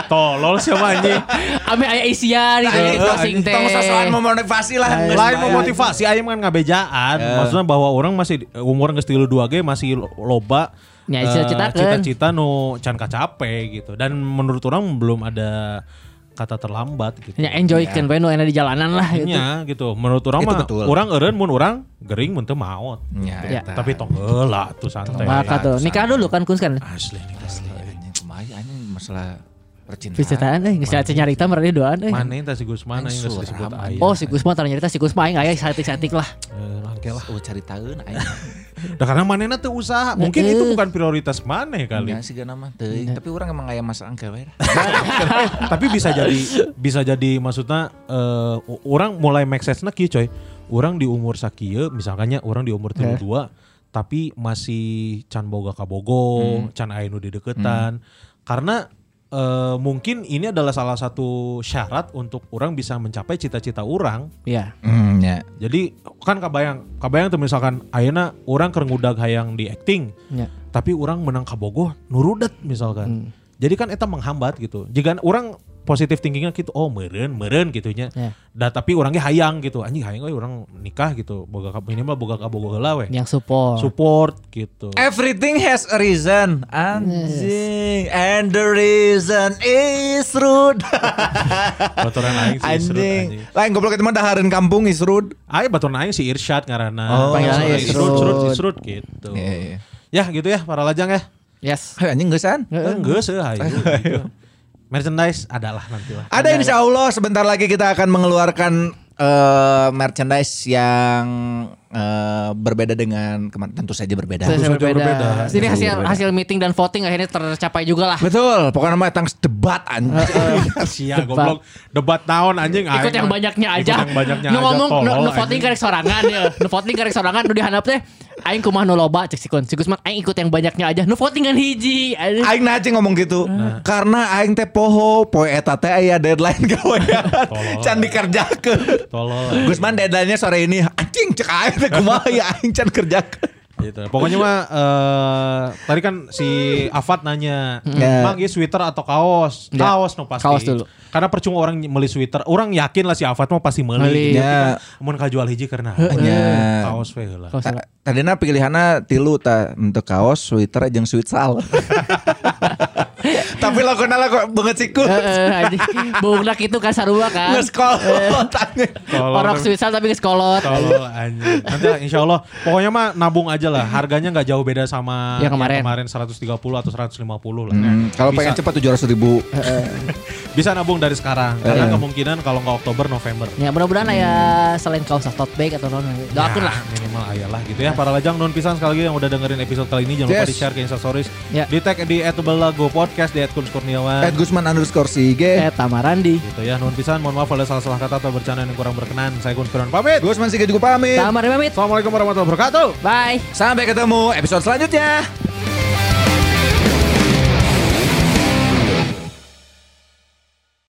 Tolol siapa anjing. Ame aya isian itu Eh, di closing teh. Tong sosokan memotivasi lah. Lain memotivasi aing kan ngabejaan. Maksudnya bahwa orang masih umur geus 32 ge masih lo- loba Ya, eh, cita-citakeun. cita-cita nu can kacape gitu. Dan menurut orang belum ada kata terlambat gitu. Ya enjoy kan bae nu enak di jalanan lah gitu. Nya gitu. Menurut orang mah orang eureun mun orang gering mun teu maot. Ya, Ya. Tapi tong heula tuh santai. Maka tuh nikah dulu kan kun kan. Asli nih. Asli anjing kumaha anjing masalah percintaan. Percintaan euy geus asa nyarita mereka doan euy. Mana yang si Gusman Aing yang geus disebut aya. Oh si Gusman tanya nyarita si Gusman aing aya satik-satik lah. Eh, langke lah. Oh cari tahu aing. Dah karena manehna teu usaha. Mungkin Eh. itu bukan prioritas maneh kali. Ya sih nama teuing, tapi orang emang aya masa angke we. tapi bisa jadi bisa jadi maksudnya eh, orang mulai make sense-na kieu coy. Orang di umur sakieu misalkannya orang di umur 32 tapi masih can boga kabogo, can aya nu di deketan. Karena eh, mungkin ini adalah salah satu syarat untuk orang bisa mencapai cita-cita orang. Iya. Hmm, ya. Jadi kan kabayang, kabayang tuh misalkan ayeuna orang keur ngudag hayang di acting, Ya. tapi orang menang kabogoh nurudet misalkan. Jadi kan eta menghambat gitu. Jika orang positif thinkingnya gitu, oh meren, meren gitunya. Ya. Da tapi orangnya hayang gitu. Anjing hayang euy orang nikah gitu. Boga minimal boga kabogoh heula we. Yang support. Support gitu. Everything has a reason. Anjing. And the reason is rude. Baturan aing si Isrud anjing. Lain goblok itu mah dahareun kampung isrud. Aing baturan aing si Irsyad ngaranna. Oh. Panggilannya Isrud, Isrud. Isrud, Isrud gitu. Iya, iya. Ya gitu ya para lajang ya. Yes. Hey, anjing geusan. Enggak sih, ayo. Merchandise adalah nanti lah. Ada insya Allah sebentar lagi kita akan mengeluarkan eh, merchandise yang eh, berbeda dengan kemarin tentu saja berbeda. Tentu saja berbeda. berbeda. Ini Tentu hasil berbeda. hasil meeting dan voting akhirnya tercapai juga lah. Betul, pokoknya mah tang debat anjing. Sia goblok debat naon anjing Ikut yang banyaknya Ikut aja. yang banyaknya nu aja, ngomong nu, anjing. voting karek sorangan ya. Nu voting karek sorangan nu dihandap teh Aing kumaha nu loba cek si Kun. Si Gusman aing ikut yang banyaknya aja. Nu votingan hiji. Aing nah aja ngomong gitu Karena aing teh poho Poe eta teh aya deadline gawean. Can dikerjakeun Tolol. Gusman deadline-nya sore ini Anjing cek aing teh kumaha ya aing can kerjakeun Gitu. Pokoknya mah eh, tadi kan si Afat nanya, Ya. "Mang ieu sweater atau kaos?" Ya. Kaos no pasti. Kaos dulu. Karena percuma orang beli sweater. Orang yakin lah si Afat mah pasti. Gitu. Ya. Mun kajual hiji karena Ya. kaos we heula. Tadina pilihannya tilu ta untuk kaos, sweater, jeung sweatsal. Tapi lakukan lagu banget sih ku. Heeh. Bungnak itu kan sarua kan. Ngeskolot. Tolol. Orok Switzal tapi geus kolot. Tolol anjing. Nanti insya Allah pokoknya mah nabung aja lah. Harganya nggak jauh beda sama Yang kemarin. kemarin 130 atau 150 lah. Hmm, kalau pengen cepat tujuh ratus ribu. bisa nabung dari sekarang karena kemungkinan kalau nggak Oktober November. Ya mudah-mudahan aya selain kaos tote bag atau non. Doakeun Ya, lah. minimal ayalah gitu ya para lajang non pisan sekali lagi yang udah dengerin episode kali ini jangan lupa di share ke instastories Ya. di tag di @belago podcast di @kun kurniawan Ed Gusman underscore Sige. Eh Tamarandi. gitu ya non pisan mohon maaf ada salah-salah kata atau bercanda yang kurang berkenan saya kun Kurniawan pamit Gusman Sige juga pamit. Tamar pamit. Assalamualaikum warahmatullahi wabarakatuh Bye. Sampai ketemu episode selanjutnya.